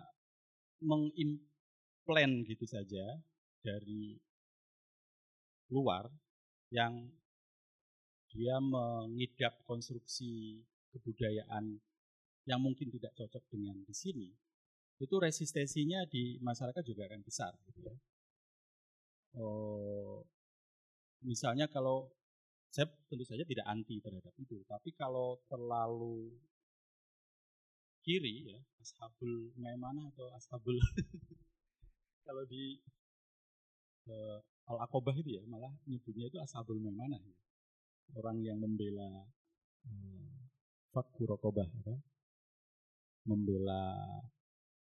mengimplan gitu saja dari luar yang dia mengidap konstruksi kebudayaan yang mungkin tidak cocok dengan di sini, itu resistensinya di masyarakat juga akan besar. Gitu ya. Oh, misalnya kalau saya tentu saja tidak anti terhadap itu, tapi kalau terlalu kiri ya, ashabul maimanah atau ashabul kalau di eh, al akobah itu ya malah nyebutnya itu ashabul maimanah ya. orang yang membela eh, fakku rokobah apa membela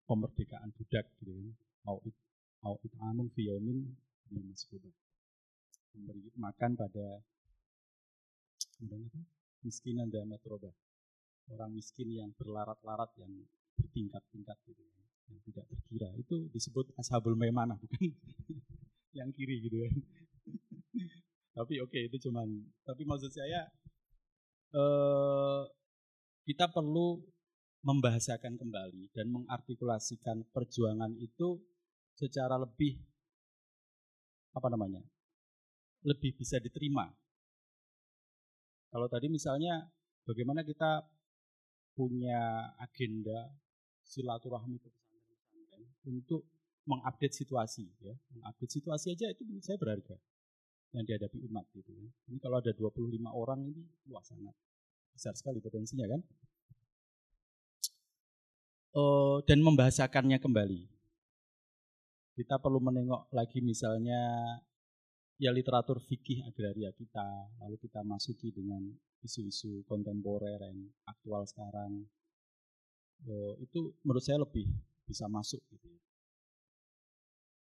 kemerdekaan budak gitu kan. Au it au it'amun fi yaumin memberi makan pada kemudian apa? Miskinan dan matrobah orang miskin yang berlarat-larat yang bertingkat-tingkat gitu ya, yang tidak terkira. Itu disebut ashabul maimanah bukan yang kiri gitu kan. Tapi oke itu cuman. Tapi maksud saya eh, kita perlu membahasakan kembali dan mengartikulasikan perjuangan itu secara lebih apa namanya lebih bisa diterima kalau tadi misalnya bagaimana kita punya agenda silaturahmi ke pesantren-pesantren untuk mengupdate situasi ya mengupdate situasi aja itu menurut saya berharga yang dihadapi umat gitu ya. Ini kalau ada 25 orang ini wah sangat besar sekali potensinya kan. Eh, dan membahasakannya kembali. Kita perlu menengok lagi misalnya ya literatur fikih agraria kita, lalu kita masuki dengan isu-isu kontemporer yang aktual sekarang. Eh, itu menurut saya lebih bisa masuk gitu.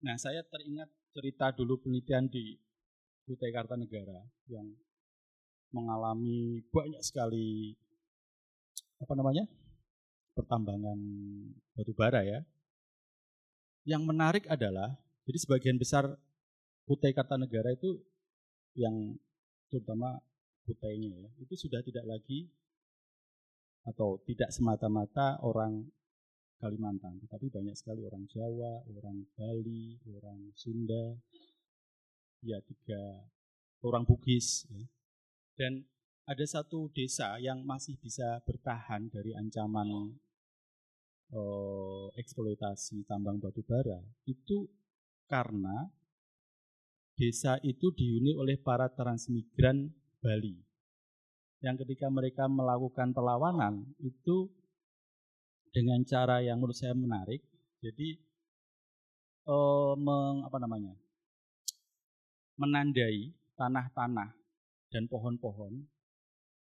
Nah, saya teringat cerita dulu penelitian di Kutai Kartanegara yang mengalami banyak sekali apa namanya pertambangan batu bara ya. Yang menarik adalah jadi sebagian besar Kutai Kartanegara itu yang terutama Kutainya ya itu sudah tidak lagi atau tidak semata-mata orang Kalimantan, tetapi banyak sekali orang Jawa, orang Bali, orang Sunda, ya tiga orang Bugis ya. dan ada satu desa yang masih bisa bertahan dari ancaman eh, eksploitasi tambang batu bara itu karena desa itu dihuni oleh para transmigran Bali. Yang ketika mereka melakukan perlawanan itu dengan cara yang menurut saya menarik jadi eh, meng, apa namanya menandai tanah-tanah dan pohon-pohon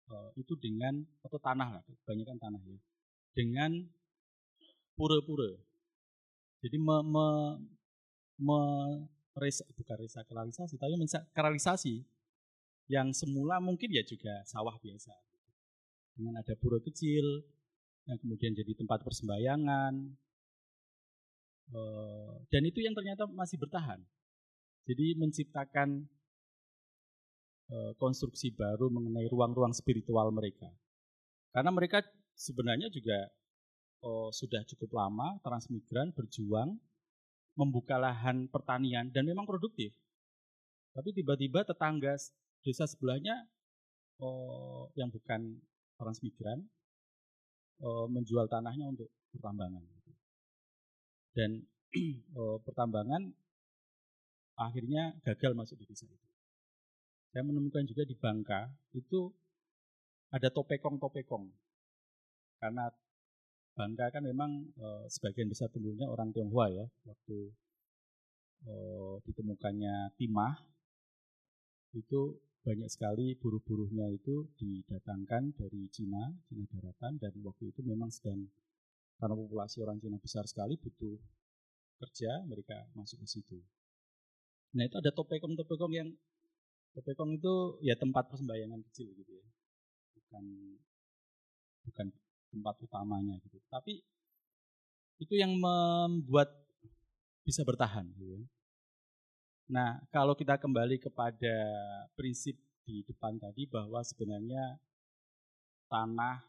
eh, itu dengan atau tanah lah, kebanyakan tanah ya, dengan pura-pura. Jadi me, me, me resa, bukan resakralisasi, tapi mensakralisasi yang semula mungkin ya juga sawah biasa. Dengan ada pura kecil, yang kemudian jadi tempat persembahyangan, eh, dan itu yang ternyata masih bertahan. Jadi menciptakan eh, konstruksi baru mengenai ruang-ruang spiritual mereka. Karena mereka sebenarnya juga oh, sudah cukup lama transmigran berjuang membuka lahan pertanian dan memang produktif. Tapi tiba-tiba tetangga desa sebelahnya oh, yang bukan transmigran oh, menjual tanahnya untuk pertambangan. Dan oh, pertambangan akhirnya gagal masuk di desa itu. saya menemukan juga di Bangka itu ada topekong-topekong. Karena Bangka kan memang e, sebagian besar penduduknya orang Tionghoa ya. Waktu e, ditemukannya timah itu banyak sekali buruh-buruhnya itu didatangkan dari Cina, Cina daratan dan waktu itu memang sedang karena populasi orang Cina besar sekali butuh kerja, mereka masuk ke situ. Nah itu ada topekong-topekong yang topekong itu ya tempat persembahyangan kecil gitu ya, bukan bukan tempat utamanya gitu. Tapi itu yang membuat bisa bertahan gitu ya. Nah, kalau kita kembali kepada prinsip di depan tadi bahwa sebenarnya tanah,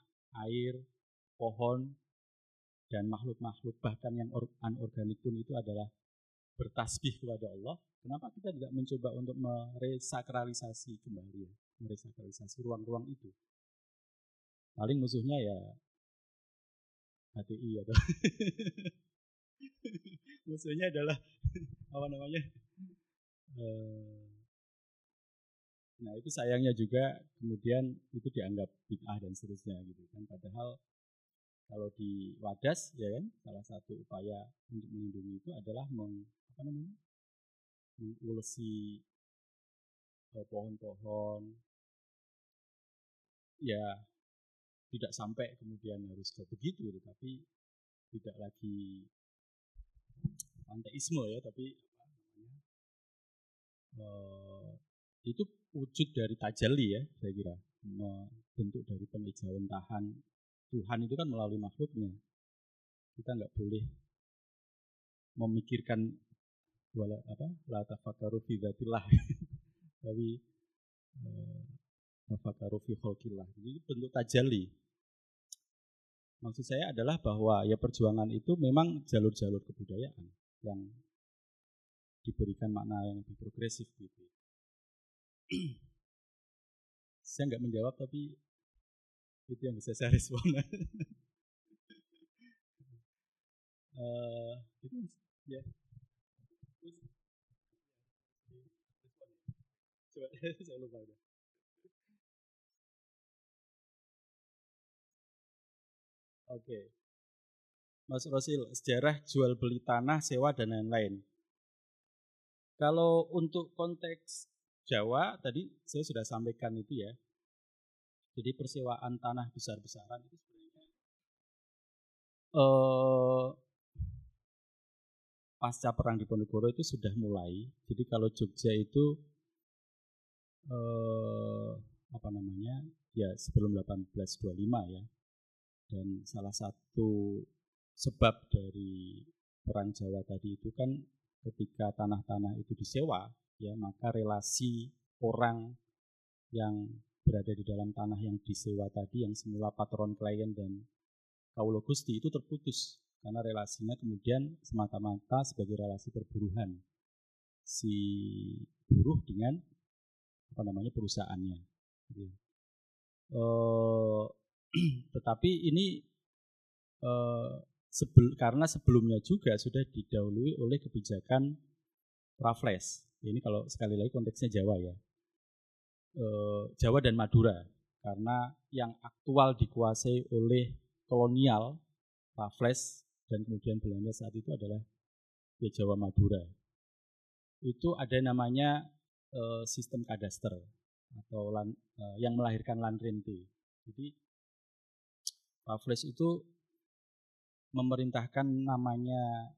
air, pohon, dan makhluk-makhluk bahkan yang anorganik pun itu adalah bertasbih kepada Allah. Kenapa kita tidak mencoba untuk meresakralisasi kembali ya, meresakralisasi ruang-ruang itu? Paling musuhnya ya HTI atau musuhnya adalah apa namanya Eh, nah itu sayangnya juga kemudian itu dianggap bid'ah dan seterusnya gitu kan. Padahal kalau di wadas ya kan salah satu upaya untuk melindungi itu adalah meng, apa namanya mengulesi eh, pohon-pohon. Ya tidak sampai kemudian harus ke begitu tetapi tidak lagi panteisme ya tapi uh, itu wujud dari tajalli ya saya kira. Bentuk dari penghijauan tahan Tuhan itu kan melalui makhluknya. Kita nggak boleh memikirkan wala apa la tafakkaru fi tapi uh, tafakkaru fi khalqillah jadi bentuk tajalli maksud saya adalah bahwa ya perjuangan itu memang jalur-jalur kebudayaan yang diberikan makna yang lebih progresif gitu. saya nggak menjawab tapi itu yang bisa saya respon. uh, itu ya. Coba saya lupa. Oke. Mas Rosil, sejarah jual beli tanah, sewa dan lain-lain. Kalau untuk konteks Jawa tadi saya sudah sampaikan itu ya. Jadi persewaan tanah besar-besaran itu sebenarnya eh, pasca perang di Ponorogo itu sudah mulai. Jadi kalau Jogja itu eh, apa namanya ya sebelum 1825 ya. Dan salah satu sebab dari perang Jawa tadi itu kan ketika tanah-tanah itu disewa, ya maka relasi orang yang berada di dalam tanah yang disewa tadi yang semula patron klien dan kaulo gusti itu terputus karena relasinya kemudian semata-mata sebagai relasi perburuhan si buruh dengan apa namanya perusahaannya. Gitu. Uh, tetapi ini uh, sebel, karena sebelumnya juga sudah didahului oleh kebijakan Raffles. Ini kalau sekali lagi konteksnya Jawa ya. E, Jawa dan Madura. Karena yang aktual dikuasai oleh kolonial Raffles dan kemudian Belanda saat itu adalah ya Jawa Madura. Itu ada namanya e, sistem kadaster atau lan, e, yang melahirkan land rente. Raffles itu memerintahkan namanya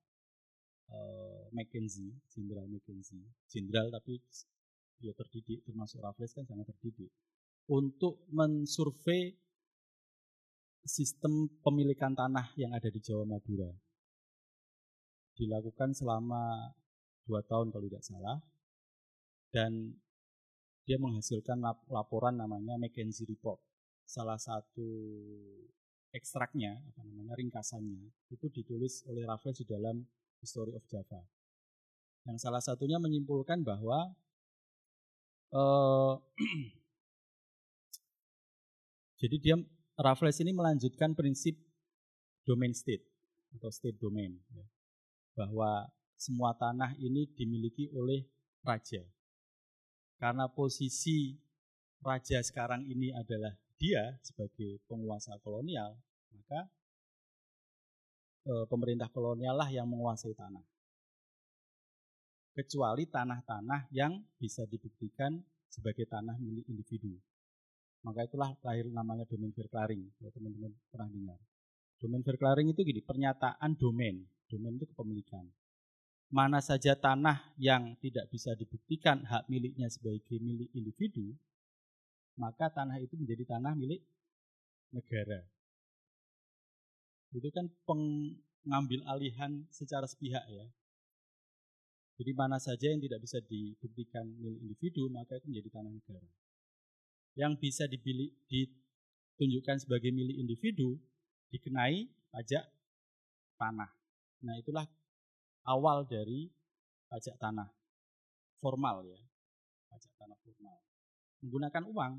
uh, Mackenzie, Jenderal Mackenzie, jenderal tapi dia terdidik termasuk Raffles kan sangat terdidik untuk mensurvei sistem pemilikan tanah yang ada di Jawa Madura. Dilakukan selama dua tahun kalau tidak salah dan dia menghasilkan laporan namanya Mackenzie Report. Salah satu ekstraknya, apa namanya ringkasannya, itu ditulis oleh Raffles di dalam History of Java. Yang salah satunya menyimpulkan bahwa uh, jadi dia Raffles ini melanjutkan prinsip domain state atau state domain, ya, bahwa semua tanah ini dimiliki oleh raja. karena posisi raja sekarang ini adalah dia sebagai penguasa kolonial, maka e, pemerintah kolonial lah yang menguasai tanah. Kecuali tanah-tanah yang bisa dibuktikan sebagai tanah milik individu. Maka itulah lahir namanya domain verklaring, kalau teman-teman pernah dengar. Domain verklaring itu gini, pernyataan domain. Domain itu kepemilikan. Mana saja tanah yang tidak bisa dibuktikan hak miliknya sebagai milik individu, maka tanah itu menjadi tanah milik negara. Itu kan pengambil alihan secara sepihak ya. Jadi mana saja yang tidak bisa dibuktikan milik individu, maka itu menjadi tanah negara. Yang bisa dibili, ditunjukkan sebagai milik individu, dikenai pajak tanah. Nah itulah awal dari pajak tanah formal ya, pajak tanah formal. Menggunakan uang,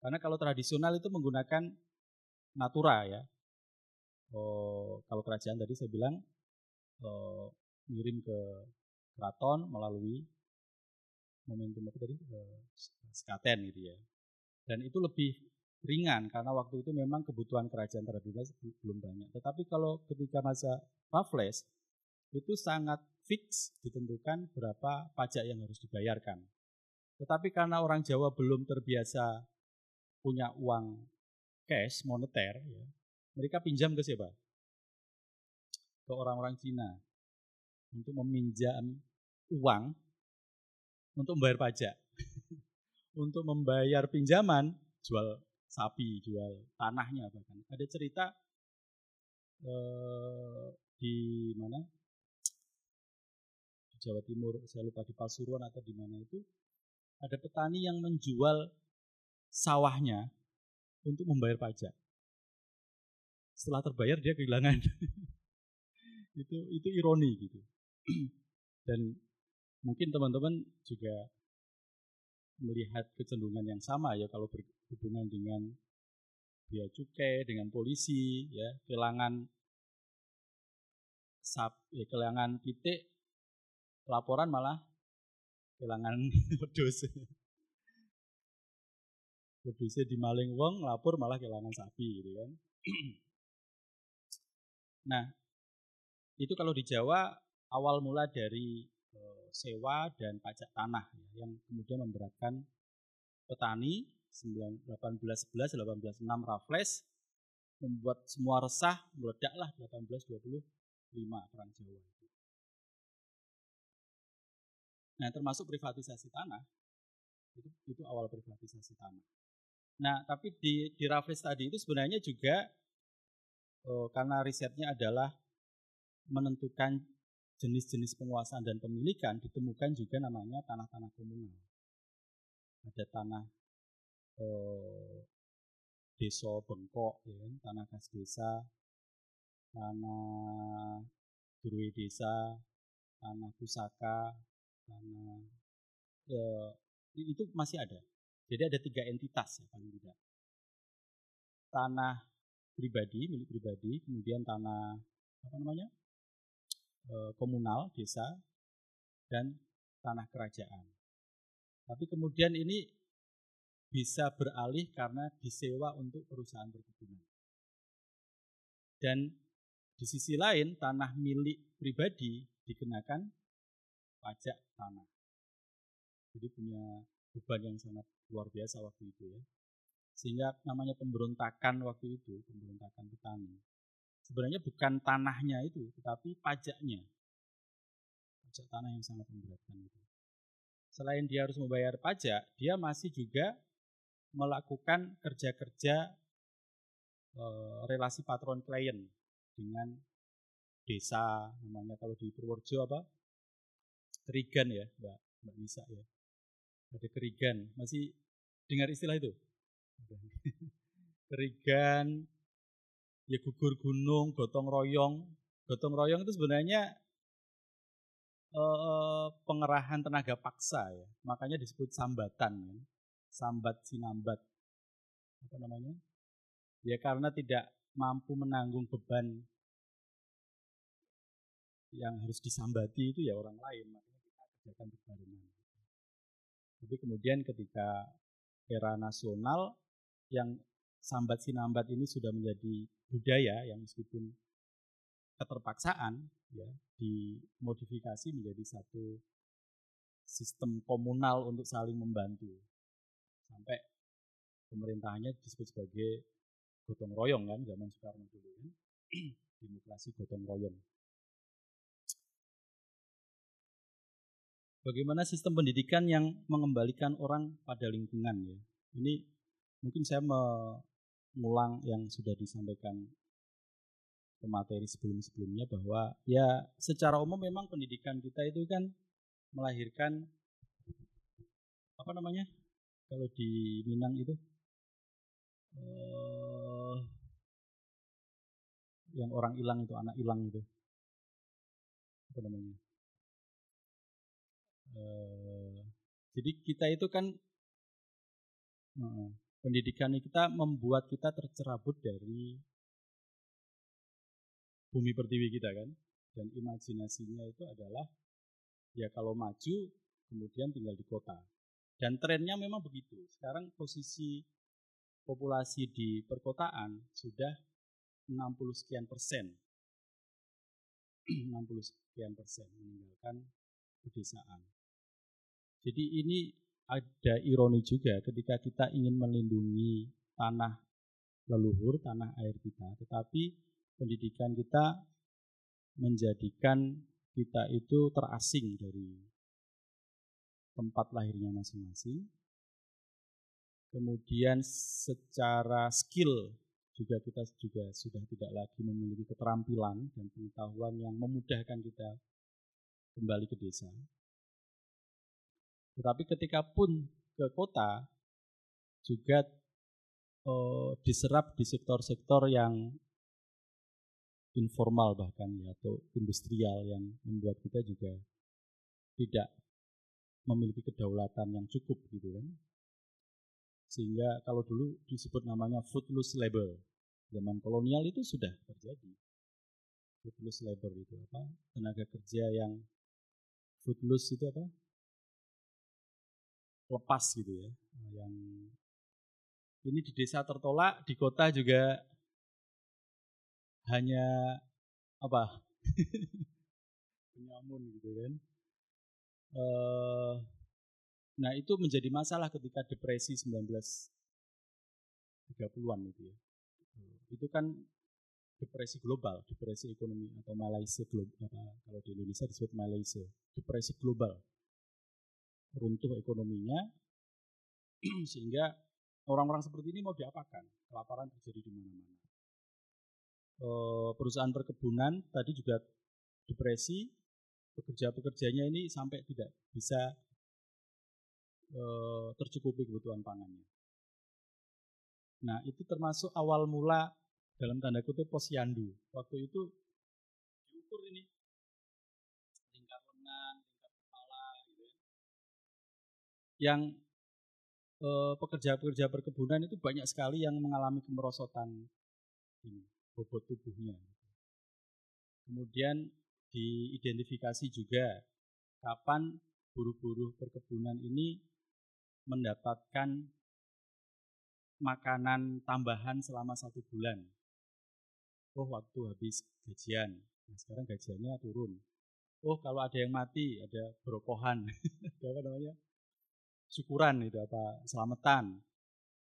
karena kalau tradisional itu menggunakan natura ya. Oh, kalau kerajaan tadi saya bilang oh, ngirim ke keraton melalui momentum apa tadi eh, sekaten gitu ya. Dan itu lebih ringan karena waktu itu memang kebutuhan kerajaan terhadap belum banyak. Tetapi kalau ketika masa Raffles itu sangat fix ditentukan berapa pajak yang harus dibayarkan. Tetapi karena orang Jawa belum terbiasa punya uang cash moneter, ya, mereka pinjam ke siapa? Ke orang-orang Cina untuk meminjam uang untuk membayar pajak. untuk membayar pinjaman jual sapi, jual tanahnya bahkan. Ada cerita eh, di mana? Di Jawa Timur, saya lupa di Pasuruan atau di mana itu ada petani yang menjual sawahnya untuk membayar pajak. Setelah terbayar dia kehilangan. itu itu ironi gitu. Dan mungkin teman-teman juga melihat kecenderungan yang sama ya kalau berhubungan dengan biaya cukai, dengan polisi, ya kehilangan sap, ya, kehilangan titik laporan malah kehilangan wedus. Wedusnya di maling wong, lapor malah kehilangan sapi gitu kan. nah, itu kalau di Jawa awal mula dari sewa dan pajak tanah ya, yang kemudian memberatkan petani 1811 1806 Raffles membuat semua resah meledaklah 1825 perang Jawa. Nah, termasuk privatisasi tanah. Itu, itu awal privatisasi tanah. Nah, tapi di, di Raffles tadi itu sebenarnya juga oh, karena risetnya adalah menentukan jenis-jenis penguasaan dan pemilikan ditemukan juga namanya tanah-tanah komunal. Ada tanah eh, desa bengkok, ya, kan, tanah kas desa, tanah durwe desa, tanah pusaka, tanah eh, itu masih ada. Jadi ada tiga entitas ya paling tidak. Tanah pribadi, milik pribadi, kemudian tanah apa namanya? Eh, komunal desa dan tanah kerajaan. Tapi kemudian ini bisa beralih karena disewa untuk perusahaan perkebunan. Dan di sisi lain tanah milik pribadi dikenakan pajak tanah. Jadi punya beban yang sangat luar biasa waktu itu ya. Sehingga namanya pemberontakan waktu itu, pemberontakan petani sebenarnya bukan tanahnya itu, tetapi pajaknya. Pajak tanah yang sangat memberatkan itu. Selain dia harus membayar pajak, dia masih juga melakukan kerja-kerja e, relasi patron klien dengan desa namanya kalau di Purworejo apa kerigan ya Mbak Mbak Nisa ya ada kerigan masih dengar istilah itu kerigan ya gugur gunung, gotong royong. Gotong royong itu sebenarnya eh, pengerahan tenaga paksa ya. Makanya disebut sambatan ya. Sambat sinambat. Apa namanya? Ya karena tidak mampu menanggung beban yang harus disambati itu ya orang lain berbarengan Tapi kemudian ketika era nasional yang sambat sinambat ini sudah menjadi budaya yang meskipun keterpaksaan ya dimodifikasi menjadi satu sistem komunal untuk saling membantu. Sampai pemerintahannya disebut sebagai gotong royong kan zaman Soekarno dulu kan. Demokrasi gotong royong bagaimana sistem pendidikan yang mengembalikan orang pada lingkungan ya? Ini mungkin saya mengulang yang sudah disampaikan pemateri sebelum-sebelumnya bahwa ya secara umum memang pendidikan kita itu kan melahirkan apa namanya kalau di Minang itu uh, yang orang hilang itu anak hilang itu. Apa namanya uh, jadi kita itu kan uh, pendidikan kita membuat kita tercerabut dari bumi pertiwi kita kan dan imajinasinya itu adalah ya kalau maju kemudian tinggal di kota. Dan trennya memang begitu. Sekarang posisi populasi di perkotaan sudah 60 sekian persen. 60 sekian persen meninggalkan pedesaan. Jadi ini ada ironi juga ketika kita ingin melindungi tanah leluhur, tanah air kita, tetapi pendidikan kita menjadikan kita itu terasing dari tempat lahirnya masing-masing. Kemudian secara skill juga kita juga sudah tidak lagi memiliki keterampilan dan pengetahuan yang memudahkan kita kembali ke desa. Tetapi ketika pun ke kota juga oh, diserap di sektor-sektor yang informal bahkan ya atau industrial yang membuat kita juga tidak memiliki kedaulatan yang cukup gitu kan. Sehingga kalau dulu disebut namanya foodless labor. Zaman kolonial itu sudah terjadi. Foodless labor itu apa? Tenaga kerja yang foodless itu apa? Lepas gitu ya. Yang ini di desa tertolak, di kota juga hanya apa? Penyamun gitu kan. Uh, nah itu menjadi masalah ketika depresi 1930-an itu ya. Itu kan depresi global, depresi ekonomi atau Malaysia global kalau di Indonesia disebut Malaysia, depresi global, runtuh ekonominya, sehingga orang-orang seperti ini mau diapakan? Kelaparan terjadi di mana-mana. Eh, perusahaan perkebunan tadi juga depresi, pekerja-pekerjanya ini sampai tidak bisa eh, tercukupi kebutuhan pangannya. Nah, itu termasuk awal mula dalam tanda kutip posyandu. Waktu itu Yang eh, pekerja-pekerja perkebunan itu banyak sekali yang mengalami kemerosotan bobot tubuhnya. Kemudian diidentifikasi juga kapan buruh-buruh perkebunan ini mendapatkan makanan tambahan selama satu bulan. Oh, waktu habis gajian. Nah, sekarang gajiannya turun. Oh, kalau ada yang mati, ada berokohan. ada apa namanya? Syukuran itu apa? Selamatan.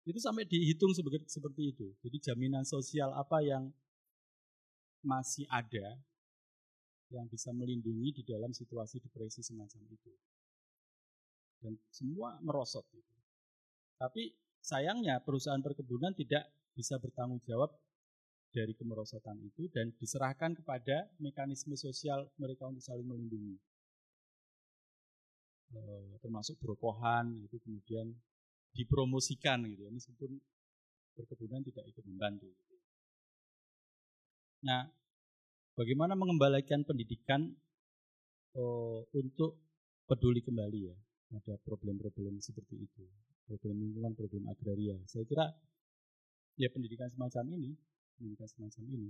Itu sampai dihitung sebagai seperti itu. Jadi jaminan sosial apa yang masih ada yang bisa melindungi di dalam situasi depresi semacam itu. Dan semua merosot itu. Tapi sayangnya perusahaan perkebunan tidak bisa bertanggung jawab dari kemerosotan itu dan diserahkan kepada mekanisme sosial mereka untuk saling melindungi. E, termasuk berokohan itu kemudian dipromosikan gitu ya meskipun perkebunan tidak ikut membantu. Gitu. Nah, bagaimana mengembalikan pendidikan oh, untuk peduli kembali ya ada problem-problem seperti itu, problem lingkungan, problem agraria. Saya kira ya pendidikan semacam ini, pendidikan semacam ini,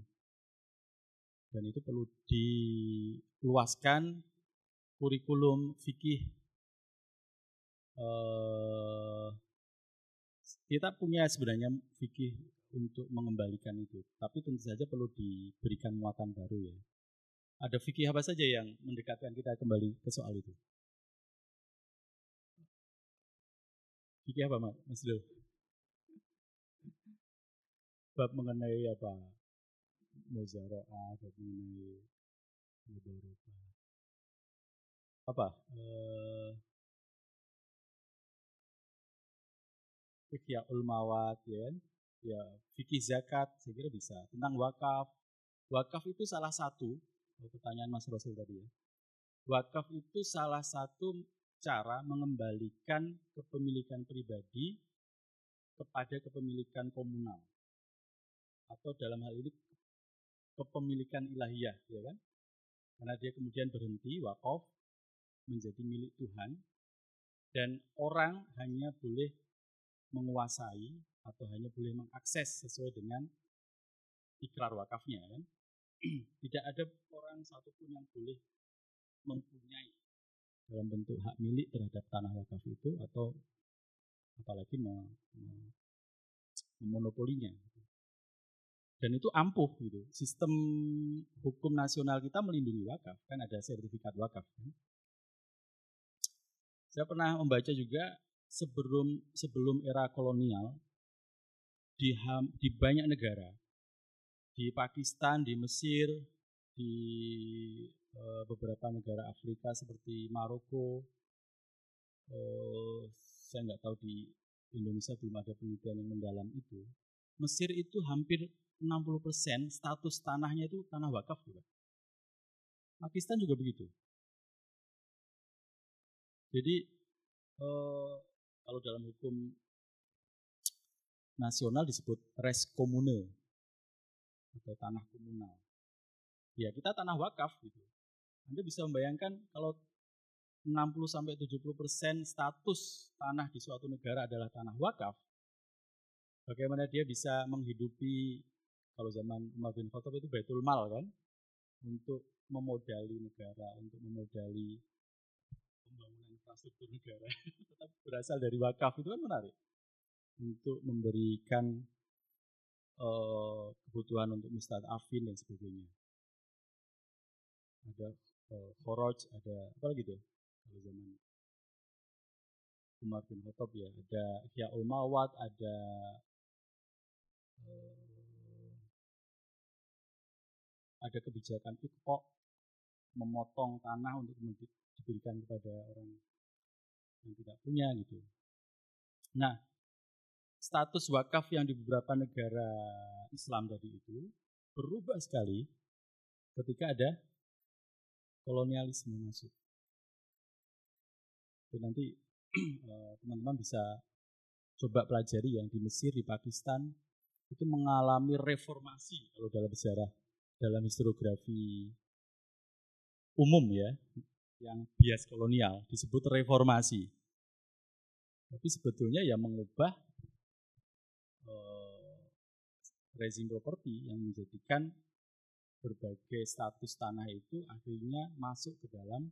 dan itu perlu diluaskan kurikulum fikih eh, kita punya sebenarnya fikih untuk mengembalikan itu, tapi tentu saja perlu diberikan muatan baru ya. Ada fikih apa saja yang mendekatkan kita kembali ke soal itu? Fikih apa Mas Dul? Bab mengenai apa? Muzaro'ah, bab mengenai. Apa? Eh, fikih ulmawat ya kan? Ya, fikih zakat saya kira bisa. Tentang wakaf. Wakaf itu salah satu oh, pertanyaan Mas Rasul tadi ya. Wakaf itu salah satu cara mengembalikan kepemilikan pribadi kepada kepemilikan komunal atau dalam hal ini kepemilikan ilahiyah ya kan karena dia kemudian berhenti wakaf menjadi milik Tuhan dan orang hanya boleh menguasai atau hanya boleh mengakses sesuai dengan ikrar wakafnya kan? Tidak ada orang satupun yang boleh mempunyai dalam bentuk hak milik terhadap tanah wakaf itu atau apalagi memonopolinya. Dan itu ampuh gitu. Sistem hukum nasional kita melindungi wakaf kan? Ada sertifikat wakaf kan? Saya pernah membaca juga sebelum sebelum era kolonial di, di banyak negara, di Pakistan, di Mesir, di e, beberapa negara Afrika seperti Maroko, e, saya nggak tahu di Indonesia belum ada penelitian yang mendalam itu. Mesir itu hampir 60% status tanahnya itu tanah wakaf juga. Pakistan juga begitu. Jadi e, kalau dalam hukum nasional disebut res komune atau tanah komunal. Ya, kita tanah wakaf gitu. Anda bisa membayangkan kalau 60 sampai 70% status tanah di suatu negara adalah tanah wakaf, bagaimana dia bisa menghidupi kalau zaman Umar bin Khattab itu Baitul Mal kan untuk memodali negara, untuk memodali infrastruktur negara tetap berasal dari wakaf itu kan menarik untuk memberikan uh, kebutuhan untuk mustadafin dan sebagainya. Ada uh, ada apa lagi tuh kalau zaman Umar bin Khattab ya, ada Hyaul Mawad, ada uh, ada kebijakan ikok memotong tanah untuk diberikan kepada orang yang tidak punya gitu. Nah, status wakaf yang di beberapa negara Islam tadi itu berubah sekali ketika ada kolonialisme masuk. Dan nanti eh, teman-teman bisa coba pelajari yang di Mesir, di Pakistan itu mengalami reformasi kalau dalam sejarah dalam historiografi umum ya yang bias kolonial disebut reformasi. Tapi sebetulnya ya mengubah Eh, rezim properti yang menjadikan berbagai status tanah itu akhirnya masuk ke dalam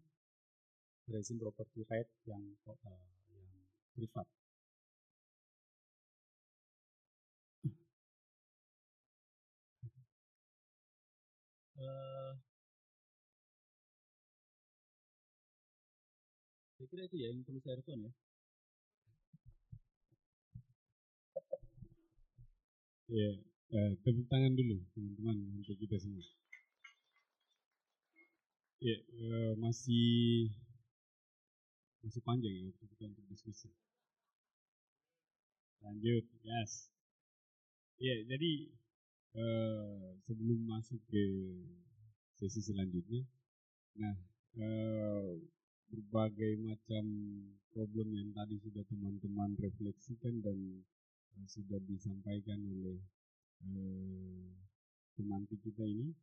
rezim property right yang uh, yang privat. Uh, kira itu ya yang perlu saya respon ya. Ya, eh, tepuk tangan dulu teman-teman untuk kita semua. Ya, eh, masih masih panjang ya waktu kita untuk diskusi. Lanjut, yes. Ya, jadi eh, sebelum masuk ke sesi selanjutnya, nah eh, berbagai macam problem yang tadi sudah teman-teman refleksikan dan uh, sudah disampaikan oleh uh, pemantik kita ini.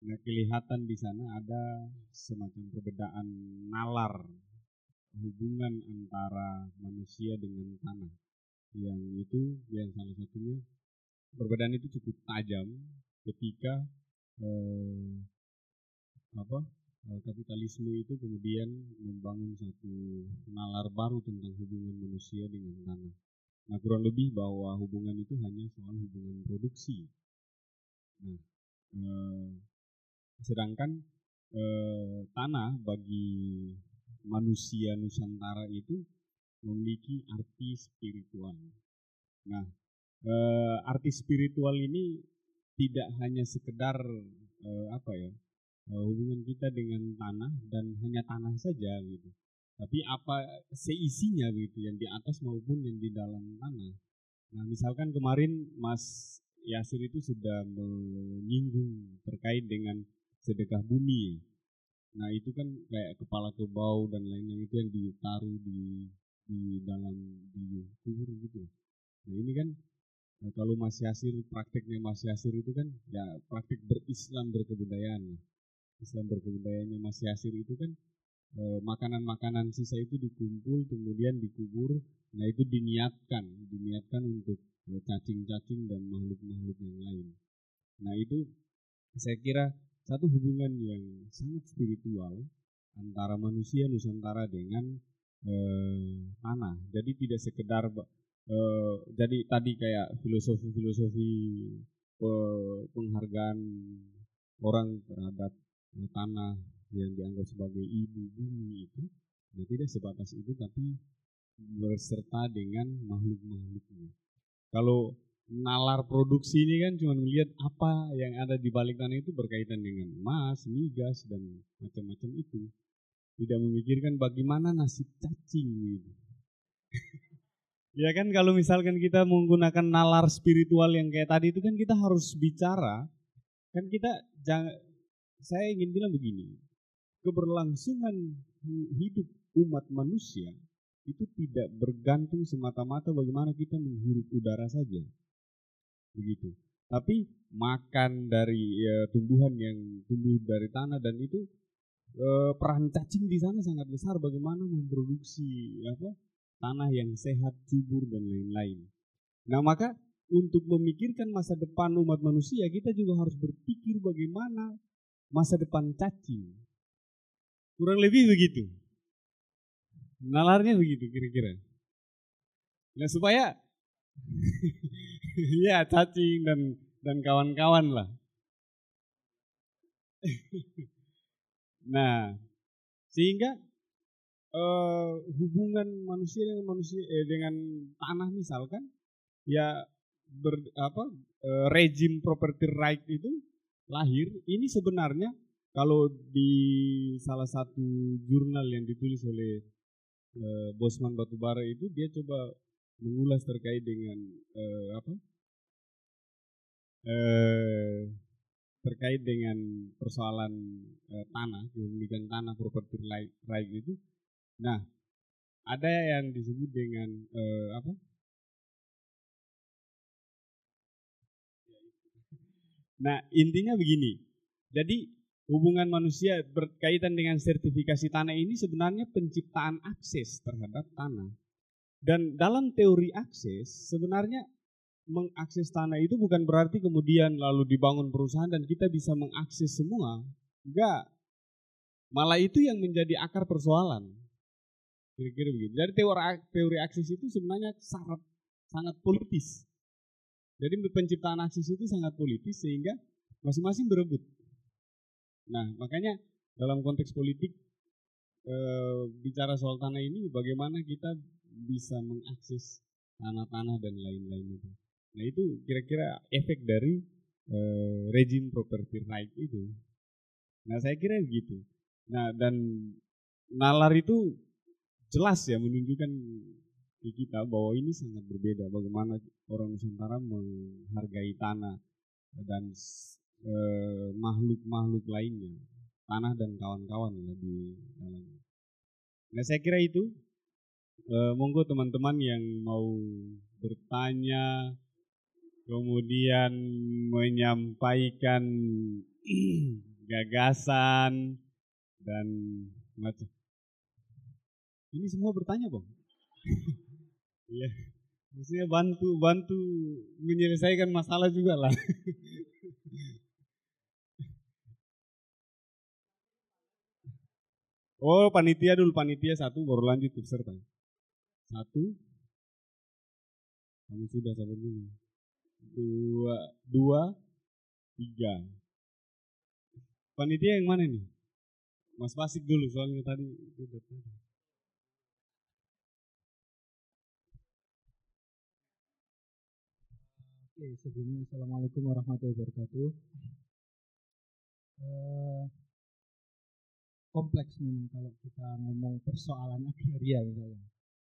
Nah, kelihatan di sana ada semacam perbedaan nalar hubungan antara manusia dengan tanah. Yang itu yang salah satunya perbedaan itu cukup tajam ketika eh, apa kapitalisme itu kemudian membangun satu nalar baru tentang hubungan manusia dengan tanah. Nah kurang lebih bahwa hubungan itu hanya soal hubungan produksi. Nah, eh, sedangkan eh, tanah bagi manusia Nusantara itu memiliki arti spiritual. Nah, eh, arti spiritual ini tidak hanya sekedar eh, apa ya eh, hubungan kita dengan tanah dan hanya tanah saja gitu, tapi apa seisinya gitu yang di atas maupun yang di dalam tanah. Nah, misalkan kemarin Mas Yasir itu sudah menyinggung terkait dengan sedekah bumi. ya. Nah, itu kan kayak kepala kebau dan lain-lain itu yang ditaruh di di dalam di kubur gitu. Nah, ini kan eh, kalau Mas Yasir prakteknya Mas Yasir itu kan ya praktek berislam berkebudayaan. Islam berkebudayaannya Mas Yasir itu kan eh, makanan-makanan sisa itu dikumpul kemudian dikubur. Nah, itu diniatkan, diniatkan untuk eh, cacing-cacing dan makhluk-makhluk yang lain. Nah, itu saya kira satu hubungan yang sangat spiritual antara manusia Nusantara dengan eh, tanah. Jadi tidak sekedar eh, jadi tadi kayak filosofi-filosofi pe- penghargaan orang terhadap tanah yang dianggap sebagai ibu bumi itu, nah tidak sebatas itu tapi berserta dengan makhluk-makhluknya. Kalau nalar produksi ini kan cuma melihat apa yang ada di balik tanah itu berkaitan dengan emas, migas dan macam-macam itu. Tidak memikirkan bagaimana nasib cacing gitu. ya kan kalau misalkan kita menggunakan nalar spiritual yang kayak tadi itu kan kita harus bicara kan kita jangan saya ingin bilang begini keberlangsungan hidup umat manusia itu tidak bergantung semata-mata bagaimana kita menghirup udara saja. Begitu. Tapi makan dari ya, tumbuhan yang tumbuh dari tanah dan itu eh, peran cacing di sana sangat besar bagaimana memproduksi apa tanah yang sehat subur dan lain-lain. Nah maka untuk memikirkan masa depan umat manusia kita juga harus berpikir bagaimana masa depan cacing. Kurang lebih begitu. Nalarnya begitu kira-kira. Nah supaya ya cacing dan dan kawan-kawan lah. Nah sehingga eh, hubungan manusia dengan manusia eh, dengan tanah misalkan ya ber, apa eh, rezim property right itu lahir ini sebenarnya kalau di salah satu jurnal yang ditulis oleh eh, Bosman Batubara itu dia coba mengulas terkait dengan eh, apa? Eh, terkait dengan persoalan eh, tanah kepemilikan tanah property right, itu. Nah ada yang disebut dengan eh, apa nah intinya begini jadi hubungan manusia berkaitan dengan sertifikasi tanah ini sebenarnya penciptaan akses terhadap tanah dan dalam teori akses sebenarnya mengakses tanah itu bukan berarti kemudian lalu dibangun perusahaan dan kita bisa mengakses semua. Enggak. Malah itu yang menjadi akar persoalan. Kira-kira begitu. Jadi teori, teori akses itu sebenarnya sangat sangat politis. Jadi penciptaan akses itu sangat politis sehingga masing-masing berebut. Nah, makanya dalam konteks politik eh, bicara soal tanah ini bagaimana kita bisa mengakses tanah-tanah dan lain-lain itu. Nah itu kira-kira efek dari eh, rezim property right itu. Nah saya kira begitu. Nah dan nalar itu jelas ya menunjukkan di kita bahwa ini sangat berbeda. Bagaimana orang Nusantara menghargai tanah dan eh, makhluk-makhluk lainnya, tanah dan kawan-kawan di dalamnya. Nah saya kira itu. Eh, monggo teman-teman yang mau bertanya kemudian menyampaikan gagasan dan macam ini semua bertanya bang iya maksudnya bantu bantu menyelesaikan masalah juga lah Oh, panitia dulu, panitia satu baru lanjut peserta. Satu. Kamu sudah sabar dulu. Dua, dua, tiga. Panitia yang mana nih? Mas Pasik dulu soalnya tadi. Oke, sebelumnya Assalamualaikum warahmatullahi wabarakatuh. Eh, kompleks memang kalau kita ngomong persoalan agraria misalnya.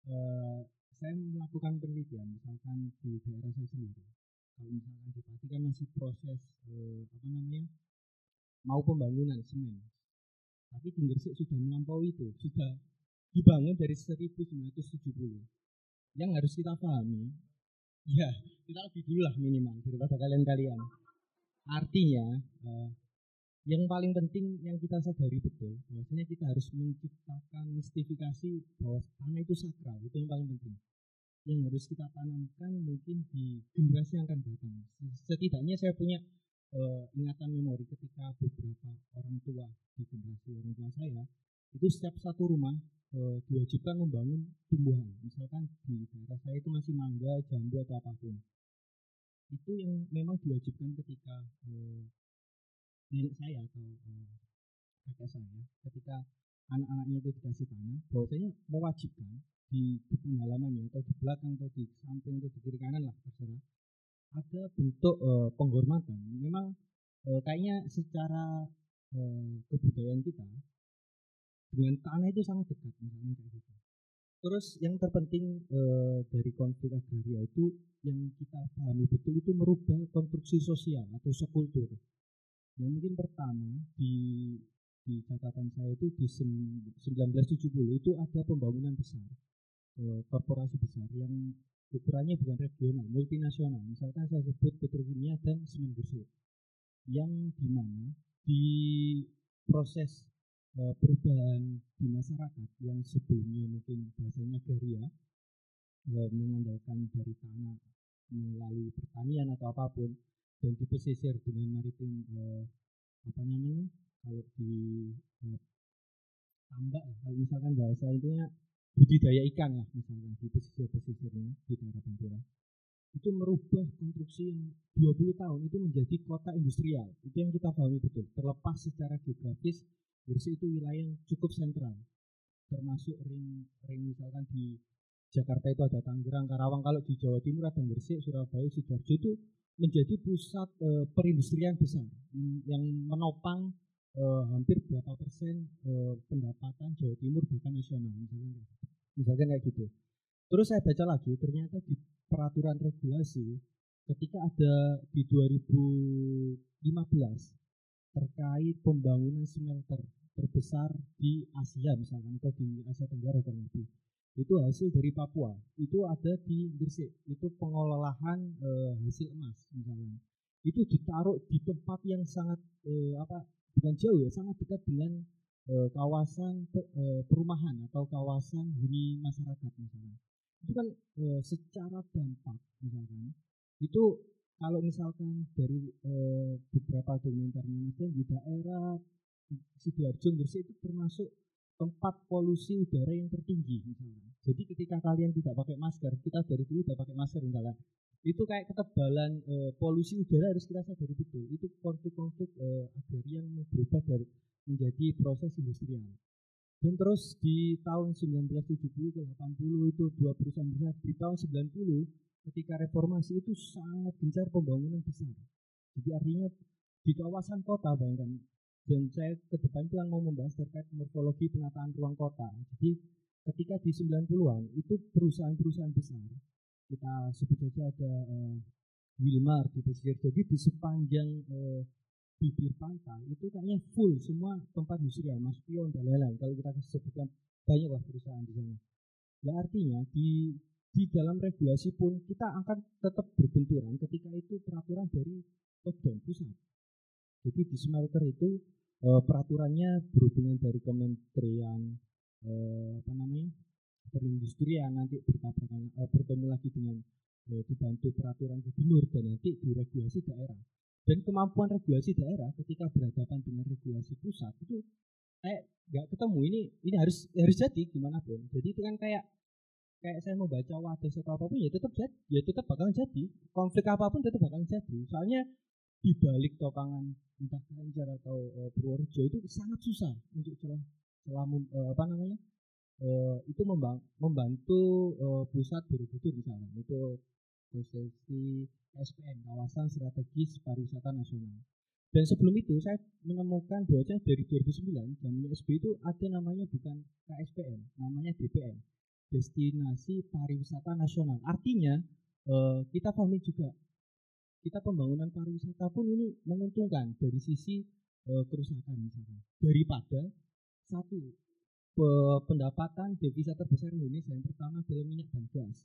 Eh, saya melakukan penelitian misalkan di daerah saya sendiri. Kalau misalkan di Pati kan masih proses eh, apa namanya mau pembangunan semen. Tapi di Gresik sudah melampaui itu, sudah dibangun dari 1970. Yang harus kita pahami, ya kita lebih dulu lah minimal daripada kalian-kalian. Artinya eh, yang paling penting yang kita sadari betul bahwasanya kita harus menciptakan mistifikasi bahwa tanah itu sakral itu yang paling penting yang harus kita tanamkan mungkin di generasi yang akan datang setidaknya saya punya eh, ingatan memori ketika beberapa orang tua di generasi orang tua saya itu setiap satu rumah eh, diwajibkan membangun tumbuhan. Misalkan di daerah saya itu masih mangga jambu atau apa pun. Itu yang memang diwajibkan ketika eh, nenek saya atau eh, kakek saya ketika anak-anaknya itu dikasih tanah bahwasanya mewajibkan di depan halamannya atau di belakang atau di samping atau di kiri kanan lah terserah. Ada bentuk eh, penghormatan. Memang eh, kayaknya secara eh, kebudayaan kita dengan tanah itu sangat dekat misalnya kayak gitu. Terus yang terpenting eh, dari konflik agraria itu yang kita pahami betul itu merubah konstruksi sosial atau subkultur yang mungkin pertama di di catatan saya itu di sem- 1970 itu ada pembangunan besar eh, korporasi besar yang ukurannya bukan regional multinasional. Misalkan saya sebut petrokimia dan semen gresik. Yang di mana di proses eh, perubahan di masyarakat yang sebelumnya mungkin bahasanya agraria eh, mengandalkan dari tanah melalui pertanian atau apa pun dan di pesisir dengan maritim eh, apa namanya kalau di tambak kalau misalkan bahasa itunya budidaya ikan lah misalkan di pesisir pesisirnya di daerah Pantura. Itu merubah konstruksi yang 20 tahun itu menjadi kota industrial. Itu yang kita pahami betul terlepas secara geografis Gresik itu wilayah yang cukup sentral termasuk ring ring misalkan di Jakarta itu ada Tangerang, Karawang, kalau di Jawa Timur ada Gresik, Surabaya, Sidoarjo itu menjadi pusat eh, perindustrian besar yang, menopang eh, hampir berapa persen eh, pendapatan Jawa Timur bahkan nasional misalnya kayak gitu. misalkan kayak gitu. Terus saya baca lagi ternyata di peraturan regulasi ketika ada di 2015 terkait pembangunan smelter terbesar di Asia misalkan atau di Asia Tenggara kurang lebih. Itu hasil dari Papua. Itu ada di Gresik. Itu pengolahan eh, hasil emas misalnya itu ditaruh di tempat yang sangat eh, apa bukan jauh ya sangat dekat dengan eh, kawasan pe- eh, perumahan atau kawasan huni masyarakat misalnya itu kan eh, secara dampak misalkan. Itu kalau misalkan dari eh, beberapa dokumenternya Dan, di daerah Sidoarjo Gresik itu termasuk tempat polusi udara yang tertinggi. Jadi ketika kalian tidak pakai masker, kita dari dulu tidak pakai masker misalnya. Itu kayak ketebalan eh, polusi udara harus kita sadari betul. Itu konflik-konflik eh, agraria yang berubah dari menjadi proses industrial. Dan terus di tahun 1970 ke 80 itu dua perusahaan besar. Di tahun 90 ketika reformasi itu sangat gencar pembangunan besar. Jadi artinya di kawasan kota bayangkan dan saya ke depan itu mau membahas terkait morfologi penataan ruang kota. Jadi ketika di 90-an itu perusahaan-perusahaan besar kita sebut saja ada eh, Wilmar di pesisir. Jadi di sepanjang eh, bibir pantai itu kayaknya full semua tempat industrial, Mas Pion dan lain-lain. Kalau kita sebutkan banyaklah perusahaan di sana. Nah artinya di di dalam regulasi pun kita akan tetap berbenturan ketika itu peraturan dari top down pusat. Jadi di smelter itu eh, peraturannya berhubungan dari kementerian eh, apa namanya perindustrian nanti bertabrakan eh, bertemu lagi dengan eh, dibantu peraturan gubernur dan nanti diregulasi daerah. Dan kemampuan regulasi daerah ketika berhadapan dengan regulasi pusat itu kayak nggak ketemu. Ini ini harus harus jadi gimana pun. Jadi itu kan kayak kayak saya mau baca wadah atau apa pun ya tetap jadi ya tetap bakalan jadi. Konflik apa pun tetap bakalan jadi. Soalnya di balik topangan entah Ganjar atau uh, Purworejo itu sangat susah untuk celah celah uh, apa namanya uh, itu membang, membantu uh, pusat Borobudur misalnya itu posisi SPN kawasan strategis pariwisata nasional dan sebelum itu saya menemukan bahwa dari 2009 zamannya SB itu ada namanya bukan KSPN, namanya DPN, Destinasi Pariwisata Nasional. Artinya eh, kita pahami juga kita pembangunan pariwisata pun ini menguntungkan dari sisi eh, kerusakan misalkan. Daripada satu pendapatan devisa terbesar Indonesia yang pertama adalah minyak dan gas,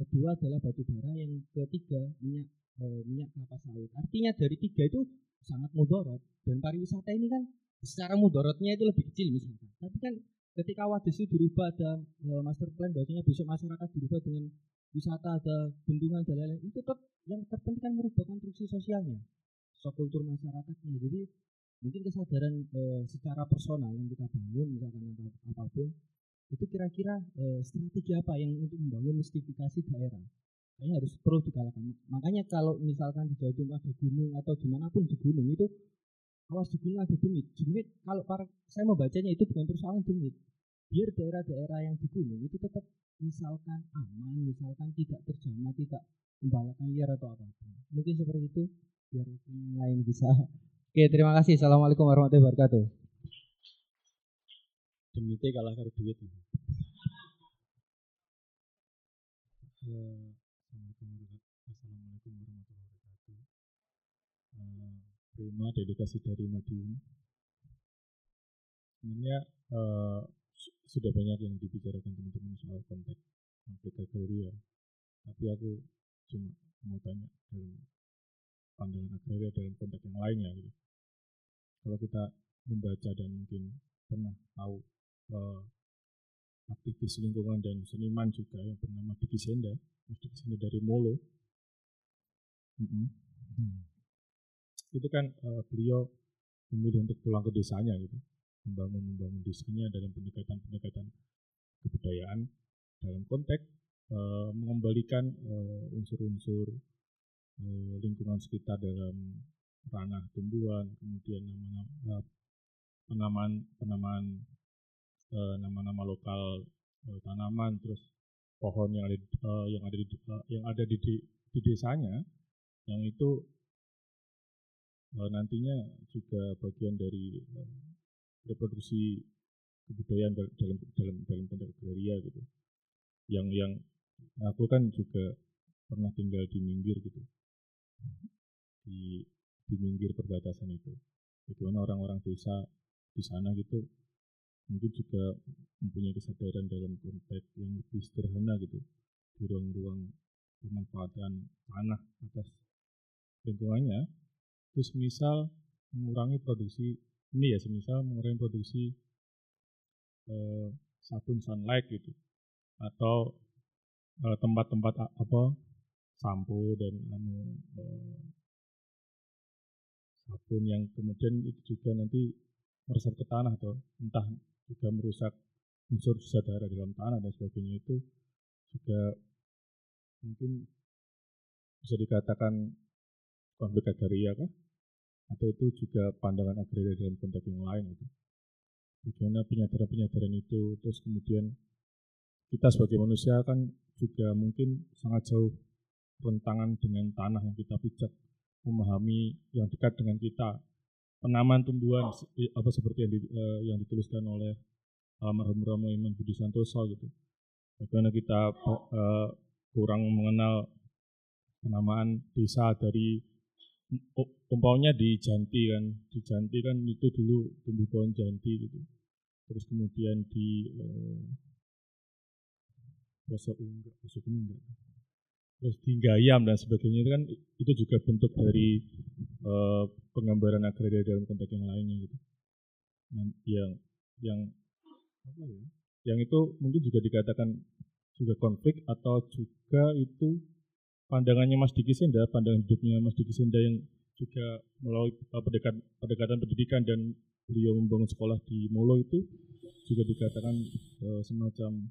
kedua adalah batu bara, yang ketiga minyak e, minyak kelapa sawit. Artinya dari tiga itu sangat mudorot. Dan pariwisata ini kan secara mudorotnya itu lebih kecil misalkan. Tapi kan ketika wadis itu dirubah ada uh, master plan bahwasanya besok masyarakat dirubah dengan wisata ada bendungan dan lain-lain itu tetap yang terpenting kan merubah konstruksi sosialnya kultur masyarakatnya jadi mungkin kesadaran uh, secara personal yang kita bangun misalkan atau apa pun itu kira-kira uh, strategi apa yang untuk membangun mistifikasi daerah kayaknya harus perlu digalakkan. Makanya kalau misalkan di Jawa Timur ada gunung atau di mana pun di gunung itu awas di gunung ada demit. Demit kalau para saya membacanya itu bukan persoalan demit. Biar daerah-daerah yang di itu tetap misalkan aman, misalkan tidak terjamah, tidak membalakan liar atau apa apa. Mungkin seperti itu biar yang lain bisa. Oke, terima kasih. Assalamualaikum warahmatullahi wabarakatuh. Demitnya kalah karo duit. Uh, Assalamualaikum warahmatullahi wabarakatuh. Uh, Prima dedikasi dari Madiun. Sebenarnya uh, sudah banyak yang dibicarakan teman-teman soal konteks konflik agraria. Tapi aku cuma mau tanya dalam pandangan agraria dalam konteks yang lainnya gitu. Kalau kita membaca dan mungkin pernah tahu uh, aktivis lingkungan dan seniman juga yang bernama Diki Senda, Mas Diki Senda dari Molo. Mm -hmm. hmm. Itu kan uh, beliau memilih untuk pulang ke desanya gitu, membangun membangun desanya dalam pendekatan-pendekatan kebudayaan dalam konteks uh, mengembalikan unsur-unsur uh, lingkungan sekitar dalam ranah tumbuhan, kemudian nama-nama penamaan penamaan Eh, nama-nama lokal tanaman terus pohon yang ada yang ada di yang ada di, di, di desanya yang itu nantinya juga bagian dari reproduksi kebudayaan dalam dalam dalam konteks agraria gitu. Yang yang aku kan juga pernah tinggal di minggir gitu. Di di minggir perbatasan itu. Bagaimana orang-orang desa di sana gitu mungkin juga mempunyai kesadaran dalam konteks yang lebih sederhana gitu. Di ruang-ruang pemanfaatan tanah atas lingkungannya. Terus misal mengurangi produksi ini ya semisal mengurangi produksi eh, sabun sunlight gitu atau eh, tempat-tempat apa sampo dan anu eh, sabun yang kemudian itu juga nanti meresap ke tanah atau entah juga merusak unsur sadara dalam tanah dan sebagainya itu juga mungkin bisa dikatakan konflik agraria kan? Atau itu juga pandangan agraria dalam konteks yang lain itu. Bagaimana penyadaran-penyadaran itu terus kemudian kita sebagai manusia kan juga mungkin sangat jauh rentangan dengan tanah yang kita pijak memahami yang dekat dengan kita penamaan tumbuhan apa seperti yang, di, uh, yang dituliskan oleh almarhum Romo Iman Budi Santoso gitu. Bagaimana kita uh, kurang mengenal penamaan desa dari umpamanya di Janti kan, di Janti kan itu dulu tumbuh pohon Janti gitu. Terus kemudian di uh, enggak, Posok enggak. Terus di Gayam dan sebagainya itu kan itu juga bentuk dari uh, penggambaran agraria dalam konteks yang lainnya gitu. Yang yang apa ya? Yang itu mungkin juga dikatakan juga konflik atau juga itu pandangannya Mas Diki Senda, pandangan hidupnya Mas Diki Senda yang juga melalui uh, pendekatan, pendekatan pendidikan dan beliau membangun sekolah di Molo itu juga dikatakan uh, semacam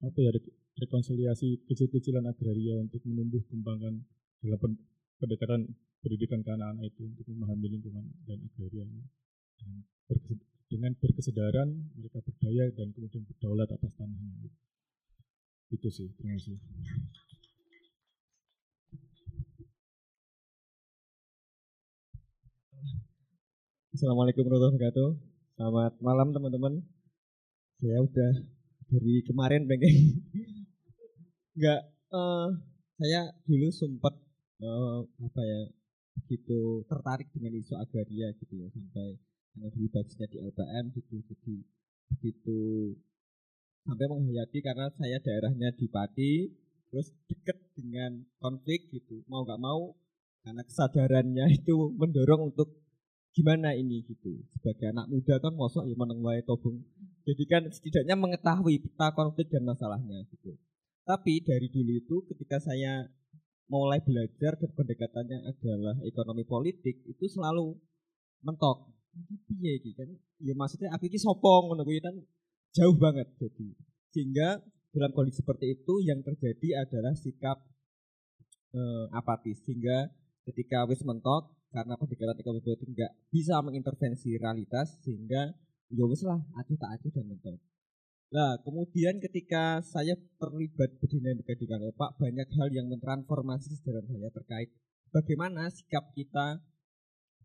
apa ya re- rekonsiliasi kecil-kecilan agraria untuk menumbuh kembangkan dalam pen- pendekatan pendidikan ke anak-anak itu untuk memahami lingkungan dan agrarianya. Dan dengan berkesedaran mereka berdaya dan kemudian berdaulat atas tanahnya. Itu sih terima kasih Assalamualaikum warahmatullahi wabarakatuh. Selamat malam teman-teman. Saya udah dari kemarin pengen nggak eh, saya dulu sempat eh, apa ya begitu tertarik dengan isu agraria gitu ya sampai karena dulu di LPM gitu jadi begitu sampai menghayati karena saya daerahnya di Pati terus deket dengan konflik gitu mau nggak mau karena kesadarannya itu mendorong untuk gimana ini gitu? Sebagai anak muda kan mosok ya meneng wae tobung jadi kan setidaknya mengetahui peta konflik dan masalahnya gitu. Tapi dari dulu itu ketika saya mulai belajar dan pendekatannya adalah ekonomi politik itu selalu mentok. Piye iki kan? Ya maksudnya aku iki sopong ngono kan jauh banget jadi. Sehingga dalam kondisi seperti itu yang terjadi adalah sikap eh, apatis. Sehingga ketika wis mentok karena pendekatan ekonomi politik nggak bisa mengintervensi realitas sehingga ya wis lah acuh tak acuh dan mentok. Nah kemudian ketika saya terlibat berdinamika di Pak banyak hal yang mentransformasi kesadaran saya terkait bagaimana sikap kita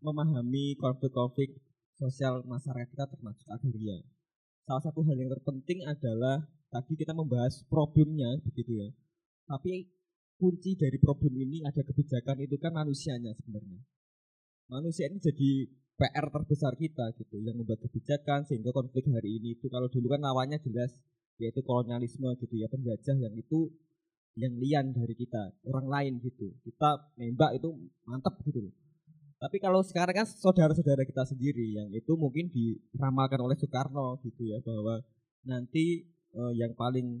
memahami konflik-konflik sosial masyarakat kita termasuk agraria. Salah satu hal yang terpenting adalah tadi kita membahas problemnya begitu ya. Tapi kunci dari problem ini ada kebijakan itu kan manusianya sebenarnya. Manusia ini jadi PR terbesar kita gitu yang membuat kebijakan sehingga konflik hari ini itu kalau dulu kan lawannya jelas yaitu kolonialisme gitu ya penjajah yang itu yang lian dari kita orang lain gitu kita nembak itu mantep gitu loh tapi kalau sekarang kan saudara-saudara kita sendiri yang itu mungkin diramalkan oleh Soekarno gitu ya bahwa nanti eh, yang paling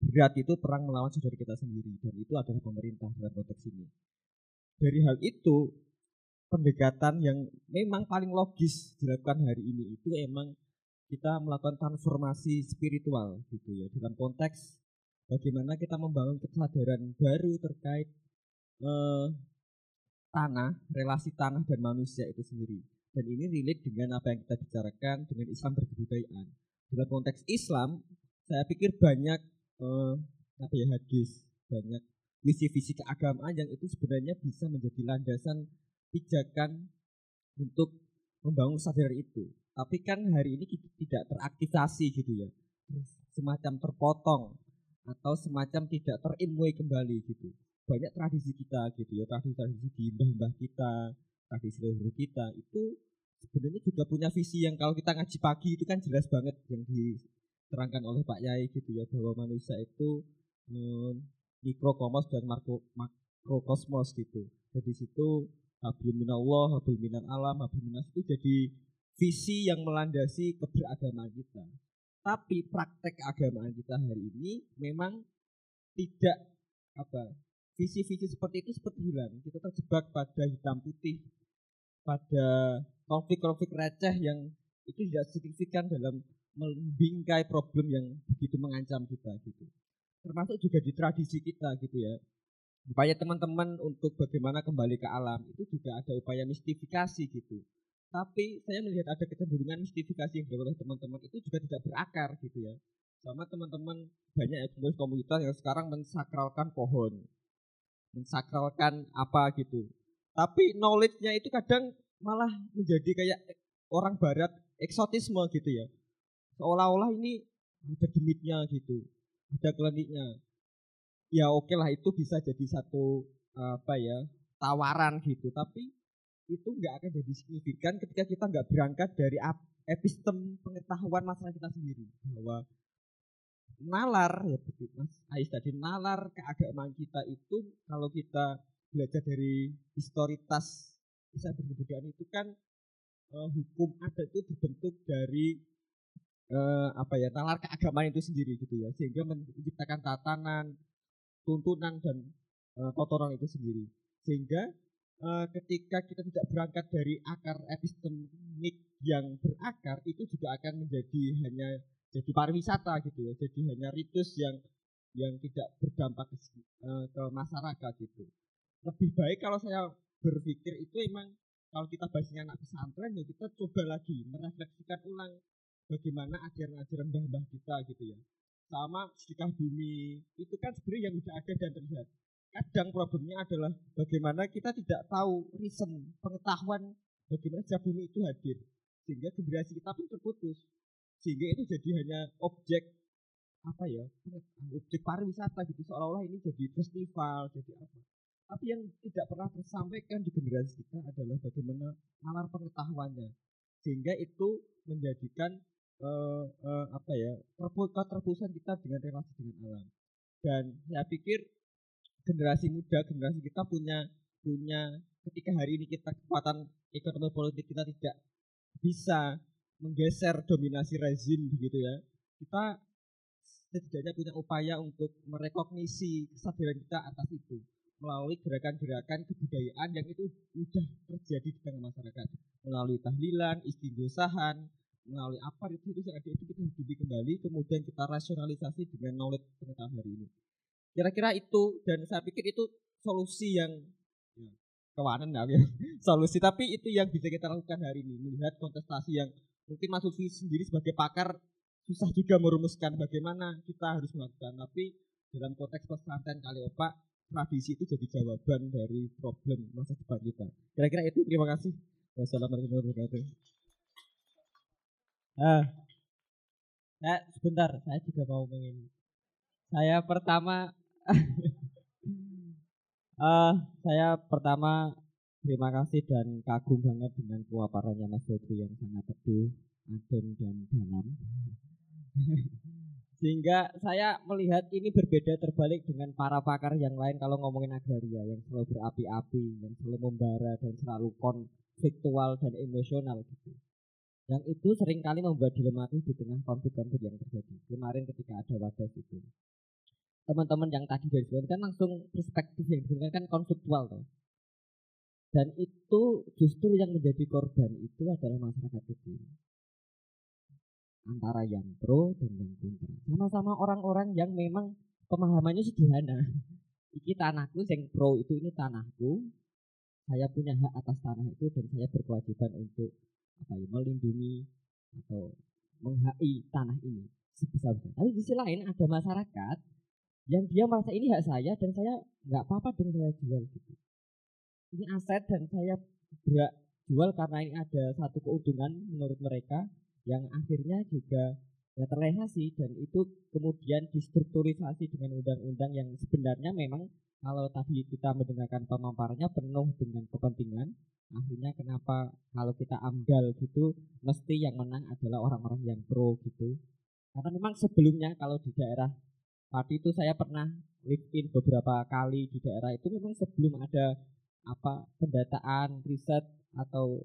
berat itu perang melawan saudara kita sendiri dan itu adalah pemerintah dalam konteks ini. Dari hal itu pendekatan yang memang paling logis dilakukan hari ini itu emang kita melakukan transformasi spiritual gitu ya dalam konteks bagaimana kita membangun kesadaran baru terkait eh, tanah, relasi tanah dan manusia itu sendiri. Dan ini relate dengan apa yang kita bicarakan dengan Islam berkebudayaan. Dalam konteks Islam, saya pikir banyak eh, apa ya hadis, banyak visi-visi keagamaan yang itu sebenarnya bisa menjadi landasan pijakan untuk membangun kesadaran itu. Tapi kan hari ini tidak teraktivasi gitu ya. Semacam terpotong atau semacam tidak terilmuai kembali gitu banyak tradisi kita gitu ya tradisi-tradisi di mbah-mbah kita tradisi leluhur kita itu sebenarnya juga punya visi yang kalau kita ngaji pagi itu kan jelas banget yang diterangkan oleh Pak Yai gitu ya bahwa manusia itu mikrokosmos dan makro, makrokosmos gitu jadi situ hablum minallah hablum minan alam hablum minas itu jadi visi yang melandasi keberagamaan kita tapi praktek keagamaan kita hari ini memang tidak apa visi-visi seperti itu seperti hilang. Kita terjebak pada hitam putih, pada konflik-konflik receh yang itu tidak signifikan dalam membingkai problem yang begitu mengancam kita gitu. Termasuk juga di tradisi kita gitu ya. Upaya teman-teman untuk bagaimana kembali ke alam itu juga ada upaya mistifikasi gitu. Tapi saya melihat ada kecenderungan mistifikasi yang dilakukan teman-teman itu juga tidak berakar gitu ya. Sama teman-teman banyak ya komunitas yang sekarang mensakralkan pohon, mensakralkan apa gitu. Tapi knowledge-nya itu kadang malah menjadi kayak orang barat eksotisme gitu ya. Seolah-olah ini ada demitnya gitu, ada kliniknya. Ya oke lah itu bisa jadi satu apa ya tawaran gitu. Tapi itu nggak akan jadi signifikan ketika kita nggak berangkat dari epistem pengetahuan masalah kita sendiri bahwa nalar ya begitu Mas Ais tadi nalar keagamaan kita itu kalau kita belajar dari historitas bisa berkebudayaan itu kan uh, hukum adat itu dibentuk dari uh, apa ya nalar keagamaan itu sendiri gitu ya sehingga menciptakan tatanan tuntunan dan uh, kotoran itu sendiri. Sehingga eh, ketika kita tidak berangkat dari akar epistemik yang berakar itu juga akan menjadi hanya jadi pariwisata gitu ya. Jadi hanya ritus yang yang tidak berdampak ke, eh, ke masyarakat gitu. Lebih baik kalau saya berpikir itu emang kalau kita bahasnya anak pesantren ya kita coba lagi merefleksikan ulang bagaimana ajaran-ajaran mbah-mbah kita gitu ya sama sedekah bumi. Itu kan sebenarnya yang sudah ada dan terlihat. Kadang problemnya adalah bagaimana kita tidak tahu reason pengetahuan bagaimana sedekah bumi itu hadir. Sehingga generasi kita pun terputus. Sehingga itu jadi hanya objek apa ya objek pariwisata gitu. Seolah-olah ini jadi festival jadi apa. Tapi yang tidak pernah tersampaikan di generasi kita adalah bagaimana nalar pengetahuannya. Sehingga itu menjadikan eh, eh, apa ya terpu- keterputusan kita dengan relasi dengan alam. Dan saya pikir generasi muda generasi kita punya punya ketika hari ini kita kekuatan ekonomi politik kita tidak bisa menggeser dominasi rezim begitu ya. Kita setidaknya punya upaya untuk merekognisi kesadaran kita atas itu melalui gerakan-gerakan kebudayaan yang itu sudah terjadi di tengah masyarakat. Melalui tahlilan, istighosahan, melalui apa itu itu yang ada itu kita hidupi kembali kemudian kita rasionalisasi dengan knowledge pengetahuan hari ini. Kira-kira itu dan saya pikir itu solusi yang ya, kewanan ya. Solusi tapi itu yang bisa kita lakukan hari ini melihat kontestasi yang mungkin Mas Lutfi sendiri sebagai pakar susah juga merumuskan bagaimana kita harus melakukan. Tapi dalam konteks pesantren kali opak tradisi itu jadi jawaban dari problem masa depan kita. Kira-kira itu terima kasih. Wassalamualaikum warahmatullahi wabarakatuh Ah, nah, sebentar, saya juga mau ingin. Saya pertama, eh saya pertama terima kasih dan kagum banget dengan pemaparannya Mas Lutfi yang sangat teduh, adem dan dalam. Sehingga saya melihat ini berbeda terbalik dengan para pakar yang lain kalau ngomongin agraria yang selalu berapi-api, yang selalu membara dan selalu konfliktual dan emosional gitu yang itu sering kali membuat dilematis di tengah konflik-konflik yang terjadi. Kemarin ketika ada wadas itu, teman-teman yang tadi dari kan langsung perspektif yang diberikan kan konfliktual toh. Dan itu justru yang menjadi korban itu adalah masyarakat kecil. Antara yang pro dan yang kontra. Sama-sama orang-orang yang memang pemahamannya sederhana. Iki tanahku, yang pro itu ini tanahku. Saya punya hak atas tanah itu dan saya berkewajiban untuk apa ya melindungi atau menghai tanah ini sebesar besar. Tapi di sisi lain ada masyarakat yang dia merasa ini hak saya dan saya nggak apa-apa dong saya jual gitu. Ini aset dan saya berak jual karena ini ada satu keuntungan menurut mereka yang akhirnya juga ya terrealisasi dan itu kemudian distrukturisasi dengan undang-undang yang sebenarnya memang kalau tadi kita mendengarkan pemaparannya penuh dengan kepentingan akhirnya kenapa kalau kita amdal gitu mesti yang menang adalah orang-orang yang pro gitu. Karena memang sebelumnya kalau di daerah Pati itu saya pernah live in beberapa kali di daerah itu memang sebelum ada apa pendataan riset atau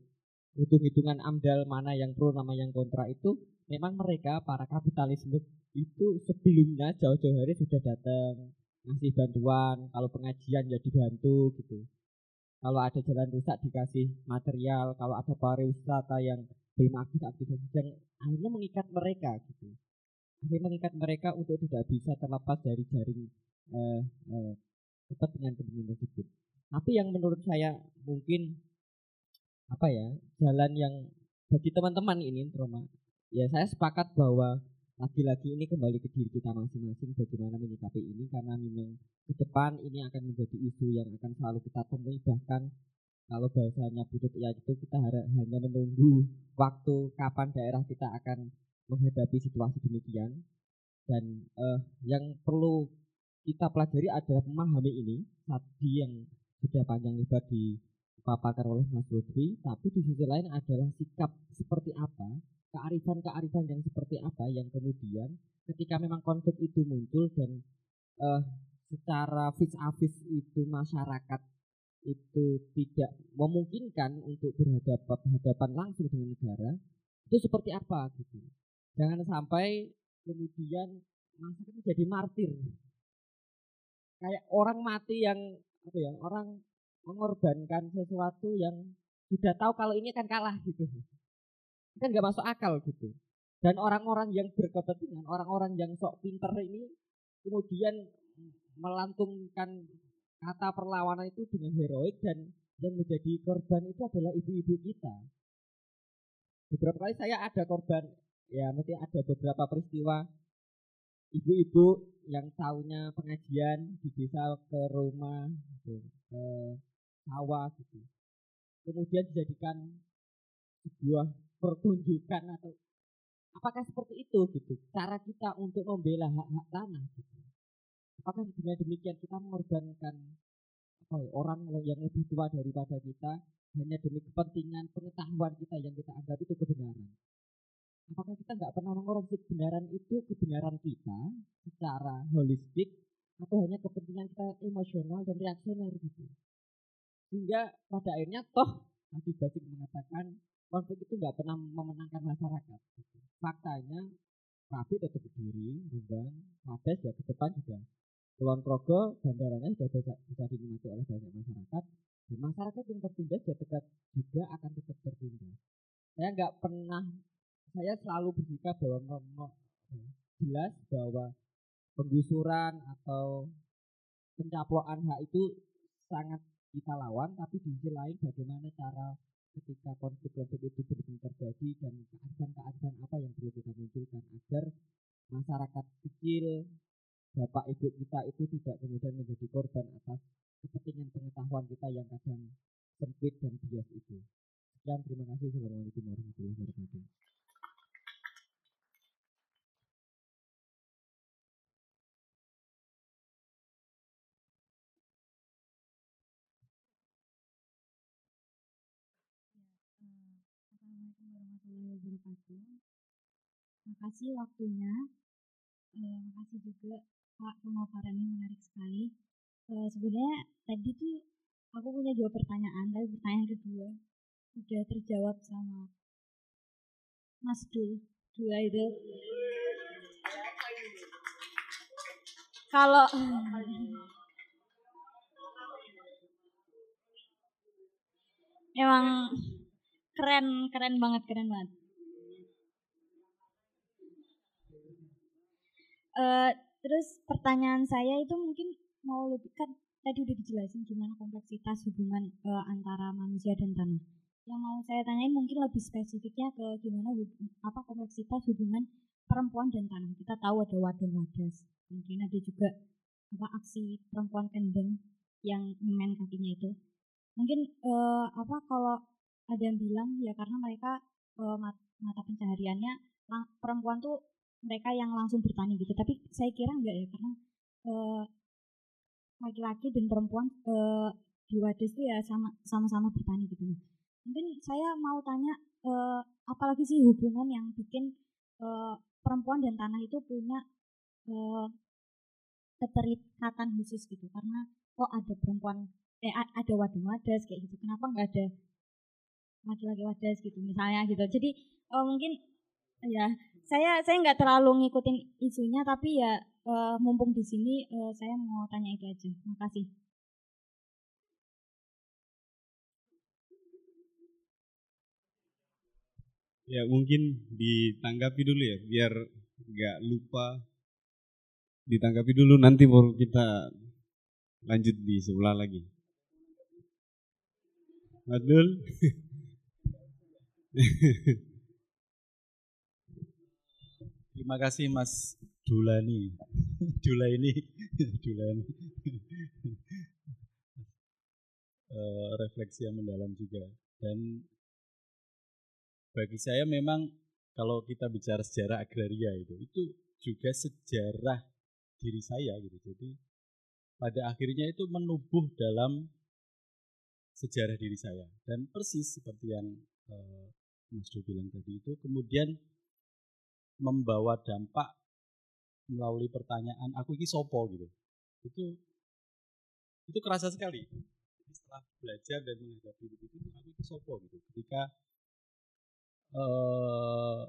hitung-hitungan amdal mana yang pro nama yang kontra itu memang mereka para kapitalisme itu sebelumnya jauh-jauh hari sudah datang ngasih bantuan kalau pengajian ya dibantu gitu. Kalau ada jalan rusak dikasih material kalau ada pariwisata yang belum aktif aktif yang akhirnya mengikat mereka gitu. Akhirnya mengikat mereka untuk tidak bisa terlepas dari jaring eh, eh, kepentingan-kepentingan tersebut. Tapi yang menurut saya mungkin apa ya jalan yang bagi teman-teman ini trauma ya saya sepakat bahwa lagi-lagi ini kembali ke diri kita masing-masing bagaimana menyikapi ini karena memang ke depan ini akan menjadi isu yang akan selalu kita temui. Bahkan kalau bahasanya butut ya itu kita hanya menunggu waktu kapan daerah kita akan menghadapi situasi demikian. Dan eh, yang perlu kita pelajari adalah memahami ini tadi yang sudah panjang lebar dipaparkan oleh Mas Lutfi. Tapi di sisi lain adalah sikap seperti apa kearifan-kearifan yang seperti apa yang kemudian ketika memang konflik itu muncul dan eh, secara vis a vis itu masyarakat itu tidak memungkinkan untuk berhadapan berhadapan langsung dengan negara itu seperti apa gitu jangan sampai kemudian masyarakat menjadi martir kayak orang mati yang apa ya orang mengorbankan sesuatu yang sudah tahu kalau ini akan kalah gitu. Kan nggak masuk akal gitu. Dan orang-orang yang berkepentingan, orang-orang yang sok pinter ini kemudian melantungkan kata perlawanan itu dengan heroik dan yang menjadi korban itu adalah ibu-ibu kita. Beberapa kali saya ada korban, ya mesti ada beberapa peristiwa ibu-ibu yang tahunya pengajian di desa ke rumah, gitu, ke sawah gitu. Kemudian dijadikan sebuah pertunjukan atau apakah seperti itu gitu cara kita untuk membela hak-hak tanah gitu. Apakah dengan demikian kita mengorbankan apa ya, orang yang lebih tua daripada kita hanya demi kepentingan pengetahuan kita yang kita anggap itu kebenaran? Apakah kita nggak pernah mengoreksi kebenaran itu kebenaran kita secara holistik atau hanya kepentingan kita emosional dan reaksioner gitu? Sehingga pada akhirnya toh Nabi Basik mengatakan konflik itu nggak pernah memenangkan masyarakat. Gitu. Faktanya pabrik tetap berdiri, Rembang, Mades ya ke depan juga Kulon Progo bandaranya sudah bisa, bisa dinikmati oleh banyak masyarakat dan masyarakat yang tertindas ya dekat juga akan tetap tertindas. Saya nggak pernah, saya selalu bersikap bahwa jelas bahwa penggusuran atau pencaplokan hak itu sangat kita lawan, tapi di sisi lain bagaimana cara ketika konflik-konflik itu benar-benar terjadi dan kearifan-kearifan apa yang perlu kita munculkan agar masyarakat kecil, bapak ibu kita itu tidak kemudian menjadi korban atas kepentingan pengetahuan kita yang kadang sempit dan bias itu. Sekian terima kasih. Assalamualaikum warahmatullahi wabarakatuh. Warahmatullahi wabarakatuh. Makasih waktunya. Eh, makasih juga Pak pemaparannya menarik sekali. Eh, sebenarnya tadi tuh aku punya dua pertanyaan, tapi pertanyaan kedua sudah terjawab sama Mas Dul. Dua itu. Kalau emang keren keren banget keren banget. Uh, terus pertanyaan saya itu mungkin mau lebih kan tadi udah dijelasin gimana kompleksitas hubungan uh, antara manusia dan tanah. Yang mau saya tanyain mungkin lebih spesifiknya ke gimana apa kompleksitas hubungan perempuan dan tanah. Kita tahu ada wadah wadas mungkin ada juga apa aksi perempuan kendeng yang nyemen kakinya itu. Mungkin uh, apa kalau ada yang bilang ya karena mereka uh, mata pencahariannya perempuan tuh mereka yang langsung bertani gitu. Tapi saya kira enggak ya karena uh, laki-laki dan perempuan uh, di Wades itu ya sama sama-sama bertani gitu mungkin saya mau tanya uh, apalagi sih hubungan yang bikin uh, perempuan dan tanah itu punya uh, keterikatan khusus gitu? Karena kok ada perempuan eh ada wadah wadas kayak gitu kenapa nggak ada laki-laki wadas gitu misalnya gitu jadi uh, mungkin ya saya saya nggak terlalu ngikutin isunya tapi ya uh, mumpung di sini uh, saya mau tanya itu aja makasih ya mungkin ditanggapi dulu ya biar nggak lupa ditanggapi dulu nanti baru kita lanjut di sebelah lagi. Betul. Terima kasih Mas Dulani. Dula ini, Dula ini. refleksi yang mendalam juga. Dan bagi saya memang kalau kita bicara sejarah agraria itu, itu juga sejarah diri saya gitu. Jadi pada akhirnya itu menubuh dalam sejarah diri saya dan persis seperti yang uh, Mas Do bilang tadi itu kemudian membawa dampak melalui pertanyaan aku ini sopo? gitu. Itu itu kerasa sekali. Setelah belajar dan menghadapi hidup itu aku ini sopo? gitu. Ketika eh,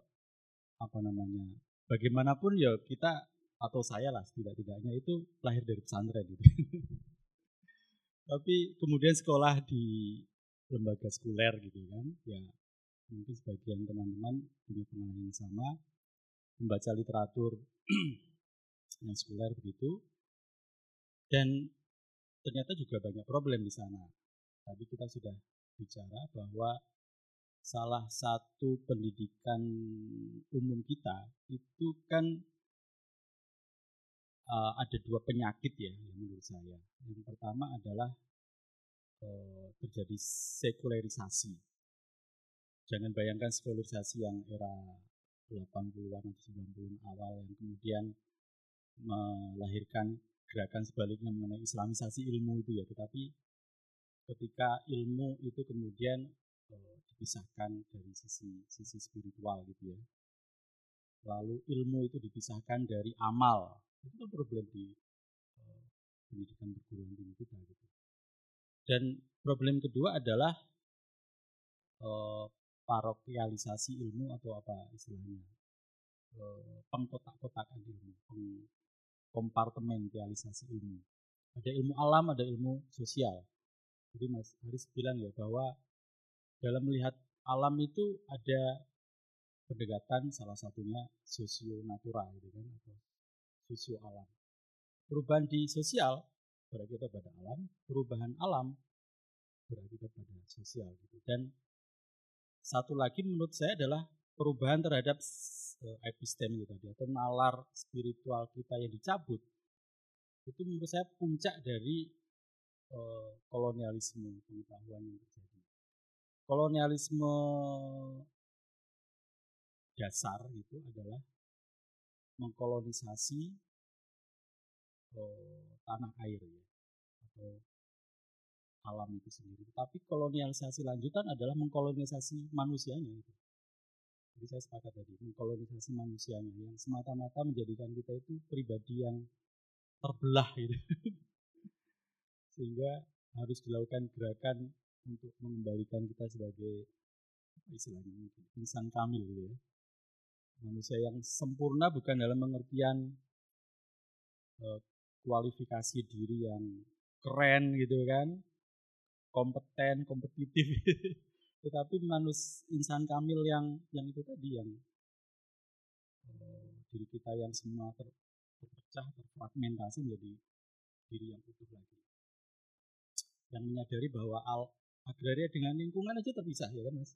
apa namanya bagaimanapun ya kita atau saya lah setidak-tidaknya itu lahir dari pesantren gitu. Tapi kemudian sekolah di lembaga sekuler gitu kan, ya mungkin sebagian teman-teman punya pengalaman yang sama, membaca literatur yang sekuler begitu, dan ternyata juga banyak problem di sana. Tadi kita sudah bicara bahwa salah satu pendidikan umum kita itu kan uh, ada dua penyakit ya menurut saya. Yang pertama adalah uh, terjadi sekularisasi. Jangan bayangkan sekularisasi yang era 80-an atau 90-an awal yang kemudian melahirkan gerakan sebaliknya mengenai islamisasi ilmu itu ya, tetapi ketika ilmu itu kemudian uh, dipisahkan dari sisi sisi spiritual gitu ya. Lalu ilmu itu dipisahkan dari amal itu kan problem di uh, pendidikan perguruan tinggi kita gitu. Dan problem kedua adalah uh, parokialisasi ilmu atau apa istilahnya uh, pengkotak-kotakan ilmu, kompartementalisasi ilmu. Ada ilmu alam, ada ilmu sosial. Jadi Mas Haris bilang ya bahwa dalam melihat alam itu ada pendekatan salah satunya sosio natural gitu kan atau sosio alam. Perubahan di sosial berakibat pada alam, perubahan alam berakibat pada sosial gitu. Dan satu lagi menurut saya adalah perubahan terhadap eh, epistem itu tadi atau nalar spiritual kita yang dicabut itu menurut saya puncak dari uh, kolonialisme pengetahuan yang terjadi. Kolonialisme dasar itu adalah mengkolonisasi uh, tanah air ya atau alam itu sendiri. Tapi kolonialisasi lanjutan adalah mengkolonisasi manusianya itu. Jadi saya sepakat tadi mengkolonisasi manusianya yang semata-mata menjadikan kita itu pribadi yang terbelah gitu. Sehingga harus dilakukan gerakan untuk mengembalikan kita sebagai istilahnya insan kamil gitu ya manusia yang sempurna bukan dalam pengertian uh, kualifikasi diri yang keren gitu kan kompeten kompetitif tetapi manus insan kamil yang yang itu tadi yang uh, diri kita yang semua ter, terpecah terfragmentasi menjadi diri yang utuh lagi yang menyadari bahwa al agraria dengan lingkungan aja terpisah ya kan mas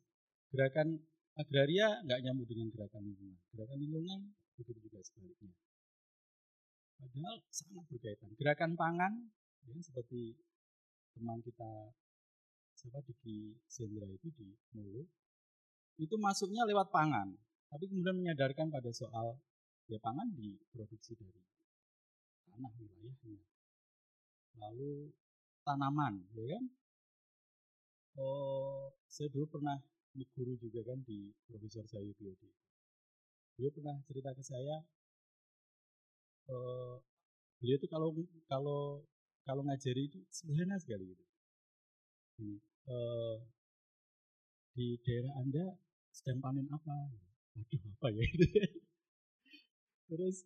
gerakan agraria nggak nyambung dengan gerakan lingkungan. Gerakan lingkungan begitu juga sebaliknya. Padahal sangat berkaitan. Gerakan pangan, ya, seperti teman kita siapa Diki Sendra itu di Mulu, itu masuknya lewat pangan. Tapi kemudian menyadarkan pada soal ya pangan diproduksi dari tanah wilayahnya. Lalu tanaman, ya kan? Oh, saya dulu pernah guru juga kan di Profesor Sayu Biodi. Beliau pernah cerita ke saya, uh, beliau itu kalau kalau kalau ngajari itu sederhana sekali gitu. Ini, uh, di daerah Anda sedang panen apa? Waduh apa ya itu? Terus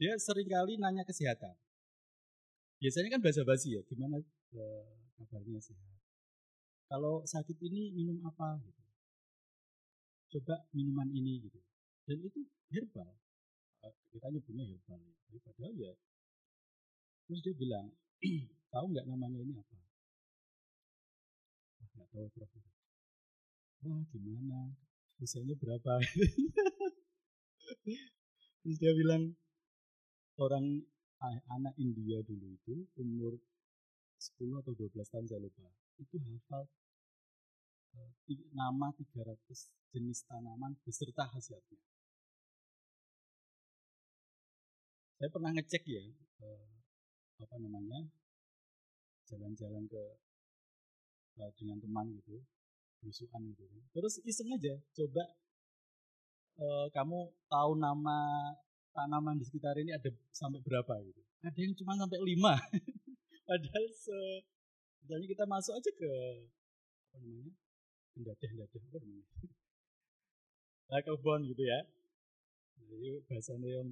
dia sering kali nanya kesehatan. Biasanya kan basa-basi ya, gimana uh, kabarnya sehat kalau sakit ini minum apa gitu. Coba minuman ini gitu. Dan itu herbal. Eh, kita nyebutnya herbal ya. Padahal ya. Terus dia bilang, tahu nggak namanya ini apa? Wah, nggak tahu Prof. Wah, gimana? Usianya berapa? Terus dia bilang, orang anak India dulu itu umur 10 atau 12 tahun saya lupa itu hafal nama 300 jenis tanaman beserta khasiatnya. Saya pernah ngecek ya, eh, apa namanya, jalan-jalan ke eh, dengan teman gitu, belusuan gitu kan. Terus iseng aja, coba eh, kamu tahu nama tanaman di sekitar ini ada sampai berapa gitu. Ada yang cuma sampai lima. Padahal se misalnya kita masuk aja ke apa namanya mendadah-dadah apa namanya nah kebon gitu ya jadi bahasanya yang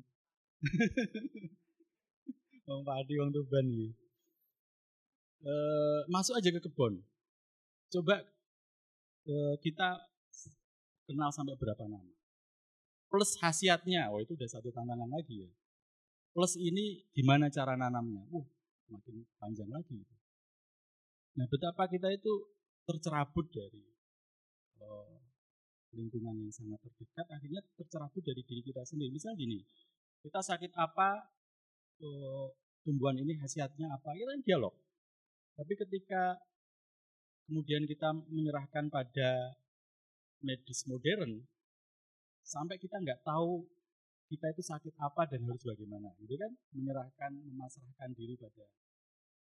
Wong padi wong tuban eh, masuk aja ke kebun. Coba eh, kita kenal sampai berapa nama. Plus khasiatnya, oh itu udah satu tantangan lagi ya. Plus ini gimana cara nanamnya? Uh, makin panjang lagi. Nah, betapa kita itu tercerabut dari eh, lingkungan yang sangat terdekat, akhirnya tercerabut dari diri kita sendiri. Misal gini, kita sakit apa, eh, tumbuhan ini khasiatnya apa, kita kan dialog. Tapi ketika kemudian kita menyerahkan pada medis modern, sampai kita nggak tahu kita itu sakit apa dan harus bagaimana, gitu kan? Menyerahkan, memasrahkan diri pada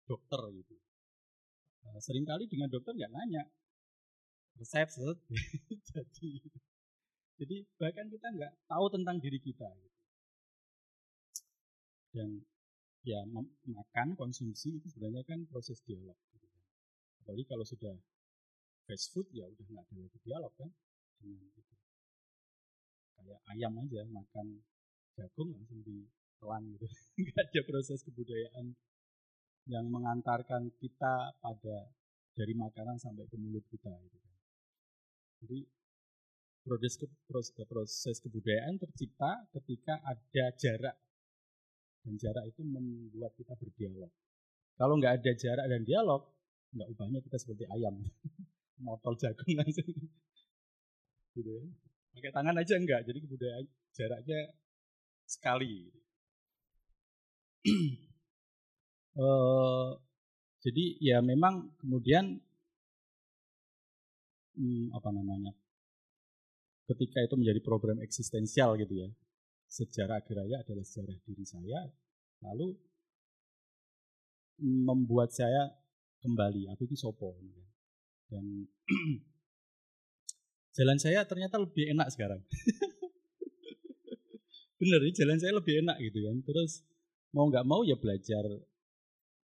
dokter gitu. Eh, sering kali dengan dokter nggak nanya resep jadi jadi bahkan kita nggak tahu tentang diri kita gitu. dan ya makan konsumsi itu sebenarnya kan proses dialog. Apalagi kalau sudah fast food ya udah nggak ada lagi dialog kan dengan itu. Kayak ayam aja makan jagung langsung ditelan gitu. Nggak ada proses kebudayaan yang mengantarkan kita pada dari makanan sampai ke mulut kita gitu kan. Jadi proses ke- proses, proses kebudayaan tercipta ketika ada jarak. Dan jarak itu membuat kita berdialog. Kalau nggak ada jarak dan dialog, nggak ubahnya kita seperti ayam, motol jagung langsung. Gitu ya. Pakai tangan aja enggak, jadi kebudayaan jaraknya sekali. Eh, jadi ya memang kemudian hmm, apa namanya ketika itu menjadi program eksistensial gitu ya sejarah agraria adalah sejarah diri saya lalu membuat saya kembali. Aku itu sopo kan. dan jalan saya ternyata lebih enak sekarang. Bener ya jalan saya lebih enak gitu kan. Terus mau nggak mau ya belajar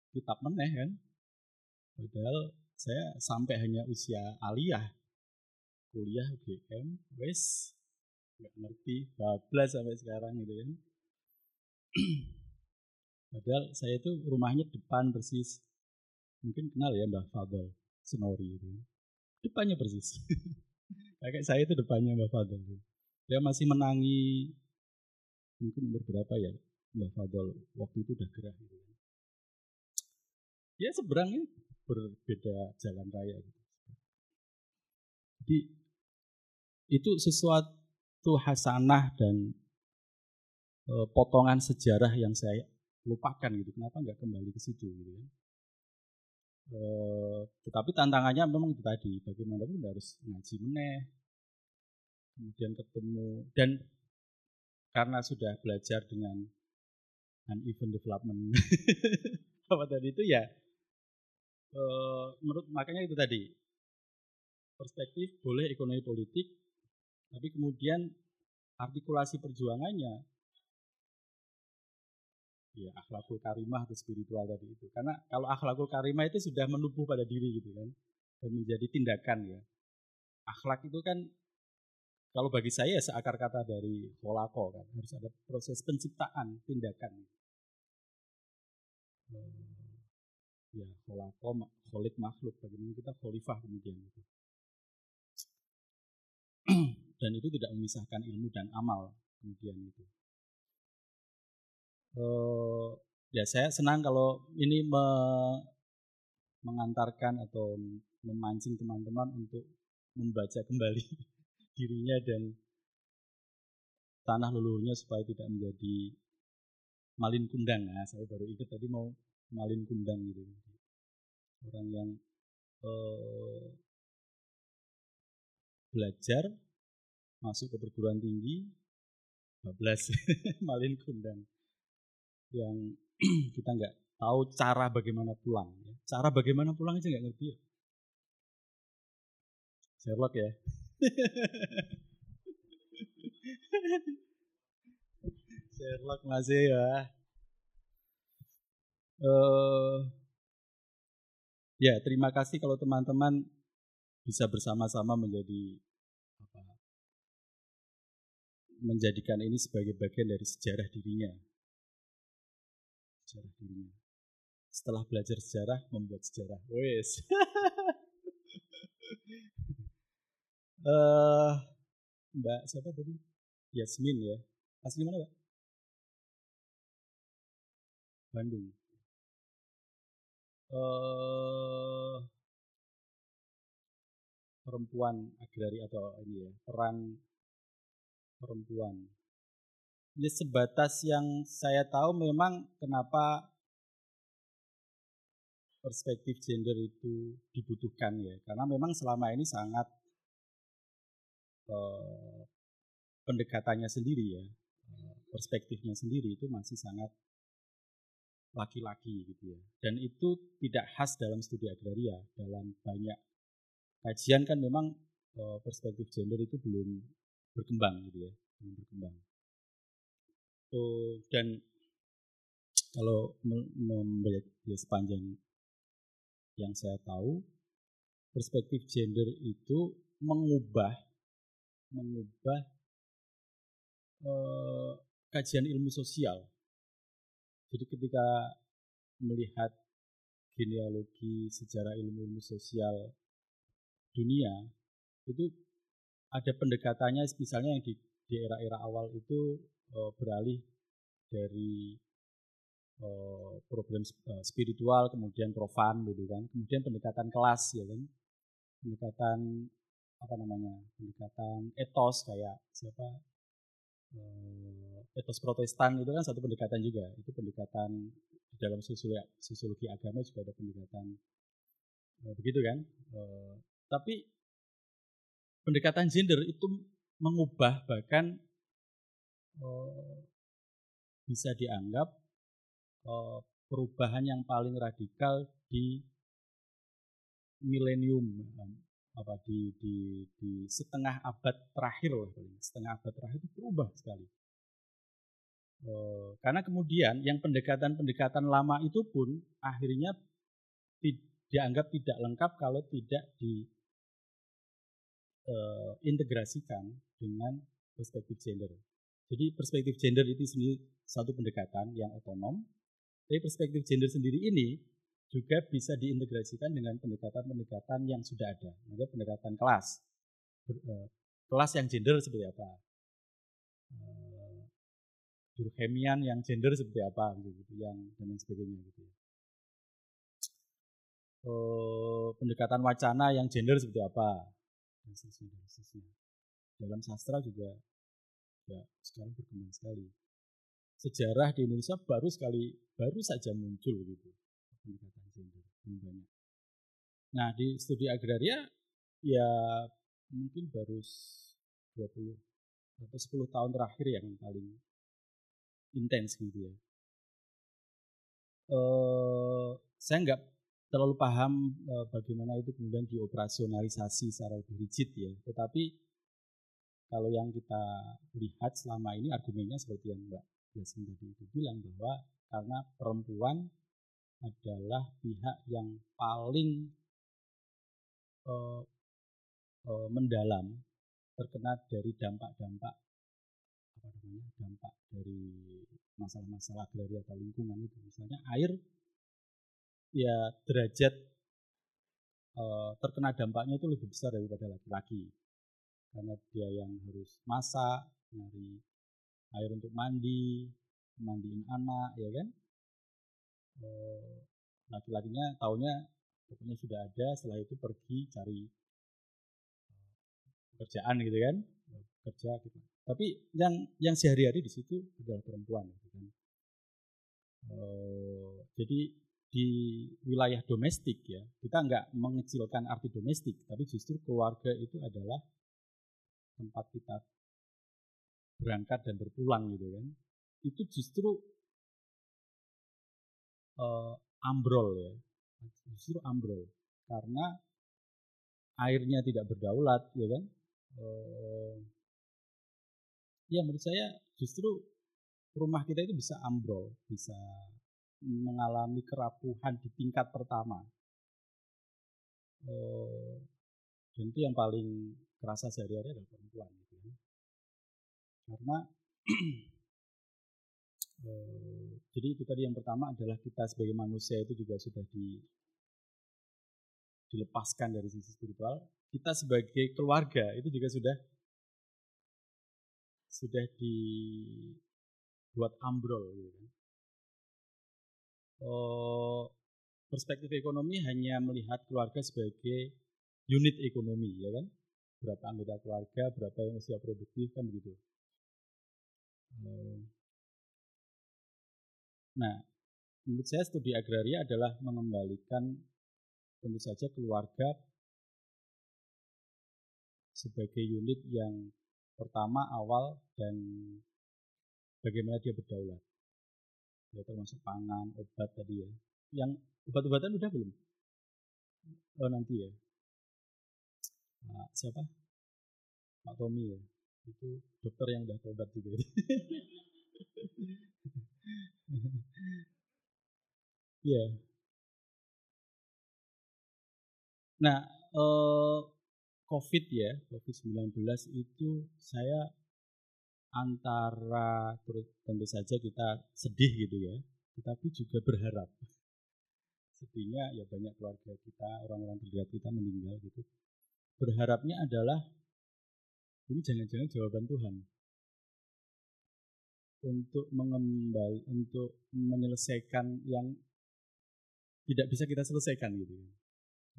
kitab meneh kan. Padahal saya sampai hanya usia aliyah kuliah UGM wes nggak ngerti bablas sampai sekarang gitu kan. Padahal saya itu rumahnya depan persis mungkin kenal ya Mbah Fadl Senori itu depannya persis. Kakek saya itu depannya Mbah Fadl dia masih menangi mungkin umur berapa ya Mbah Fadl waktu itu udah gerah gitu kan ya seberangnya berbeda jalan raya gitu. Jadi itu sesuatu hasanah dan e, potongan sejarah yang saya lupakan gitu. Kenapa nggak kembali ke situ gitu kan? E, tetapi tantangannya memang itu tadi, bagaimanapun harus ngaji meneh, kemudian ketemu dan karena sudah belajar dengan uneven development. Apa tadi itu ya e, menurut makanya itu tadi perspektif boleh ekonomi politik, tapi kemudian artikulasi perjuangannya ya akhlakul karimah atau spiritual tadi itu. Karena kalau akhlakul karimah itu sudah menubuh pada diri gitu kan dan menjadi tindakan ya. Akhlak itu kan kalau bagi saya seakar kata dari holako kan harus ada proses penciptaan tindakan. Eh, ya holako holik makhluk bagaimana kita khalifah kemudian itu dan itu tidak memisahkan ilmu dan amal kemudian itu. Uh, ya saya senang kalau ini me mengantarkan atau memancing teman-teman untuk membaca kembali dirinya dan tanah leluhurnya supaya tidak menjadi malin kundang. Nah, saya baru ikut tadi mau malin kundang gitu. Orang yang uh, belajar masuk ke perguruan tinggi bablas malin kundang yang kita nggak tahu cara bagaimana pulang ya. cara bagaimana pulang aja nggak ngerti ya. Sherlock ya Sherlock masih ya uh, ya terima kasih kalau teman-teman bisa bersama-sama menjadi apa menjadikan ini sebagai bagian dari sejarah dirinya sejarah dirinya setelah belajar sejarah membuat sejarah. Wes. Eh, Mbak siapa tadi? Yasmin ya. Asli mana, Mbak? Bandung. Eh, perempuan agrari atau ini ya, peran perempuan. Ini sebatas yang saya tahu memang kenapa perspektif gender itu dibutuhkan ya, karena memang selama ini sangat eh, pendekatannya sendiri ya, eh, perspektifnya sendiri itu masih sangat laki-laki gitu ya. Dan itu tidak khas dalam studi agraria, dalam banyak kajian kan memang eh, perspektif gender itu belum berkembang gitu ya, belum berkembang. Oh, dan kalau melihat ya sepanjang yang saya tahu perspektif gender itu mengubah mengubah eh, kajian ilmu sosial. Jadi ketika melihat genealogi sejarah ilmu-ilmu sosial dunia itu ada pendekatannya misalnya yang di era-era awal itu uh, beralih dari uh, problem uh, spiritual kemudian profan gitu kan. Kemudian pendekatan kelas ya kan. Pendekatan apa namanya pendekatan etos kayak siapa uh, etos protestan itu kan satu pendekatan juga. Itu pendekatan di dalam sosiologi, sosiologi agama juga ada pendekatan uh, begitu kan. Uh, tapi pendekatan gender itu mengubah bahkan uh, bisa dianggap uh, perubahan yang paling radikal di milenium apa di, di, di setengah abad terakhir lah setengah abad terakhir itu berubah sekali uh, karena kemudian yang pendekatan-pendekatan lama itu pun akhirnya di, dianggap tidak lengkap kalau tidak di uh, integrasikan dengan perspektif gender. Jadi perspektif gender itu sendiri satu pendekatan yang otonom, tapi perspektif gender sendiri ini juga bisa diintegrasikan dengan pendekatan-pendekatan yang sudah ada, Misalnya pendekatan kelas. Uh, kelas yang gender seperti apa? Uh, Durkheimian yang gender seperti apa gitu, yang dan lain sebagainya gitu. Uh, pendekatan wacana yang gender seperti apa? dan dan. Dalam sastra juga ya sekarang berkembang sekali. Sejarah di Indonesia baru sekali baru saja muncul gitu pendekatan gender belum banyak. Nah di studi agraria ya mungkin baru 20 atau 10 tahun terakhir yang paling intens gitu ya. Uh, saya nggak terlalu paham e, bagaimana itu kemudian dioperasionalisasi secara lebih rigid ya. Tetapi kalau yang kita lihat selama ini argumennya seperti yang Mbak Yasin tadi itu bilang bahwa karena perempuan adalah pihak yang paling e, e, mendalam terkena dari dampak-dampak apa namanya dampak dari masalah-masalah agraria atau lingkungan itu. Misalnya air ya derajat uh, terkena dampaknya itu lebih besar daripada laki-laki karena dia yang harus masak nyari air untuk mandi mandiin anak ya kan? Uh, laki-lakinya taunya pokoknya sudah ada setelah itu pergi cari uh, pekerjaan gitu kan? Kerja gitu. Tapi yang yang sehari-hari di situ adalah perempuan gitu kan. Uh, jadi di wilayah domestik ya kita nggak mengecilkan arti domestik tapi justru keluarga itu adalah tempat kita berangkat dan berpulang gitu kan itu justru uh, ambrol ya. Justru ambrol. Karena airnya tidak berdaulat ya kan? Uh, ya menurut saya justru rumah kita itu bisa ambrol bisa mengalami kerapuhan di tingkat pertama. Eh, dan itu yang paling kerasa sehari-hari adalah perempuan. Gitu ya. Karena Eh, jadi itu tadi yang pertama adalah kita sebagai manusia itu juga sudah di dilepaskan dari sisi spiritual. Kita sebagai keluarga itu juga sudah sudah dibuat ambrol gitu kan. Oh, perspektif ekonomi hanya melihat keluarga sebagai unit ekonomi ya kan berapa anggota keluarga berapa yang usia produktif kan begitu. Eh, nah menurut saya studi agraria adalah mengembalikan tentu saja keluarga sebagai unit yang pertama awal dan bagaimana dia berdaulat. Ya termasuk pangan obat tadi ya. Yang obat-obatan udah belum? Oh nanti ya Pak siapa Pak Tommy ya itu dokter yang udah tobat juga Iya. Nah, eh, COVID ya, COVID-19 itu saya antara tentu saja kita sedih gitu ya, tetapi juga berharap. Sedihnya ya banyak keluarga kita, orang-orang terdekat kita meninggal gitu. Berharapnya adalah ini jangan-jangan jawaban Tuhan untuk mengembal untuk menyelesaikan yang tidak bisa kita selesaikan gitu ya.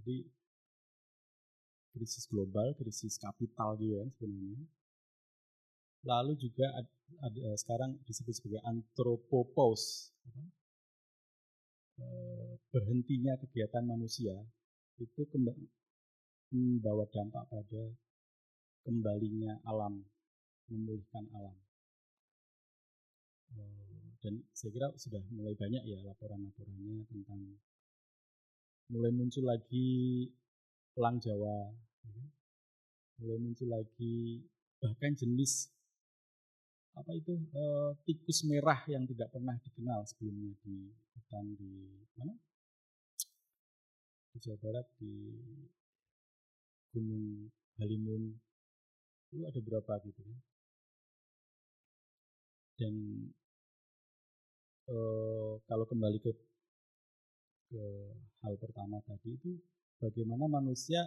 Jadi krisis global, krisis kapital juga kan sebenarnya. Lalu juga ada, ada, sekarang disebut sebagai antropopause, apa? E, berhentinya kegiatan manusia itu membawa dampak pada kembalinya alam, memulihkan alam. E, dan saya kira sudah mulai banyak ya laporan-laporannya tentang mulai muncul lagi elang Jawa, ya kan? mulai muncul lagi bahkan jenis apa itu e, tikus merah yang tidak pernah dikenal sebelumnya di hutan di mana di Jawa Barat di Gunung Halimun itu ada berapa gitu kan dan e, kalau kembali ke ke hal pertama tadi itu bagaimana manusia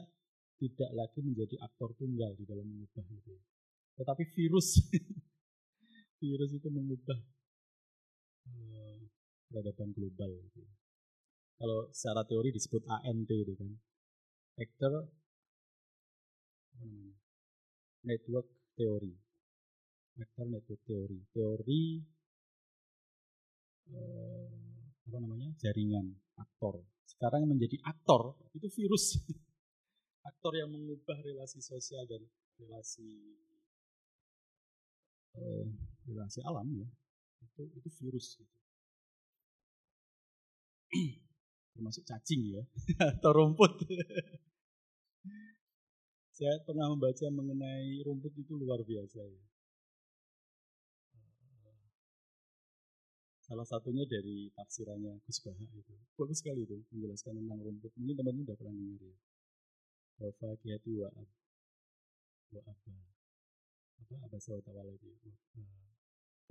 tidak lagi menjadi aktor tunggal di dalam mengubah itu. Tetapi virus, virus itu mengubah uh, peradaban global. Gitu. Kalau secara teori disebut ANT itu kan, actor apa namanya, network theory, actor network theory, teori uh, apa namanya? Jaringan aktor. Sekarang menjadi aktor itu virus. aktor yang mengubah relasi sosial dan relasi uh, relasi alam ya. Itu itu virus gitu. termasuk cacing ya. Atau rumput saya pernah membaca mengenai rumput itu luar biasa ya Salah satunya dari tafsirannya Gus Baha itu. Bagus sekali itu menjelaskan tentang rumput. Mungkin teman-teman sudah pernah dengar ya. Bapak Kiatu wa ab wa apa apa apa tawala itu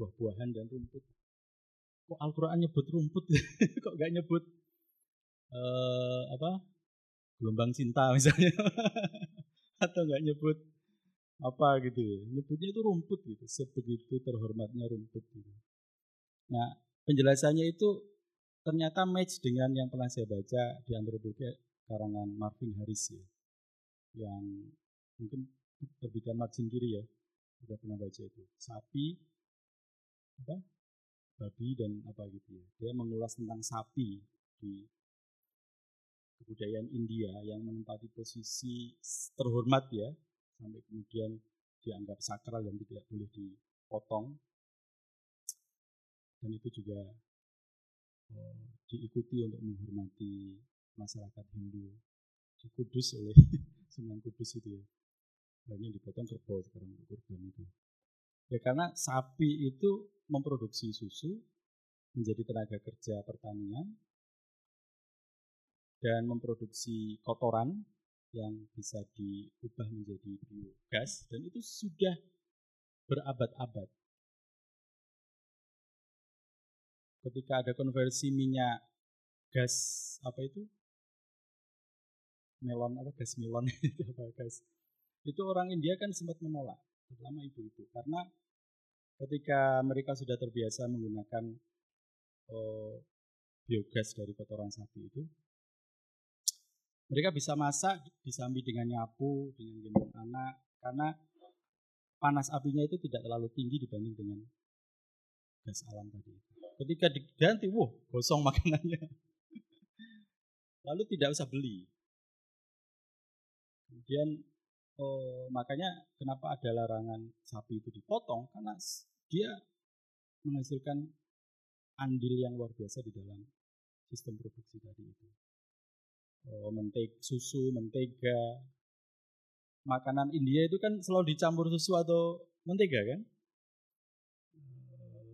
buah-buahan dan rumput. Kok Al-Quran nyebut rumput? Kok gak nyebut uh, apa gelombang cinta misalnya? Atau gak nyebut apa gitu ya? Nyebutnya itu rumput gitu. Sebegitu terhormatnya rumput gitu. Nah, penjelasannya itu ternyata match dengan yang pernah saya baca di antropologi karangan Marvin Harris ya. Yang mungkin terbitan margin kiri ya. Sudah pernah baca itu. Sapi apa? Babi dan apa gitu ya. Dia mengulas tentang sapi di kebudayaan India yang menempati posisi terhormat ya sampai kemudian dianggap sakral dan tidak boleh dipotong. Dan itu juga uh, diikuti untuk menghormati masyarakat Hindu di Kudus oleh Sunan Kudus itu ya. Banyak dipotong kerbau sekarang untuk kurban itu. Ya karena sapi itu memproduksi susu menjadi tenaga kerja pertanian dan memproduksi kotoran yang bisa diubah menjadi biogas dan itu sudah berabad-abad. Ketika ada konversi minyak gas apa itu? Melon apa? Gas melon itu apa? Gas. Itu orang India kan sempat menolak terutama ibu-ibu. Karena ketika mereka sudah terbiasa menggunakan uh, biogas dari kotoran sapi itu mereka bisa masak disambi dengan nyapu dengan gendong anak karena panas apinya itu tidak terlalu tinggi dibanding dengan gas alam tadi. Ketika diganti, wah gosong makanannya. Lalu tidak usah beli. Kemudian oh, makanya kenapa ada larangan sapi itu dipotong karena dia menghasilkan andil yang luar biasa di dalam sistem produksi tadi itu. Oh, mentega, susu, mentega, makanan India itu kan selalu dicampur susu atau mentega kan?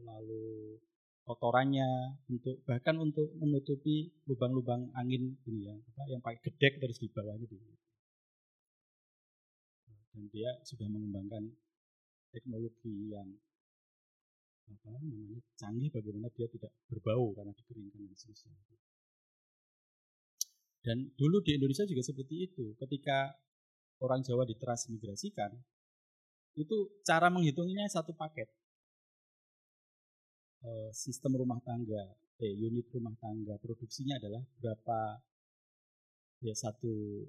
Lalu kotorannya untuk bahkan untuk menutupi lubang-lubang angin ini ya, apa yang pakai gedek terus di bawahnya di dan dia sudah mengembangkan teknologi yang apa namanya canggih bagaimana dia tidak berbau karena dikeringkan dan seterusnya. Dan dulu di Indonesia juga seperti itu. Ketika orang Jawa ditransmigrasikan, itu cara menghitungnya satu paket. sistem rumah tangga, eh, unit rumah tangga produksinya adalah berapa ya satu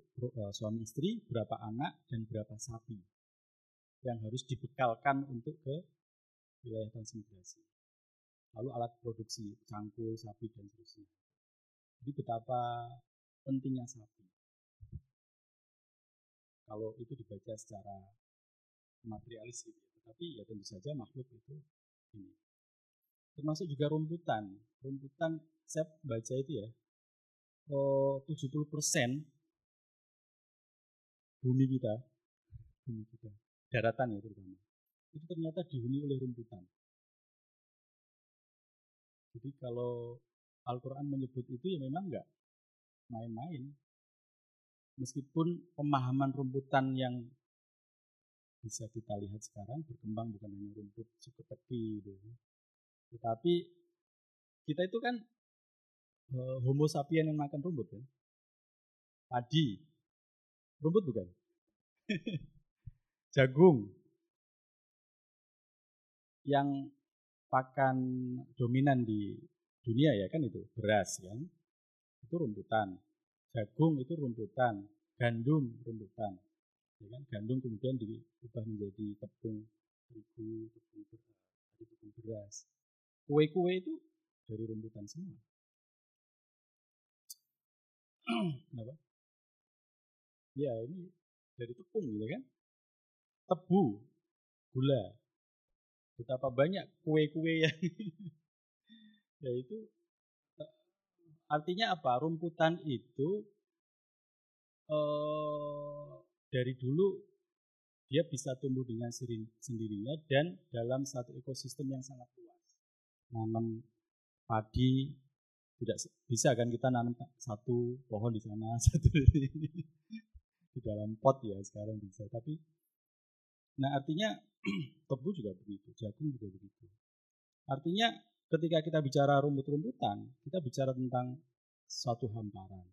suami istri, berapa anak dan berapa sapi yang harus dibekalkan untuk ke wilayah transmigrasi. Lalu alat produksi cangkul, sapi dan seterusnya. Jadi betapa pentingnya sapi. Kalau itu dibaca secara materialis gitu. Tapi ya tentu saja makhluk itu ini. Termasuk juga rumputan. Rumputan saya baca itu ya, oh, 70 persen bumi kita, bumi kita, daratan ya terutama, itu ternyata dihuni oleh rumputan. Jadi kalau Al-Quran menyebut itu ya memang enggak main-main. Meskipun pemahaman rumputan yang bisa kita lihat sekarang berkembang bukan hanya rumput teki gitu. Tetapi kita itu kan uh, homo sapien yang makan rumput kan. Padi. Rumput bukan? Jagung. Yang pakan dominan di dunia ya kan itu beras kan itu rumputan. Jagung itu rumputan. Gandum rumputan. Ya kan? Gandum kemudian diubah menjadi tepung terigu tepung beras tepung beras. Kue-kue itu dari rumputan semua. Kenapa? Ya ini dari tepung gitu kan? Tebu gula. Betapa banyak kue-kue yang ya itu artinya apa? Rumputan itu eh, dari dulu dia bisa tumbuh dengan sendirinya dan dalam satu ekosistem yang sangat luas. Nanam padi tidak bisa kan kita nanam satu pohon di sana satu di di dalam pot ya sekarang bisa tapi nah artinya tebu juga begitu jagung juga begitu. Artinya ketika kita bicara rumput-rumputan, kita bicara tentang suatu hamparan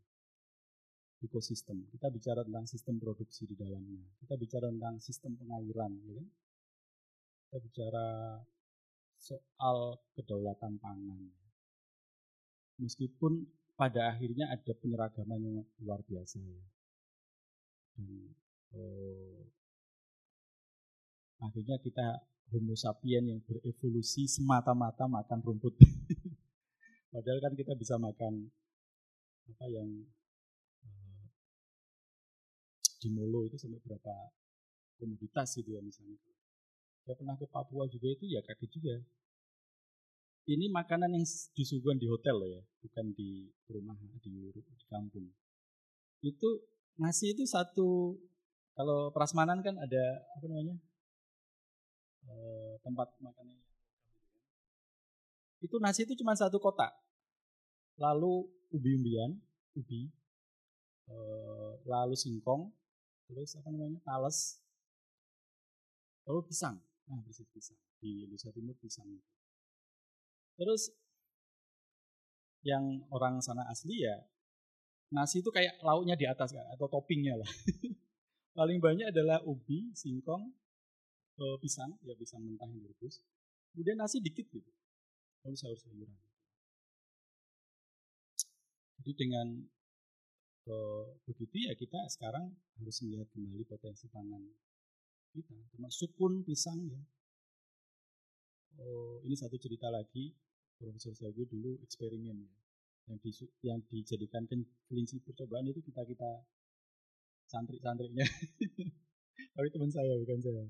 ekosistem. Kita bicara tentang sistem produksi di dalamnya. Kita bicara tentang sistem pengairan, ya kan? Kita bicara soal kedaulatan pangan. Meskipun pada akhirnya ada penyeragaman yang luar biasa ya. Dan oh, akhirnya kita Homo sapien yang berevolusi semata-mata makan rumput. Padahal kan kita bisa makan apa yang uh, di Molo itu sampai berapa komoditas gitu ya misalnya. Saya pernah ke Papua juga itu ya kaget juga. Ini makanan yang disuguhkan di hotel loh ya, bukan di rumah di, di kampung. Itu nasi itu satu kalau prasmanan kan ada apa namanya Eh, tempat makannya itu nasi itu cuma satu kotak. Lalu ubi-umbian ubi eh, lalu singkong terus apa namanya tales lalu pisang. Nah bisnis pisang. Di Indonesia Timur pisang terus yang orang sana asli ya nasi itu kayak lauknya di atas atau toppingnya lah. Paling banyak adalah ubi, singkong, eh, pisang, ya pisang mentah yang direbus. Kemudian nasi dikit gitu. Lalu sayur-sayuran. Jadi dengan eh, begitu ya kita sekarang harus melihat kembali potensi pangan kita. Termasuk pun pisang ya. Oh, ini satu cerita lagi. Profesor Sagu dulu eksperimen ya yang, di, yang dijadikan kelinci percobaan itu kita kita santri-santrinya tapi teman saya bukan saya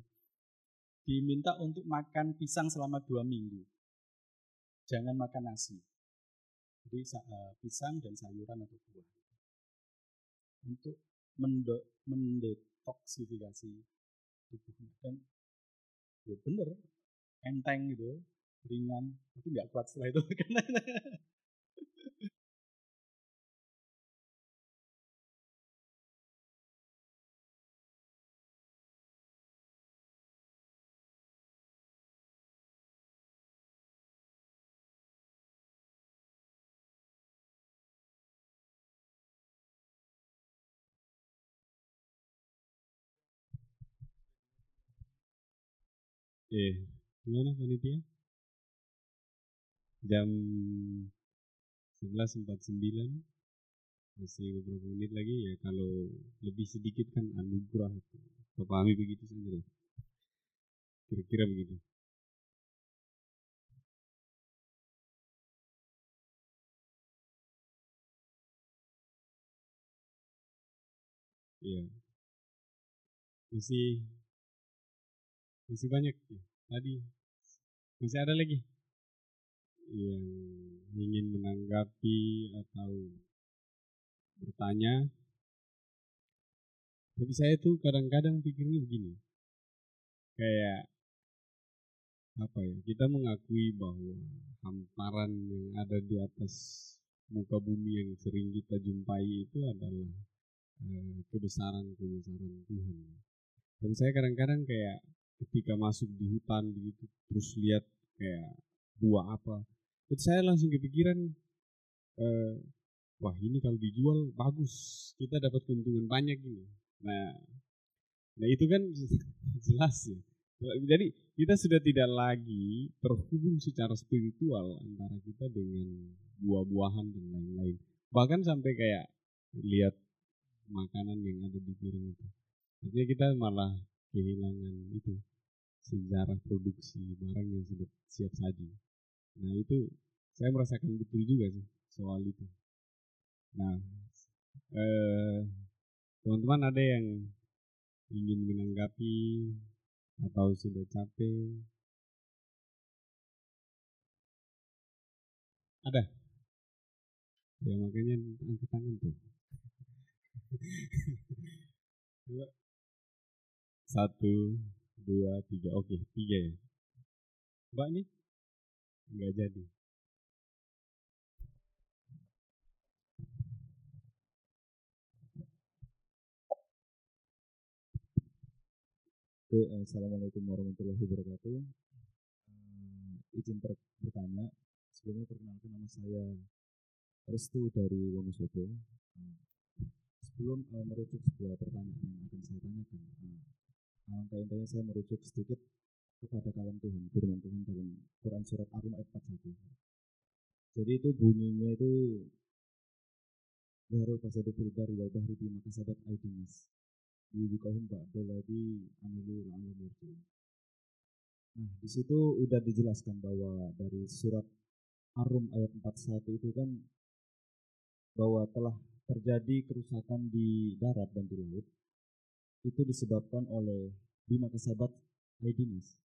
diminta untuk makan pisang selama dua minggu. Jangan makan nasi. Jadi uh, pisang dan sayuran atau buah. Untuk mendetoksifikasi tubuhnya dan ya bener enteng gitu ringan tapi nggak kuat setelah itu Eh, gimana panitia? Jam 11.49 masih beberapa menit lagi. Ya kalau lebih sedikit kan anugerah kita pahami begitu saja lah. Kira-kira begitu. Iya. Masih masih banyak ya. tadi. Masih ada lagi yang ingin menanggapi atau bertanya. Tapi saya tuh kadang-kadang pikirnya begini. Kayak apa ya? Kita mengakui bahwa hamparan yang ada di atas muka bumi yang sering kita jumpai itu adalah kebesaran-kebesaran Tuhan. Tapi saya kadang-kadang kayak ketika masuk di hutan begitu terus lihat kayak buah apa itu saya langsung kepikiran eh, wah ini kalau dijual bagus kita dapat keuntungan banyak ini. Nah nah itu kan jelas ya jadi kita sudah tidak lagi terhubung secara spiritual antara kita dengan buah-buahan dan lain-lain. Bahkan sampai kayak lihat makanan yang ada di piring itu. Artinya kita malah kehilangan itu sejarah produksi barang yang sudah siap saji. Nah itu saya merasakan betul juga sih soal itu. Nah eh, teman-teman ada yang ingin menanggapi atau sudah capek? Ada? Ya makanya angkat tangan tuh. Satu, dua, tiga. Oke, tiga ya. Mbak nih? Nggak jadi. Oke, Assalamualaikum warahmatullahi wabarakatuh. Uh, izin bertanya, sebelumnya perkenalkan nama saya Restu dari Wonosobo. Uh, sebelum uh, merujuk sebuah pertanyaan yang akan saya tanyakan, uh, Alangkah intinya saya merujuk sedikit kepada kalam Tuhan, firman Tuhan dalam Quran surat Ar-Rum ayat 41. Jadi itu bunyinya itu Darul fasadu fil bari wal bahri bima kasabat aidinas. Yudhikahum ba'doladi amilu la'alam yarji'un. Nah, di situ udah dijelaskan bahwa dari surat Ar-Rum ayat 41 itu kan bahwa telah terjadi kerusakan di darat dan di laut itu disebabkan oleh bima kesabat aidinas.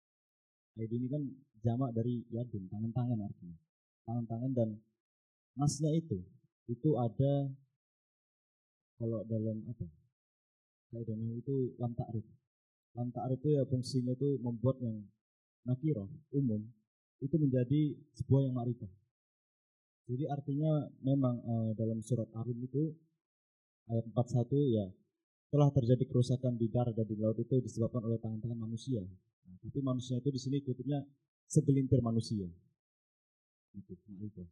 Aidi ini kan jamak dari yadun, tangan-tangan artinya. Tangan-tangan dan nasnya itu, itu ada kalau dalam apa? Kaidah itu lam ta'rif. Lam ta'rif itu ya fungsinya itu membuat yang nakiro umum itu menjadi sebuah yang ma'rifah. Jadi artinya memang uh, dalam surat Arum itu ayat 41 ya telah terjadi kerusakan di darat dan di laut itu disebabkan oleh tangan-tangan manusia. Nah, tapi manusia itu di sini kutipnya segelintir manusia. Itu.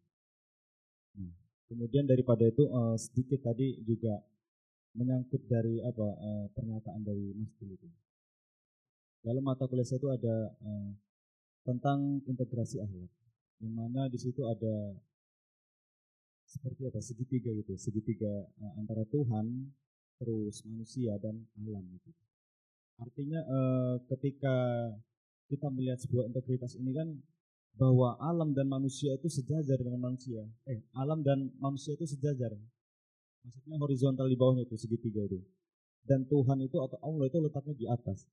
Nah, kemudian daripada itu eh, sedikit tadi juga menyangkut dari apa eh, pernyataan dari Mas itu. Dalam mata kuliah saya itu ada eh, tentang integrasi akhlak, yang mana di situ ada seperti apa segitiga gitu, segitiga eh, antara Tuhan, terus manusia dan alam gitu. Artinya eh, ketika kita melihat sebuah integritas ini kan bahwa alam dan manusia itu sejajar dengan manusia. Eh, alam dan manusia itu sejajar. Maksudnya horizontal di bawahnya itu segitiga itu. Dan Tuhan itu atau Allah itu letaknya di atas.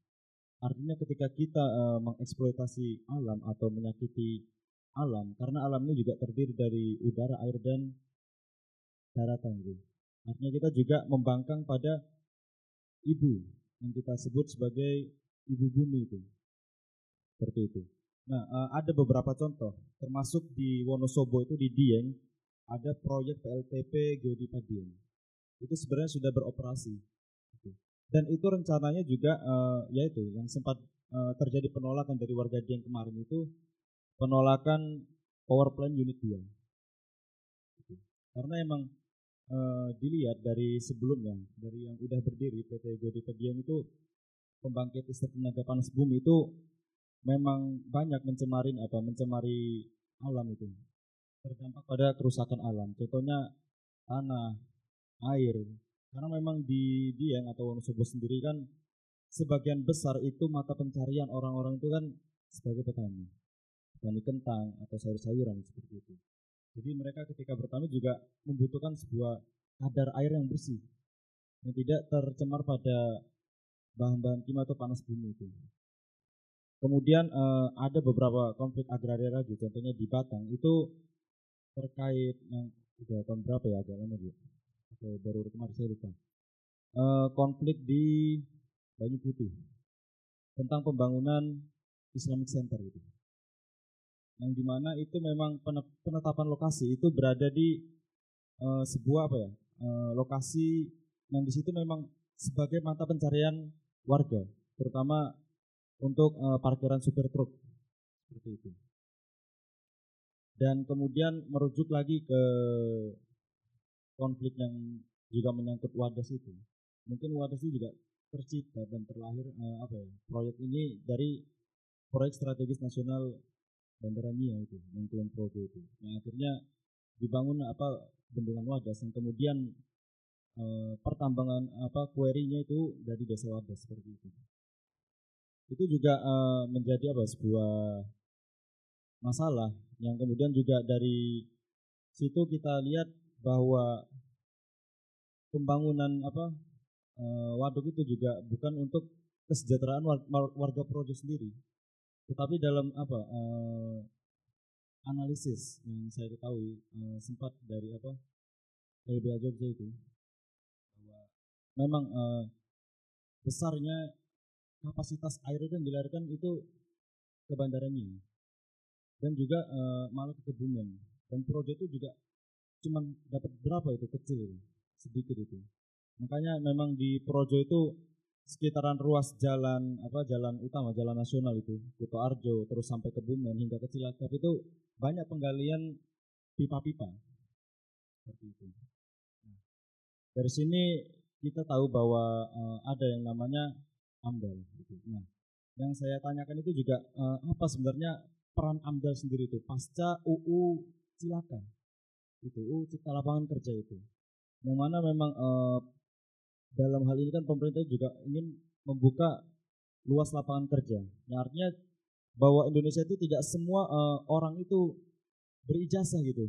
Artinya ketika kita eh, mengeksploitasi alam atau menyakiti alam, karena alam ini juga terdiri dari udara, air dan daratan itu. Artinya kita juga membangkang pada ibu yang kita sebut sebagai ibu bumi itu. Seperti itu. Nah, eh, ada beberapa contoh, termasuk di Wonosobo itu di Dieng ada proyek PLTP Geodipa Dieng. Itu sebenarnya sudah beroperasi. Gitu. Dan itu rencananya juga eh, yaitu yang sempat eh, terjadi penolakan dari warga Dieng kemarin itu penolakan power plant unit 2. Gitu. Karena emang eh, dilihat dari sebelumnya, dari yang udah berdiri PT Geodipa Dieng itu pembangkit listrik tenaga panas bumi itu memang banyak mencemarin apa mencemari alam itu. Terdampak pada kerusakan alam contohnya tanah air. Karena memang di Dieng atau Wonosobo sendiri kan sebagian besar itu mata pencarian orang-orang itu kan sebagai petani. Petani kentang atau sayur-sayuran seperti itu jadi mereka ketika bertani juga membutuhkan sebuah kadar air yang bersih yang tidak tercemar pada bahan-bahan kimia atau panas bumi itu Kemudian eh, ada beberapa konflik agraria lagi, contohnya di Batang itu terkait yang udah tahun berapa ya agak lama juga atau baru kemarin saya lupa. Eh, konflik di Banyu Putih tentang pembangunan Islamic Center itu. Yang di mana itu memang penetapan lokasi itu berada di eh, sebuah apa ya eh, lokasi yang di situ memang sebagai mata pencarian warga, terutama untuk uh, parkiran supir truk seperti itu. Dan kemudian merujuk lagi ke konflik yang juga menyangkut Wadas itu. Mungkin Wadas itu juga tercipta dan terlahir uh, apa ya proyek ini dari proyek strategis nasional Bandara Nia itu yang Kulon Progo itu. Yang akhirnya dibangun apa bendungan Wadas. Yang kemudian uh, pertambangan apa kuerinya itu dari desa Wadas seperti itu. Itu juga uh, menjadi apa sebuah masalah. Yang kemudian juga dari situ kita lihat bahwa pembangunan apa uh, waduk itu juga bukan untuk kesejahteraan warga Projo sendiri tetapi dalam apa uh, analisis yang saya ketahui uh, sempat dari apa LBH Jogja itu bahwa memang uh, besarnya kapasitas air yang dilarikan itu ke bandaranya dan juga e, malah ke Kebumen. Dan proyek itu juga cuma dapat berapa itu kecil sedikit itu. Makanya memang di projo itu sekitaran ruas jalan apa jalan utama jalan nasional itu Kuto Arjo terus sampai ke Bumen hingga ke Cilacap itu banyak penggalian pipa-pipa seperti itu nah, dari sini kita tahu bahwa uh, ada yang namanya AMDAL. Gitu. Nah, yang saya tanyakan itu juga uh, apa sebenarnya peran AMDAL sendiri itu pasca UU Cilaka, itu UU Cipta Lapangan Kerja itu, yang mana memang uh, dalam hal ini kan pemerintah juga ingin membuka luas lapangan kerja, yang artinya bahwa Indonesia itu tidak semua uh, orang itu berijazah gitu,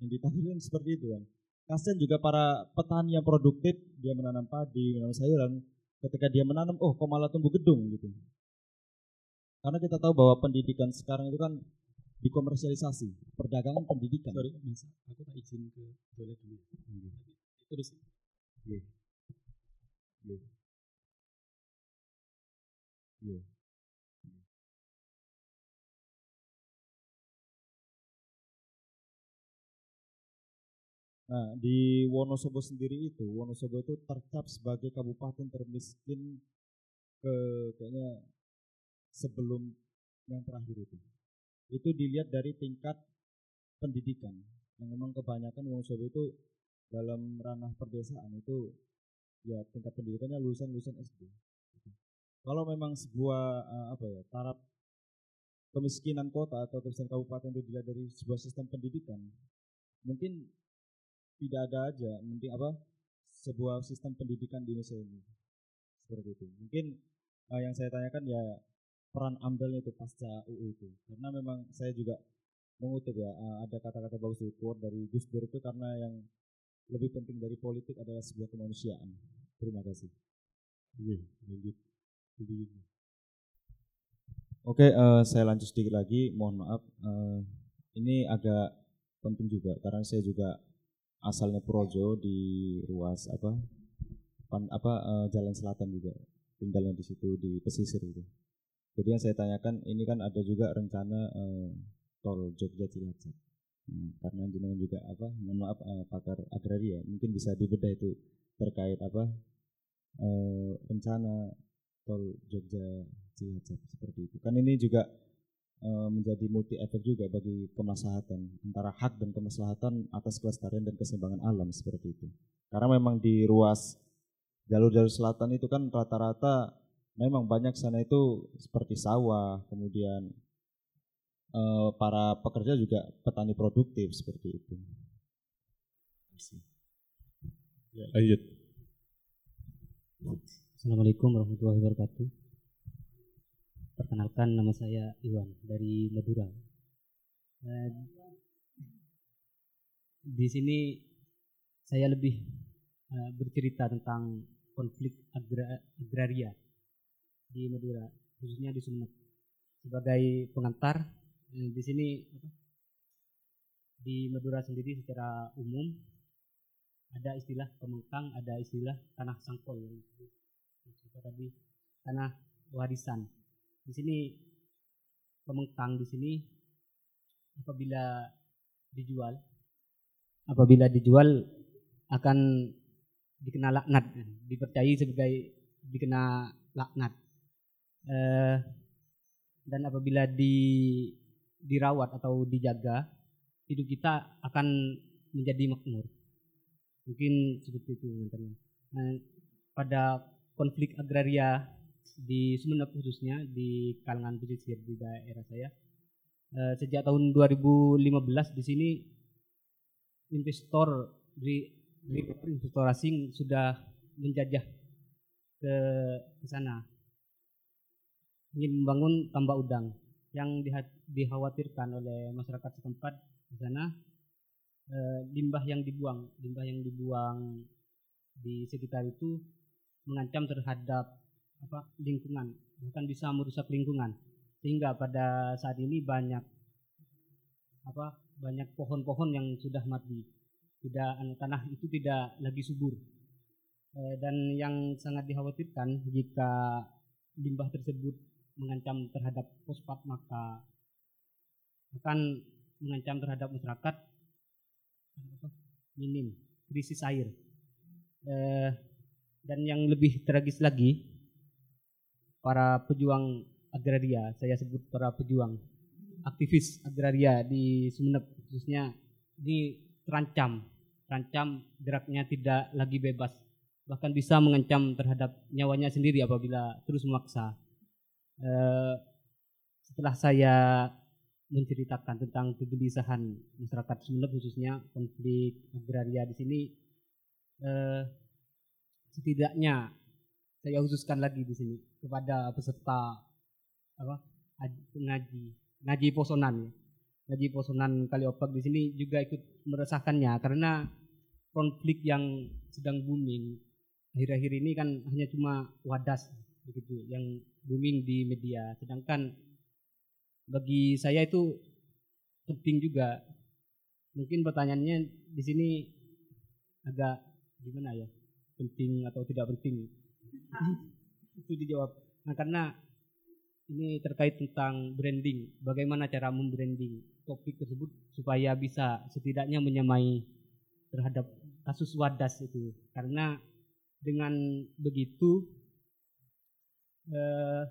yang ditampilkan seperti itu kan. Kasian juga para petani yang produktif, dia menanam padi, menanam sayuran, ketika dia menanam oh kok malah tumbuh gedung gitu. Karena kita tahu bahwa pendidikan sekarang itu kan dikomersialisasi perdagangan pendidikan. Sorry mas aku tak izin ke toilet dulu. Terus. Yeah. Yeah. Yeah. Nah, di Wonosobo sendiri itu, Wonosobo itu tercap sebagai kabupaten termiskin ke kayaknya sebelum yang terakhir itu. Itu dilihat dari tingkat pendidikan. yang memang kebanyakan Wonosobo itu dalam ranah perdesaan itu ya tingkat pendidikannya lulusan-lulusan SD. Kalau memang sebuah eh, apa ya taraf kemiskinan kota atau kemiskinan kabupaten itu dilihat dari sebuah sistem pendidikan, mungkin tidak ada aja, mungkin apa sebuah sistem pendidikan di Indonesia ini seperti itu. Mungkin eh, yang saya tanyakan ya peran amdalnya itu pasca UU itu, karena memang saya juga mengutip ya eh, ada kata-kata bagus quote dari Gus Dur itu karena yang lebih penting dari politik adalah sebuah kemanusiaan. Terima kasih. Oke, lanjut. Jadi gitu. Oke, eh, saya lanjut sedikit lagi. Mohon maaf, eh, ini agak penting juga karena saya juga asalnya Projo di ruas apa, pan, apa eh, Jalan Selatan juga, tinggalnya di situ di pesisir itu. Jadi yang saya tanyakan ini kan ada juga rencana eh, tol Jogja Cilacap. Nah, karena jenengan juga apa, mohon maaf eh, pakar agraria, mungkin bisa dibedah itu terkait apa eh, rencana tol Jogja Cilacap seperti itu. Kan ini juga eh, menjadi multi efek juga bagi kemaslahatan antara hak dan kemaslahatan atas kelestarian dan keseimbangan alam seperti itu. Karena memang di ruas jalur-jalur selatan itu kan rata-rata memang banyak sana itu seperti sawah, kemudian eh, para pekerja juga petani produktif seperti itu. Ya, lanjut. Assalamualaikum warahmatullahi wabarakatuh. Perkenalkan nama saya Iwan dari Madura. Eh, di sini saya lebih eh, bercerita tentang konflik agra- agraria di Madura, khususnya di Sumeneb. Sebagai pengantar, di sini di Madura sendiri secara umum ada istilah pemengkang, ada istilah tanah sangkol yang apa tadi tanah warisan. Di sini pemengkang di sini apabila dijual apabila dijual akan dikena laknat, dipercayai sebagai dikena laknat. Eh, dan apabila di dirawat atau dijaga, hidup kita akan menjadi makmur. Mungkin seperti itu nantinya. Nah, pada konflik agraria di Sumeneb khususnya di kalangan pesisir di daerah saya eh, sejak tahun 2015 di sini investor di investor asing sudah menjajah ke, ke sana ingin membangun tambak udang yang dikhawatirkan oleh masyarakat setempat di sana eh, limbah yang dibuang limbah yang dibuang di sekitar itu mengancam terhadap apa lingkungan bahkan bisa merusak lingkungan. Sehingga pada saat ini banyak apa banyak pohon-pohon yang sudah mati. Tidak tanah itu tidak lagi subur. Eh, dan yang sangat dikhawatirkan jika limbah tersebut mengancam terhadap fosfat maka akan mengancam terhadap masyarakat minim krisis air. Eh, dan yang lebih tragis lagi para pejuang agraria saya sebut para pejuang aktivis agraria di Sumeneb khususnya ini terancam. Terancam geraknya tidak lagi bebas bahkan bisa mengancam terhadap nyawanya sendiri apabila terus memaksa Eh, setelah saya menceritakan tentang kegelisahan masyarakat Sumeneb khususnya konflik agraria di sini eh, setidaknya saya khususkan lagi di sini kepada peserta apa aj- ngaji ngaji posonan ya. ngaji posonan Kaliopak di sini juga ikut meresahkannya karena konflik yang sedang booming akhir-akhir ini kan hanya cuma wadas begitu yang booming di media. Sedangkan bagi saya itu penting juga. Mungkin pertanyaannya di sini agak gimana ya? Penting atau tidak penting? Itu dijawab. Nah karena ini terkait tentang branding. Bagaimana cara membranding topik tersebut supaya bisa setidaknya menyamai terhadap kasus wadas itu. Karena dengan begitu eh,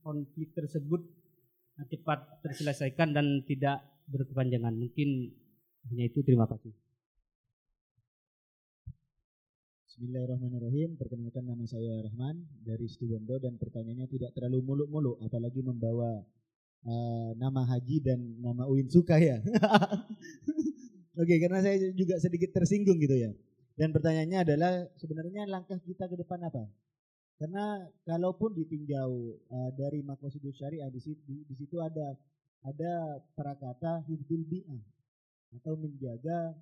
konflik tersebut cepat terselesaikan dan tidak berkepanjangan mungkin Hanya itu terima kasih. Bismillahirrahmanirrahim. Perkenalkan nama saya Rahman dari Situbondo dan pertanyaannya tidak terlalu muluk-muluk, apalagi membawa uh, nama Haji dan nama Uin Suka ya. Oke, karena saya juga sedikit tersinggung gitu ya. Dan pertanyaannya adalah sebenarnya langkah kita ke depan apa? Karena kalaupun ditinjau uh, dari makosidus syariah di situ, di, situ ada ada prakata hibdul bi'ah atau menjaga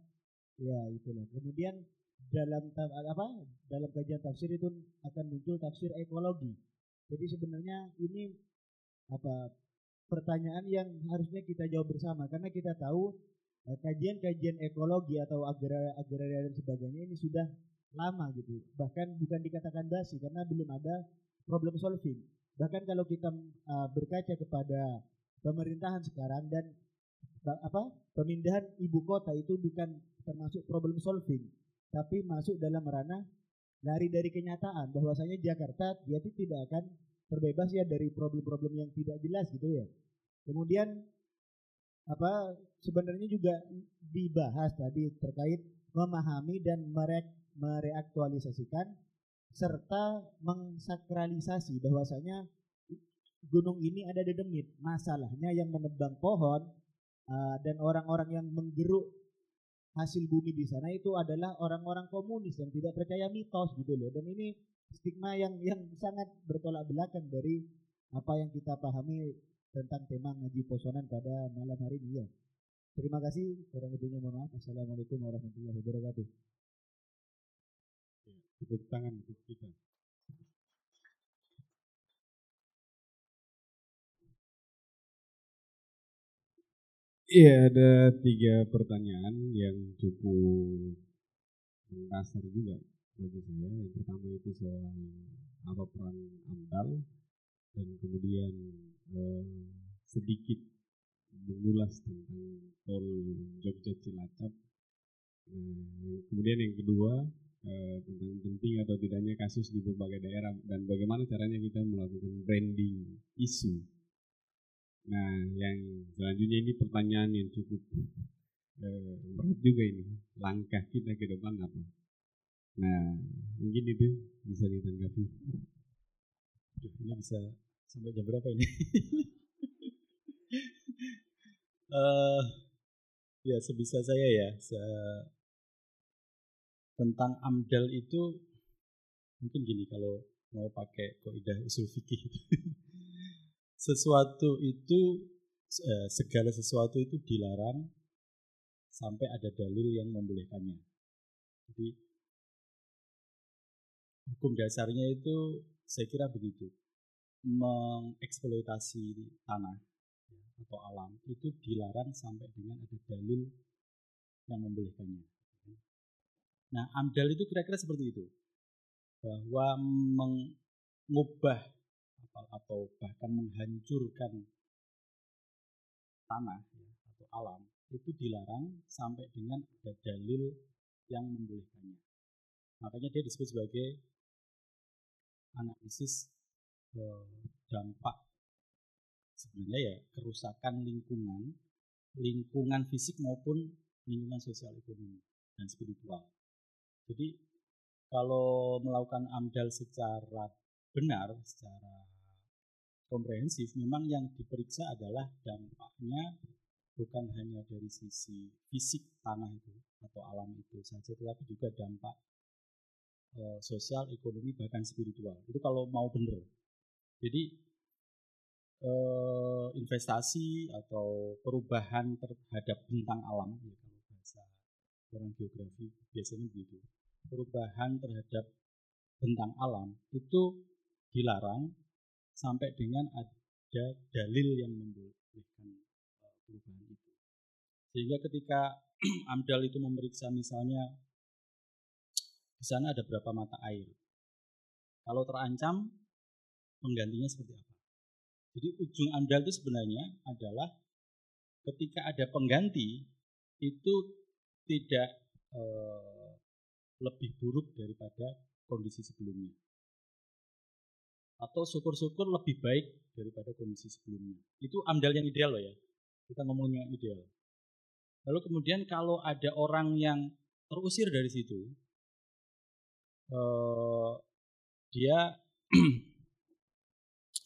ya itulah. Kemudian dalam apa dalam kajian tafsir itu akan muncul tafsir ekologi. Jadi sebenarnya ini apa pertanyaan yang harusnya kita jawab bersama karena kita tahu eh, kajian-kajian ekologi atau agraria, agraria dan sebagainya ini sudah lama gitu. Bahkan bukan dikatakan basi karena belum ada problem solving. Bahkan kalau kita uh, berkaca kepada pemerintahan sekarang dan apa pemindahan ibu kota itu bukan termasuk problem solving tapi masuk dalam ranah lari dari kenyataan bahwasanya Jakarta dia tidak akan terbebas ya dari problem-problem yang tidak jelas gitu ya. Kemudian apa sebenarnya juga dibahas tadi terkait memahami dan merek, mereaktualisasikan serta mengsakralisasi bahwasanya gunung ini ada di demit. Masalahnya yang menebang pohon uh, dan orang-orang yang menggeruk hasil bumi di sana itu adalah orang-orang komunis yang tidak percaya mitos gitu loh. Dan ini stigma yang yang sangat bertolak belakang dari apa yang kita pahami tentang tema ngaji posonan pada malam hari ini ya. Terima kasih, kurang lebihnya mohon maaf. Assalamualaikum warahmatullahi wabarakatuh. Tepuk tangan untuk kita. Iya, ada tiga pertanyaan yang cukup mendasar juga bagi saya. Yang pertama itu soal apa peran AMDAL dan kemudian eh, sedikit mengulas tentang tol Jogja Cilacap. Nah, kemudian yang kedua eh, tentang penting atau tidaknya kasus di berbagai daerah dan bagaimana caranya kita melakukan branding isu Nah, yang selanjutnya ini pertanyaan yang cukup eh, berat juga ini. Langkah kita ke depan apa? Nah, mungkin itu bisa ditanggapi. Ini bisa sampai jam berapa ini? uh, ya sebisa saya ya, se tentang amdal itu mungkin gini kalau mau pakai kaidah usul fikih sesuatu itu eh, segala sesuatu itu dilarang sampai ada dalil yang membolehkannya. Jadi hukum dasarnya itu saya kira begitu. Mengeksploitasi tanah ya, atau alam itu dilarang sampai dengan ada dalil yang membolehkannya. Nah, amdal itu kira-kira seperti itu. Bahwa mengubah atau bahkan menghancurkan tanah ya, atau alam itu dilarang sampai dengan ada dalil yang membolehkannya. Makanya dia disebut sebagai analisis eh, dampak sebenarnya ya kerusakan lingkungan, lingkungan fisik maupun lingkungan sosial ekonomi dan spiritual. Jadi kalau melakukan amdal secara benar, secara komprehensif, memang yang diperiksa adalah dampaknya bukan hanya dari sisi fisik tanah itu atau alam itu saja, tetapi juga dampak e, sosial, ekonomi, bahkan spiritual. Itu kalau mau benar. Jadi e, investasi atau perubahan terhadap bentang alam, ya kalau bahasa orang geografi biasanya begitu. Perubahan terhadap bentang alam itu dilarang sampai dengan ada dalil yang membolehkan uh, perubahan itu. Sehingga ketika AMDAL itu memeriksa misalnya di sana ada berapa mata air. Kalau terancam penggantinya seperti apa? Jadi ujung AMDAL itu sebenarnya adalah ketika ada pengganti itu tidak eh, lebih buruk daripada kondisi sebelumnya atau syukur-syukur lebih baik daripada kondisi sebelumnya. Itu amdal yang ideal loh ya. Kita ngomongnya ideal. Lalu kemudian kalau ada orang yang terusir dari situ, eh, dia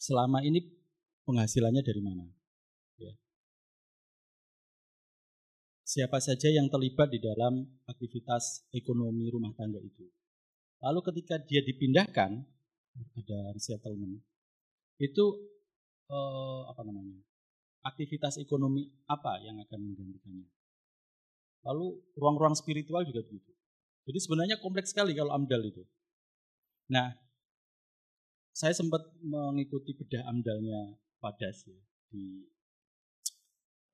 selama ini penghasilannya dari mana? Siapa saja yang terlibat di dalam aktivitas ekonomi rumah tangga itu. Lalu ketika dia dipindahkan, ada resettlement, itu eh, apa namanya? Aktivitas ekonomi apa yang akan menggantikannya? Lalu ruang-ruang spiritual juga begitu. Jadi sebenarnya kompleks sekali kalau AMDAL itu. Nah, saya sempat mengikuti bedah AMDALnya Padas ya di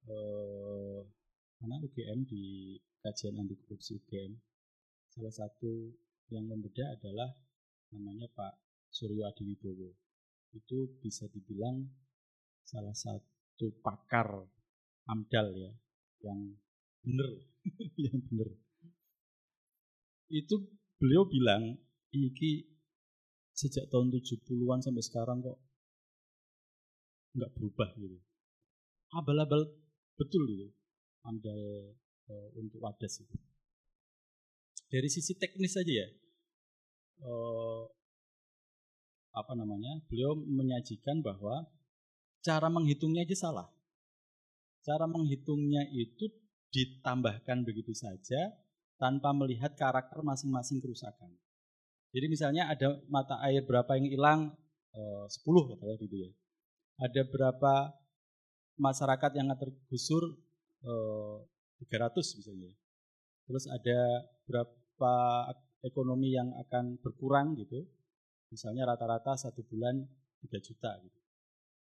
eh, mana UGM di kajian anti korupsi UGM. Salah satu yang membedah adalah namanya Pak Suryo Adiwibowo. Itu bisa dibilang salah satu pakar AMDAL ya yang benar yang benar itu beliau bilang iki sejak tahun 70-an sampai sekarang kok nggak berubah gitu abal-abal betul gitu amdal e, untuk wadas itu dari sisi teknis saja ya e, apa namanya beliau menyajikan bahwa cara menghitungnya aja salah cara menghitungnya itu ditambahkan begitu saja tanpa melihat karakter masing-masing kerusakan. Jadi misalnya ada mata air berapa yang hilang, eh, 10 katakanlah gitu ya. Ada berapa masyarakat yang tergusur eh, 300 misalnya. Terus ada berapa ekonomi yang akan berkurang gitu. Misalnya rata-rata satu bulan 3 juta gitu.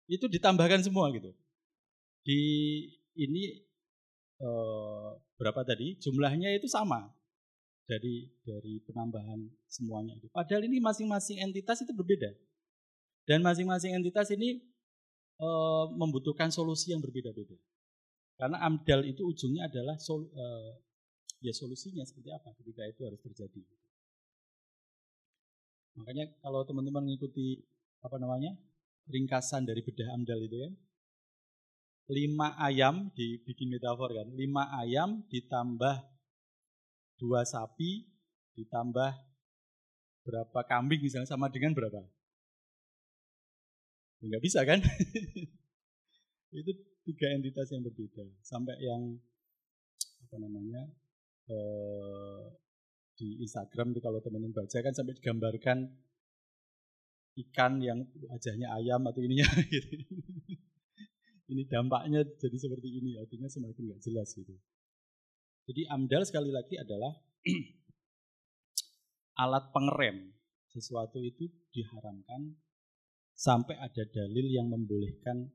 Itu ditambahkan semua gitu. Di ini eh, berapa tadi jumlahnya itu sama dari dari penambahan semuanya itu. Padahal ini masing-masing entitas itu berbeda dan masing-masing entitas ini eh, membutuhkan solusi yang berbeda-beda. Karena amdal itu ujungnya adalah sol, eh, ya solusinya seperti apa ketika itu harus terjadi. Makanya kalau teman-teman mengikuti apa namanya ringkasan dari bedah amdal itu kan, lima ayam dibikin metafor kan lima ayam ditambah dua sapi ditambah berapa kambing misalnya sama dengan berapa ya, nggak bisa kan itu tiga entitas yang berbeda. Sampai yang apa namanya eh, di Instagram itu kalau teman-teman baca kan sampai digambarkan ikan yang wajahnya ayam atau ininya gitu. Ini dampaknya jadi seperti ini artinya semakin nggak jelas gitu. Jadi amdal sekali lagi adalah alat pengerem. Sesuatu itu diharamkan sampai ada dalil yang membolehkan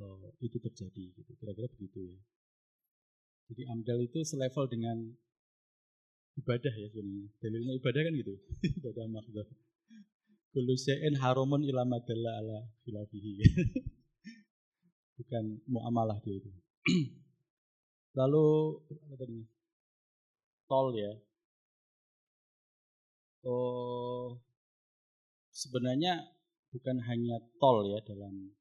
oh, itu terjadi gitu kira-kira begitu ya jadi amdal itu selevel dengan ibadah ya sebenarnya dalilnya ibadah kan gitu ibadah makhluk kullu syai'in haramun ala khilafihi bukan muamalah dia itu. Lalu apa tadi? Tol ya. Oh, sebenarnya bukan hanya tol ya dalam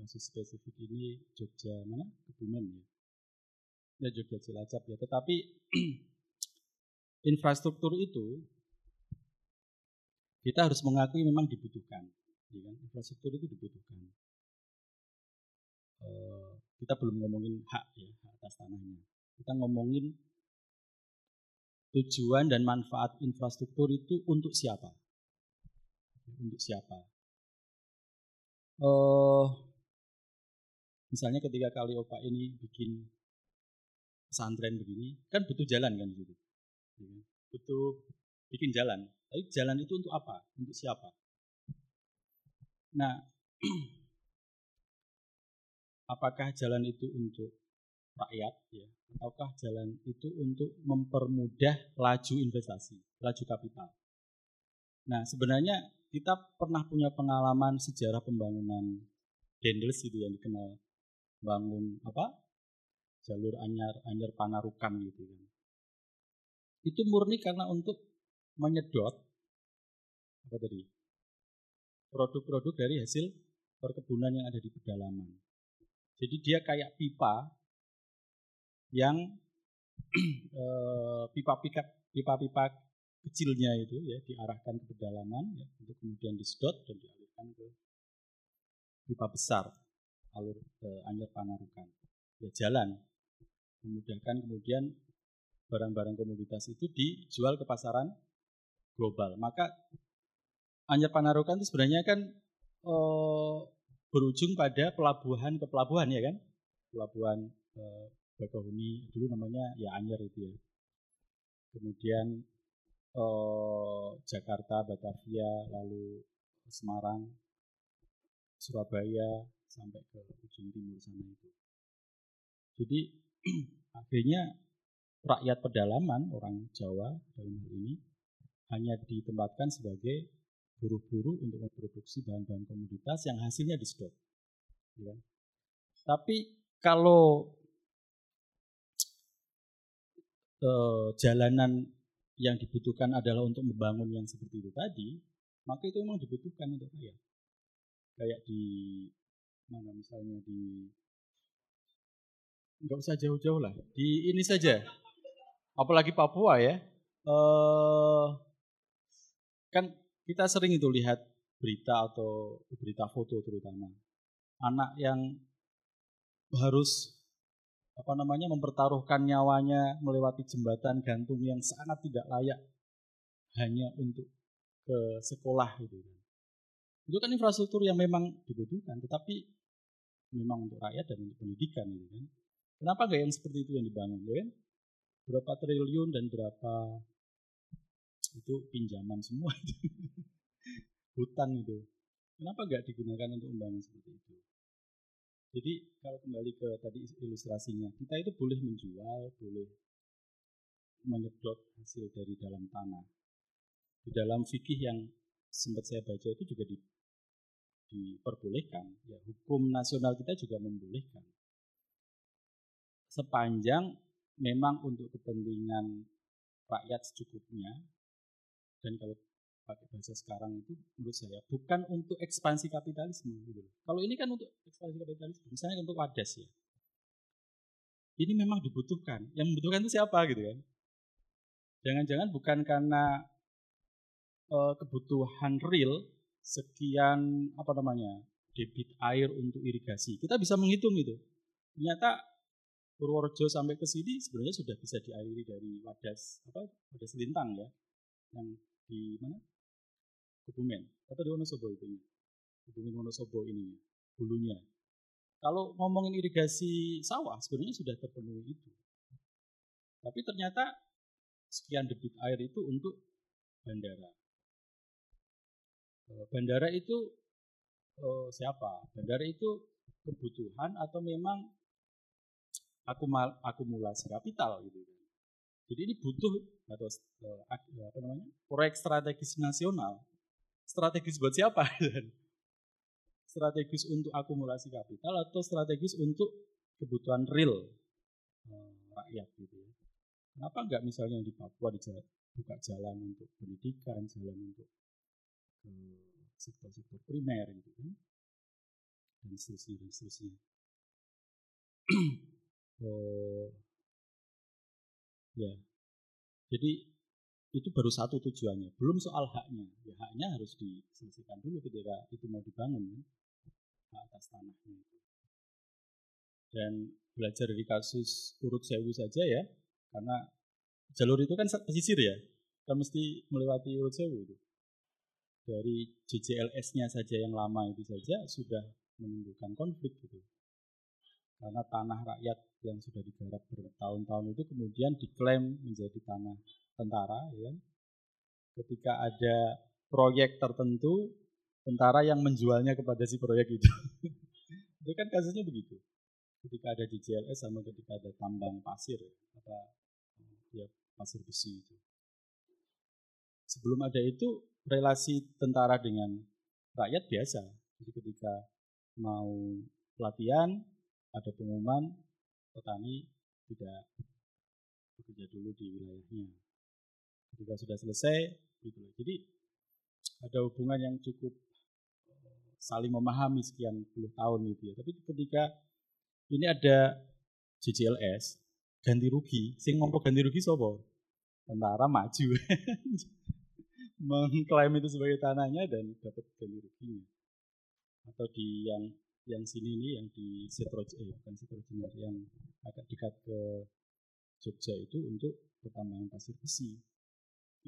kasus spesifik ini Jogja mana Kebumen ya. Ya Jogja Cilacap ya. Tetapi infrastruktur itu kita harus mengakui memang dibutuhkan. Ya kan? Infrastruktur itu dibutuhkan. Eh, kita belum ngomongin hak ya hak atas tanahnya kita ngomongin tujuan dan manfaat infrastruktur itu untuk siapa untuk siapa uh, misalnya ketika kali opa ini bikin pesantren begini kan butuh jalan kan gitu butuh bikin jalan. Tapi jalan itu untuk apa? Untuk siapa? Nah apakah jalan itu untuk rakyat ya? Ataukah jalan itu untuk mempermudah laju investasi, laju kapital. Nah, sebenarnya kita pernah punya pengalaman sejarah pembangunan Dendels itu yang dikenal bangun apa? jalur anyar anyar panarukan gitu kan. Itu murni karena untuk menyedot apa tadi? produk-produk dari hasil perkebunan yang ada di pedalaman. Jadi dia kayak pipa yang eh, pipa-pipa pipa-pipa kecilnya itu ya diarahkan ke pedalaman ya, untuk kemudian disedot dan dialirkan ke pipa besar alur ke Anyer Panarukan. Ya jalan memudahkan kemudian barang-barang komoditas itu dijual ke pasaran global. Maka Anyer Panarukan itu sebenarnya kan eh, berujung pada pelabuhan ke pelabuhan ya kan? Pelabuhan eh, Bakahuni dulu namanya ya Anyer itu ya. Kemudian eh, Jakarta, Batavia, lalu Semarang, Surabaya sampai ke ujung timur sana itu. Jadi akhirnya rakyat pedalaman orang Jawa dalam hal ini hanya ditempatkan sebagai buruh-buruh untuk memproduksi bahan-bahan komoditas yang hasilnya disedot. Ya. Tapi kalau eh, jalanan yang dibutuhkan adalah untuk membangun yang seperti itu tadi, maka itu memang dibutuhkan untuk kaya. Kayak di mana misalnya di nggak usah jauh-jauh lah di ini saja. Apalagi Papua ya. Eh, kan kita sering itu lihat berita atau berita foto terutama. Anak yang harus apa namanya mempertaruhkan nyawanya melewati jembatan gantung yang sangat tidak layak hanya untuk ke sekolah gitu kan. Itu kan infrastruktur yang memang dibutuhkan, tetapi memang untuk rakyat dan untuk pendidikan gitu kan. Kenapa nggak yang seperti itu yang dibangun ya kan? Berapa triliun dan berapa itu pinjaman semua itu. Hutan itu. Kenapa nggak digunakan untuk membangun seperti itu? Jadi kalau kembali ke tadi ilustrasinya, kita itu boleh menjual, boleh menyedot hasil dari dalam tanah. Di dalam fikih yang sempat saya baca itu juga di, diperbolehkan. Ya, hukum nasional kita juga membolehkan. Sepanjang memang untuk kepentingan rakyat secukupnya dan kalau pakai bahasa sekarang itu menurut saya bukan untuk ekspansi kapitalisme gitu. Kalau ini kan untuk ekspansi kapitalisme, misalnya untuk wadas ya. Ini memang dibutuhkan. Yang membutuhkan itu siapa gitu kan? Jangan-jangan bukan karena uh, kebutuhan real sekian apa namanya debit air untuk irigasi. Kita bisa menghitung itu. Ternyata Purworejo sampai ke sini sebenarnya sudah bisa diairi dari wadas apa wadas lintang ya yang di mana Kebumen atau di Wonosobo itu Kebumen Wonosobo ini hulunya. Kalau ngomongin irigasi sawah sebenarnya sudah terpenuhi itu. Tapi ternyata sekian debit air itu untuk bandara. Eh, bandara itu oh, siapa? Bandara itu kebutuhan atau memang akumulasi kapital gitu kan. Jadi ini butuh atau eh, apa namanya proyek strategis nasional strategis buat siapa? strategis untuk akumulasi kapital atau strategis untuk kebutuhan real eh, rakyat gitu ya. Kenapa enggak misalnya di Papua buka jalan untuk pendidikan, jalan untuk sektor-sektor primer gitu kan. Dan seterusnya dan seterusnya. oh, ya. Jadi itu baru satu tujuannya, belum soal haknya. Ya haknya harus diselesaikan dulu ketika itu mau dibangun kan, hak atas tanahnya itu. Dan belajar dari kasus urut sewu saja ya, karena jalur itu kan pesisir ya, kan mesti melewati urut sewu itu. Dari JJLS-nya saja yang lama itu saja sudah menimbulkan konflik gitu. Karena tanah rakyat yang sudah digarap bertahun-tahun itu kemudian diklaim menjadi tanah tentara ya kan? ketika ada proyek tertentu tentara yang menjualnya kepada si proyek itu itu kan kasusnya begitu ketika ada di JLS sama ketika ada tambang pasir apa ya pasir besi itu sebelum ada itu relasi tentara dengan rakyat biasa jadi ketika mau pelatihan ada pengumuman petani tidak bekerja dulu di wilayahnya ketika sudah selesai gitu jadi ada hubungan yang cukup eh, saling memahami sekian puluh tahun gitu ya tapi ketika ini ada JJLS ganti rugi. Sing ngomong ganti rugi sapa? Tentara maju. Mengklaim itu sebagai tanahnya dan dapat ganti ruginya. Atau di yang yang sini ini yang di Setroje, eh bukan Setrojenar, yang agak dekat ke Jogja itu untuk pertambangan pasir besi.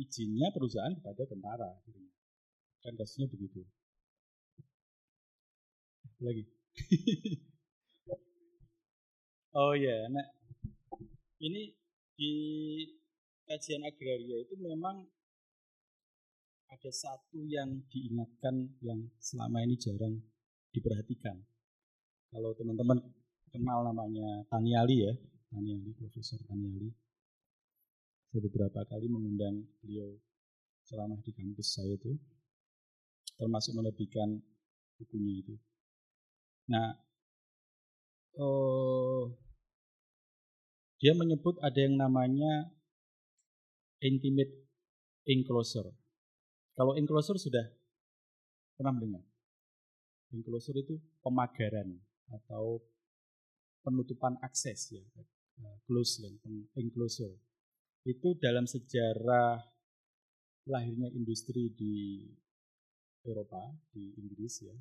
Izinnya perusahaan kepada tentara. Kan kasusnya begitu. Lagi. oh ya, nah ini di kajian agraria itu memang ada satu yang diingatkan yang selama ini jarang diperhatikan. Kalau teman-teman kenal namanya Taniali ya, Taniali, Profesor Taniali. Saya beberapa kali mengundang beliau ceramah di kampus saya itu, termasuk menerbitkan bukunya itu. Nah, oh, dia menyebut ada yang namanya intimate enclosure. Kalau enclosure sudah pernah mendengar? Enclosure itu pemagaran atau penutupan akses ya, close kan, enclosure. Itu dalam sejarah lahirnya industri di Eropa, di Inggris ya,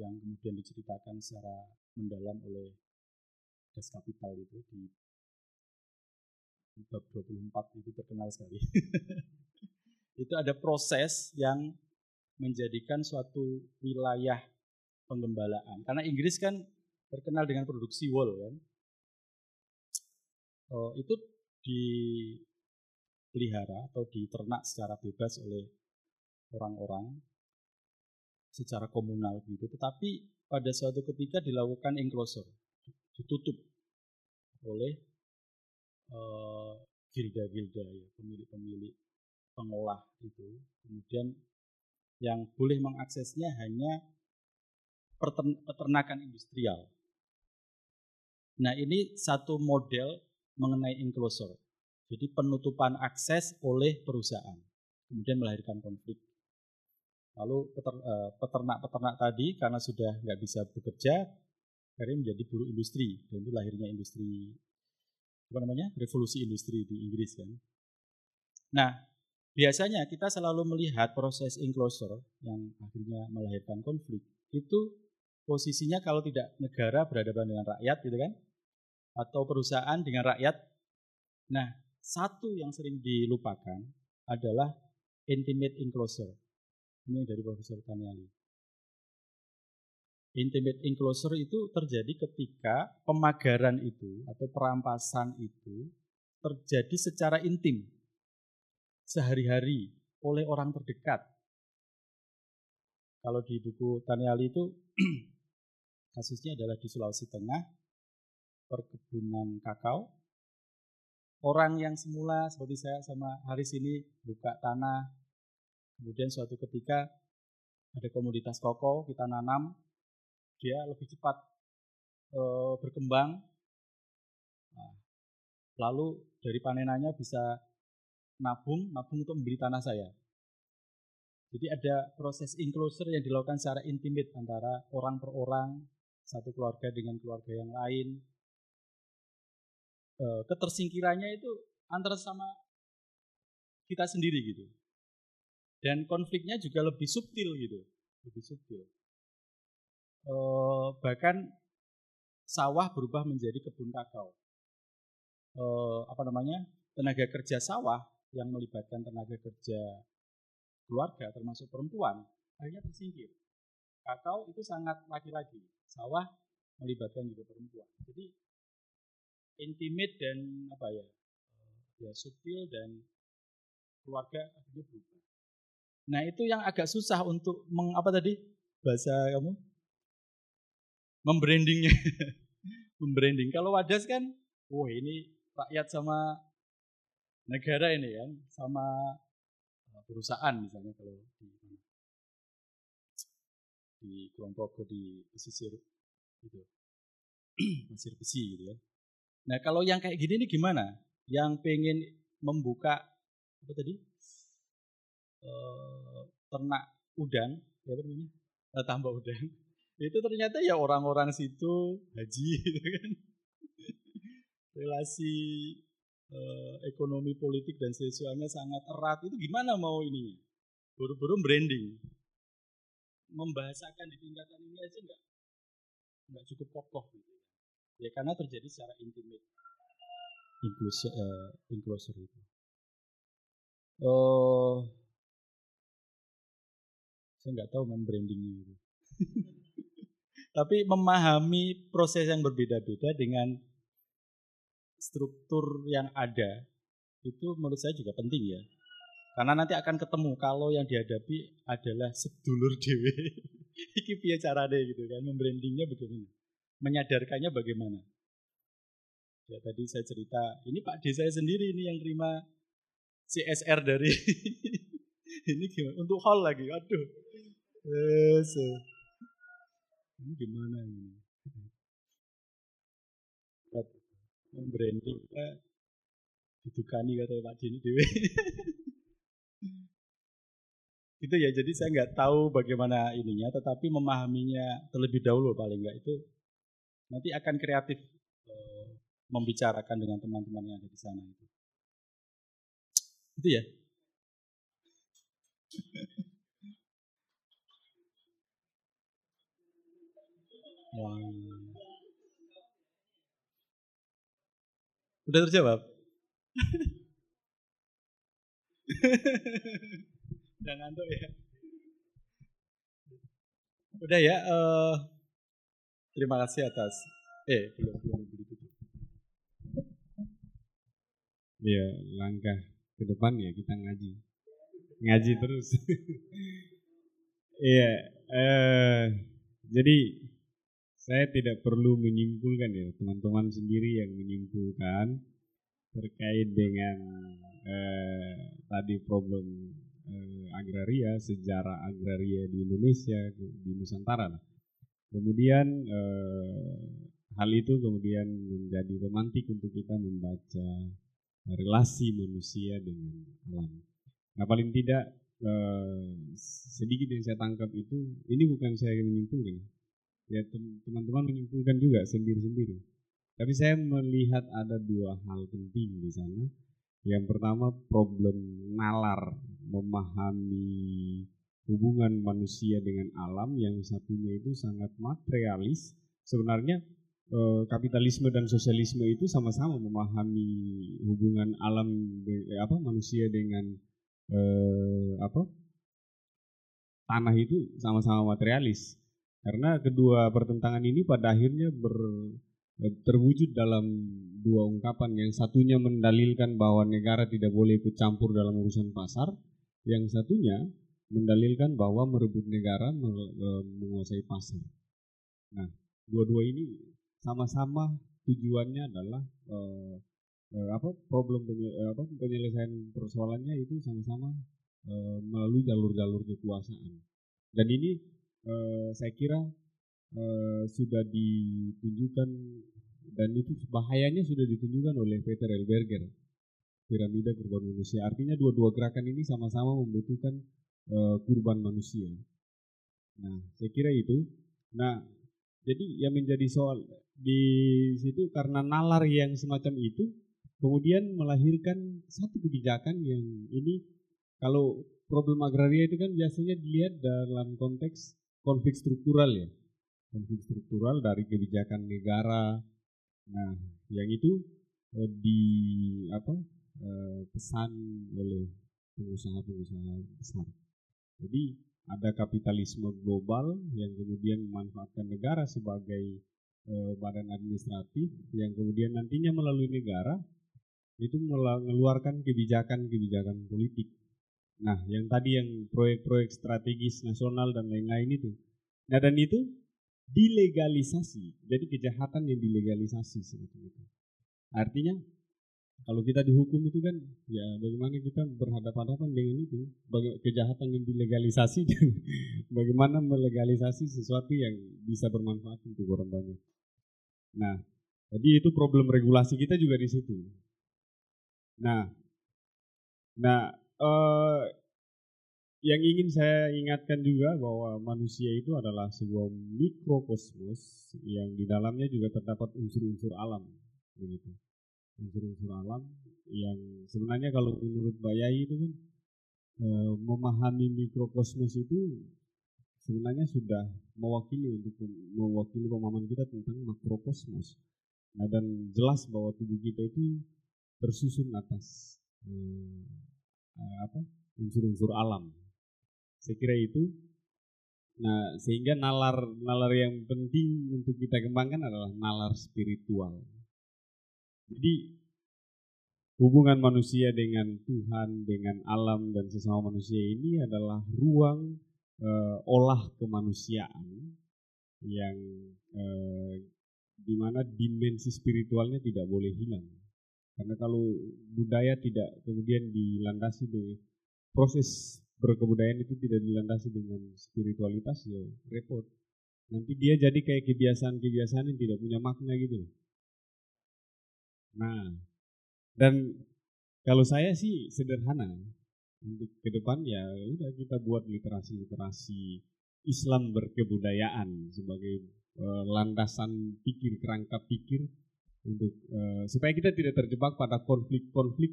yang kemudian diceritakan secara mendalam oleh Das Kapital itu di bab 24 itu terkenal sekali. itu ada proses yang menjadikan suatu wilayah penggembalaan. Karena Inggris kan terkenal dengan produksi wool kan. Oh, itu dipelihara atau diternak secara bebas oleh orang-orang secara komunal gitu. Tetapi pada suatu ketika dilakukan enclosure, ditutup oleh eh, gilda-gilda uh, ya, pemilik-pemilik pengolah itu. Kemudian yang boleh mengaksesnya hanya peternakan industrial. Nah ini satu model mengenai enclosure. Jadi penutupan akses oleh perusahaan. Kemudian melahirkan konflik. Lalu eh, peternak-peternak tadi karena sudah nggak bisa bekerja, akhirnya menjadi buruh industri. Dan itu lahirnya industri, apa namanya, revolusi industri di Inggris kan. Nah, Biasanya kita selalu melihat proses enclosure yang akhirnya melahirkan konflik itu posisinya kalau tidak negara berhadapan dengan rakyat gitu kan atau perusahaan dengan rakyat. Nah, satu yang sering dilupakan adalah intimate enclosure. Ini dari Profesor Taniali. Intimate enclosure itu terjadi ketika pemagaran itu atau perampasan itu terjadi secara intim sehari-hari oleh orang terdekat. Kalau di buku Taniali itu kasusnya adalah di Sulawesi Tengah, perkebunan kakao. Orang yang semula seperti saya sama Haris ini buka tanah, kemudian suatu ketika ada komoditas koko kita nanam, dia lebih cepat e, berkembang. Nah, lalu dari panenannya bisa nabung, nabung untuk membeli tanah saya. Jadi ada proses enclosure yang dilakukan secara intimate antara orang per orang, satu keluarga dengan keluarga yang lain. E, ketersingkirannya itu antara sama kita sendiri gitu. Dan konfliknya juga lebih subtil gitu, lebih subtil. E, bahkan sawah berubah menjadi kebun kakao. E, apa namanya? Tenaga kerja sawah yang melibatkan tenaga kerja keluarga termasuk perempuan akhirnya tersingkir. Kakao itu sangat laki-laki, sawah melibatkan juga perempuan. Jadi intimate dan apa ya, eh, ya subtil dan keluarga akhirnya berubah. Nah itu yang agak susah untuk meng, apa tadi bahasa kamu membrandingnya, membranding. Kalau wadas kan, wah ini rakyat sama negara ini kan sama eh, perusahaan misalnya kalau di di Kulon Progo di pesisir gitu pasir besi gitu ya. Nah kalau yang kayak gini ini gimana? Yang pengen membuka apa tadi e, ternak udang, ya apa namanya? E, tambah udang. Itu ternyata ya orang-orang situ haji gitu kan. relasi eh, ekonomi politik dan sosialnya sangat erat itu gimana mau ininya? Buru-buru branding. Membahasakan di tingkatan ini aja nggak nggak cukup kokoh gitu ya. Karena terjadi secara intimate. Inklusor uh, inklusor itu. Oh saya nggak tahu membrandingnya itu. Tapi memahami proses yang berbeda-beda dengan struktur yang ada itu menurut saya juga penting ya. Karena nanti akan ketemu kalau yang dihadapi adalah sedulur dewe iki piye carane gitu kan? Membrandingnya bagaimana? Menyadarkannya bagaimana? Ya tadi saya cerita ini Pak D saya sendiri ini yang terima CSR dari ini gimana? Untuk hall lagi aduh. Yes. ini gimana ini branding kita didukani kata Pak Dini Dewi. Gitu ya jadi saya nggak tahu bagaimana ininya tetapi memahaminya terlebih dahulu paling nggak itu nanti akan kreatif uh, membicarakan dengan teman-teman yang ada di sana itu. Itu ya. Wow. Udah terjawab Udah ngantuk ya. Udah ya. Uh, terima kasih atas. Eh belum belum ditutup. Ya langkah ke depan ya kita ngaji. Ngaji terus. Iya. eh, jadi saya tidak perlu menyimpulkan ya teman-teman sendiri yang menyimpulkan terkait dengan eh, tadi problem eh, agraria, sejarah agraria di Indonesia, di Nusantara. Kemudian eh, hal itu kemudian menjadi romantik untuk kita membaca relasi manusia dengan alam. Nah paling tidak eh, sedikit yang saya tangkap itu, ini bukan saya menyimpulkan, ya teman-teman menyimpulkan juga sendiri-sendiri. Tapi saya melihat ada dua hal penting di sana. Yang pertama problem nalar memahami hubungan manusia dengan alam, yang satunya itu sangat materialis. Sebenarnya eh, kapitalisme dan sosialisme itu sama-sama memahami hubungan alam eh, apa manusia dengan eh, apa tanah itu sama-sama materialis. Karena kedua pertentangan ini pada akhirnya ber, Eh, terwujud dalam dua ungkapan. Yang satunya mendalilkan bahwa negara tidak boleh ikut campur dalam urusan pasar, yang satunya mendalilkan bahwa merebut negara eh, menguasai pasar. Nah, dua-dua ini sama-sama tujuannya adalah eh, eh, apa problem penye, eh, apa, penyelesaian persoalannya itu sama-sama eh, melalui jalur-jalur kekuasaan. Dan ini eh, saya kira uh, sudah ditunjukkan dan itu bahayanya sudah ditunjukkan oleh Peter Elberger piramida kurban manusia. Artinya dua-dua gerakan ini sama-sama membutuhkan uh, kurban manusia. Nah saya kira itu. Nah jadi yang menjadi soal di situ karena nalar yang semacam itu kemudian melahirkan satu kebijakan yang ini kalau problem agraria itu kan biasanya dilihat dalam konteks konflik struktural ya konflik struktural dari kebijakan negara. Nah, yang itu eh, di apa eh, pesan oleh pengusaha-pengusaha besar. Jadi ada kapitalisme global yang kemudian memanfaatkan negara sebagai eh, badan administratif yang kemudian nantinya melalui negara itu mengeluarkan kebijakan-kebijakan politik. Nah, yang tadi yang proyek-proyek strategis nasional dan lain-lain itu. Nah, dan itu dilegalisasi. Jadi kejahatan yang dilegalisasi seperti itu. Artinya kalau kita dihukum itu kan ya bagaimana kita berhadapan-hadapan dengan itu, bagaimana kejahatan yang dilegalisasi dan bagaimana melegalisasi sesuatu yang bisa bermanfaat untuk orang banyak. Nah, jadi itu problem regulasi kita juga di situ. Nah, nah eh, yang ingin saya ingatkan juga bahwa manusia itu adalah sebuah mikrokosmos yang di dalamnya juga terdapat unsur-unsur alam begitu. unsur-unsur alam yang sebenarnya kalau menurut Bayai itu kan eh, memahami mikrokosmos itu sebenarnya sudah mewakili untuk mewakili pemahaman kita tentang makrokosmos. Nah dan jelas bahwa tubuh kita itu tersusun atas eh, eh, apa unsur-unsur alam. Saya kira itu. Nah sehingga nalar nalar yang penting untuk kita kembangkan adalah nalar spiritual. Jadi hubungan manusia dengan Tuhan, dengan alam dan sesama manusia ini adalah ruang uh, olah kemanusiaan yang uh, di mana dimensi spiritualnya tidak boleh hilang. Karena kalau budaya tidak kemudian dilandasi dengan proses berkebudayaan itu tidak dilandasi dengan spiritualitas ya repot. Nanti dia jadi kayak kebiasaan-kebiasaan yang tidak punya makna gitu Nah, dan kalau saya sih sederhana untuk ke depan ya udah kita buat literasi-literasi Islam berkebudayaan sebagai uh, landasan pikir kerangka pikir untuk uh, supaya kita tidak terjebak pada konflik-konflik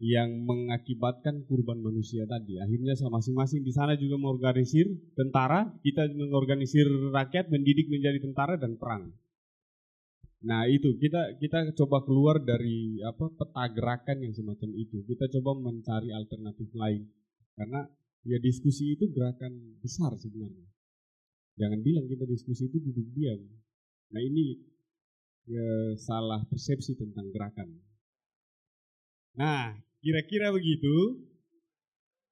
yang mengakibatkan kurban manusia tadi. Akhirnya masing-masing di sana juga mengorganisir tentara, kita mengorganisir rakyat, mendidik menjadi tentara dan perang. Nah itu kita kita coba keluar dari apa peta gerakan yang semacam itu. Kita coba mencari alternatif lain karena ya diskusi itu gerakan besar sebenarnya. Jangan bilang kita diskusi itu duduk diam. Nah ini ya, salah persepsi tentang gerakan. Nah kira-kira begitu.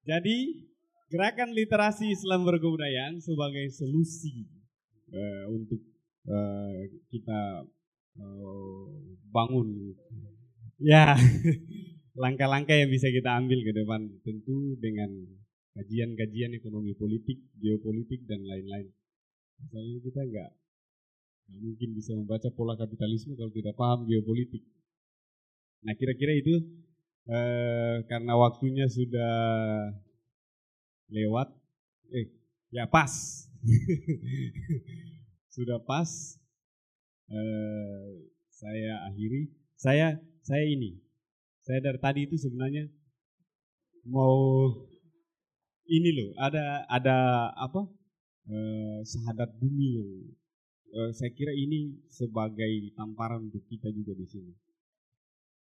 Jadi gerakan literasi Islam berkebudayaan sebagai solusi uh, untuk uh, kita uh, bangun. Ya, langkah-langkah yang bisa kita ambil ke depan tentu dengan kajian-kajian ekonomi politik, geopolitik dan lain-lain. Misalnya kita nggak mungkin bisa membaca pola kapitalisme kalau tidak paham geopolitik. Nah kira-kira itu eh, karena waktunya sudah lewat, eh ya pas, sudah pas eh, saya akhiri. Saya saya ini, saya dari tadi itu sebenarnya mau ini loh, ada ada apa eh, sahadat bumi yang eh, saya kira ini sebagai tamparan untuk kita juga di sini.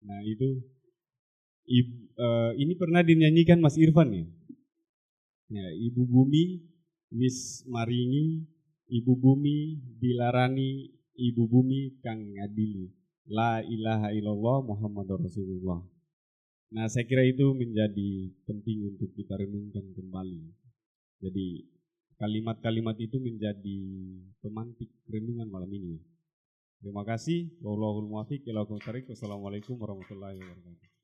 Nah itu ibu, eh, ini pernah dinyanyikan Mas Irfan ya. Ya, Ibu Bumi wis maringi, Ibu Bumi dilarani Ibu Bumi kang ngadili. La ilaha illallah Muhammad Rasulullah. Nah saya kira itu menjadi penting untuk kita renungkan kembali. Jadi kalimat-kalimat itu menjadi pemantik renungan malam ini. Terima kasih. Wassalamualaikum warahmatullahi wabarakatuh.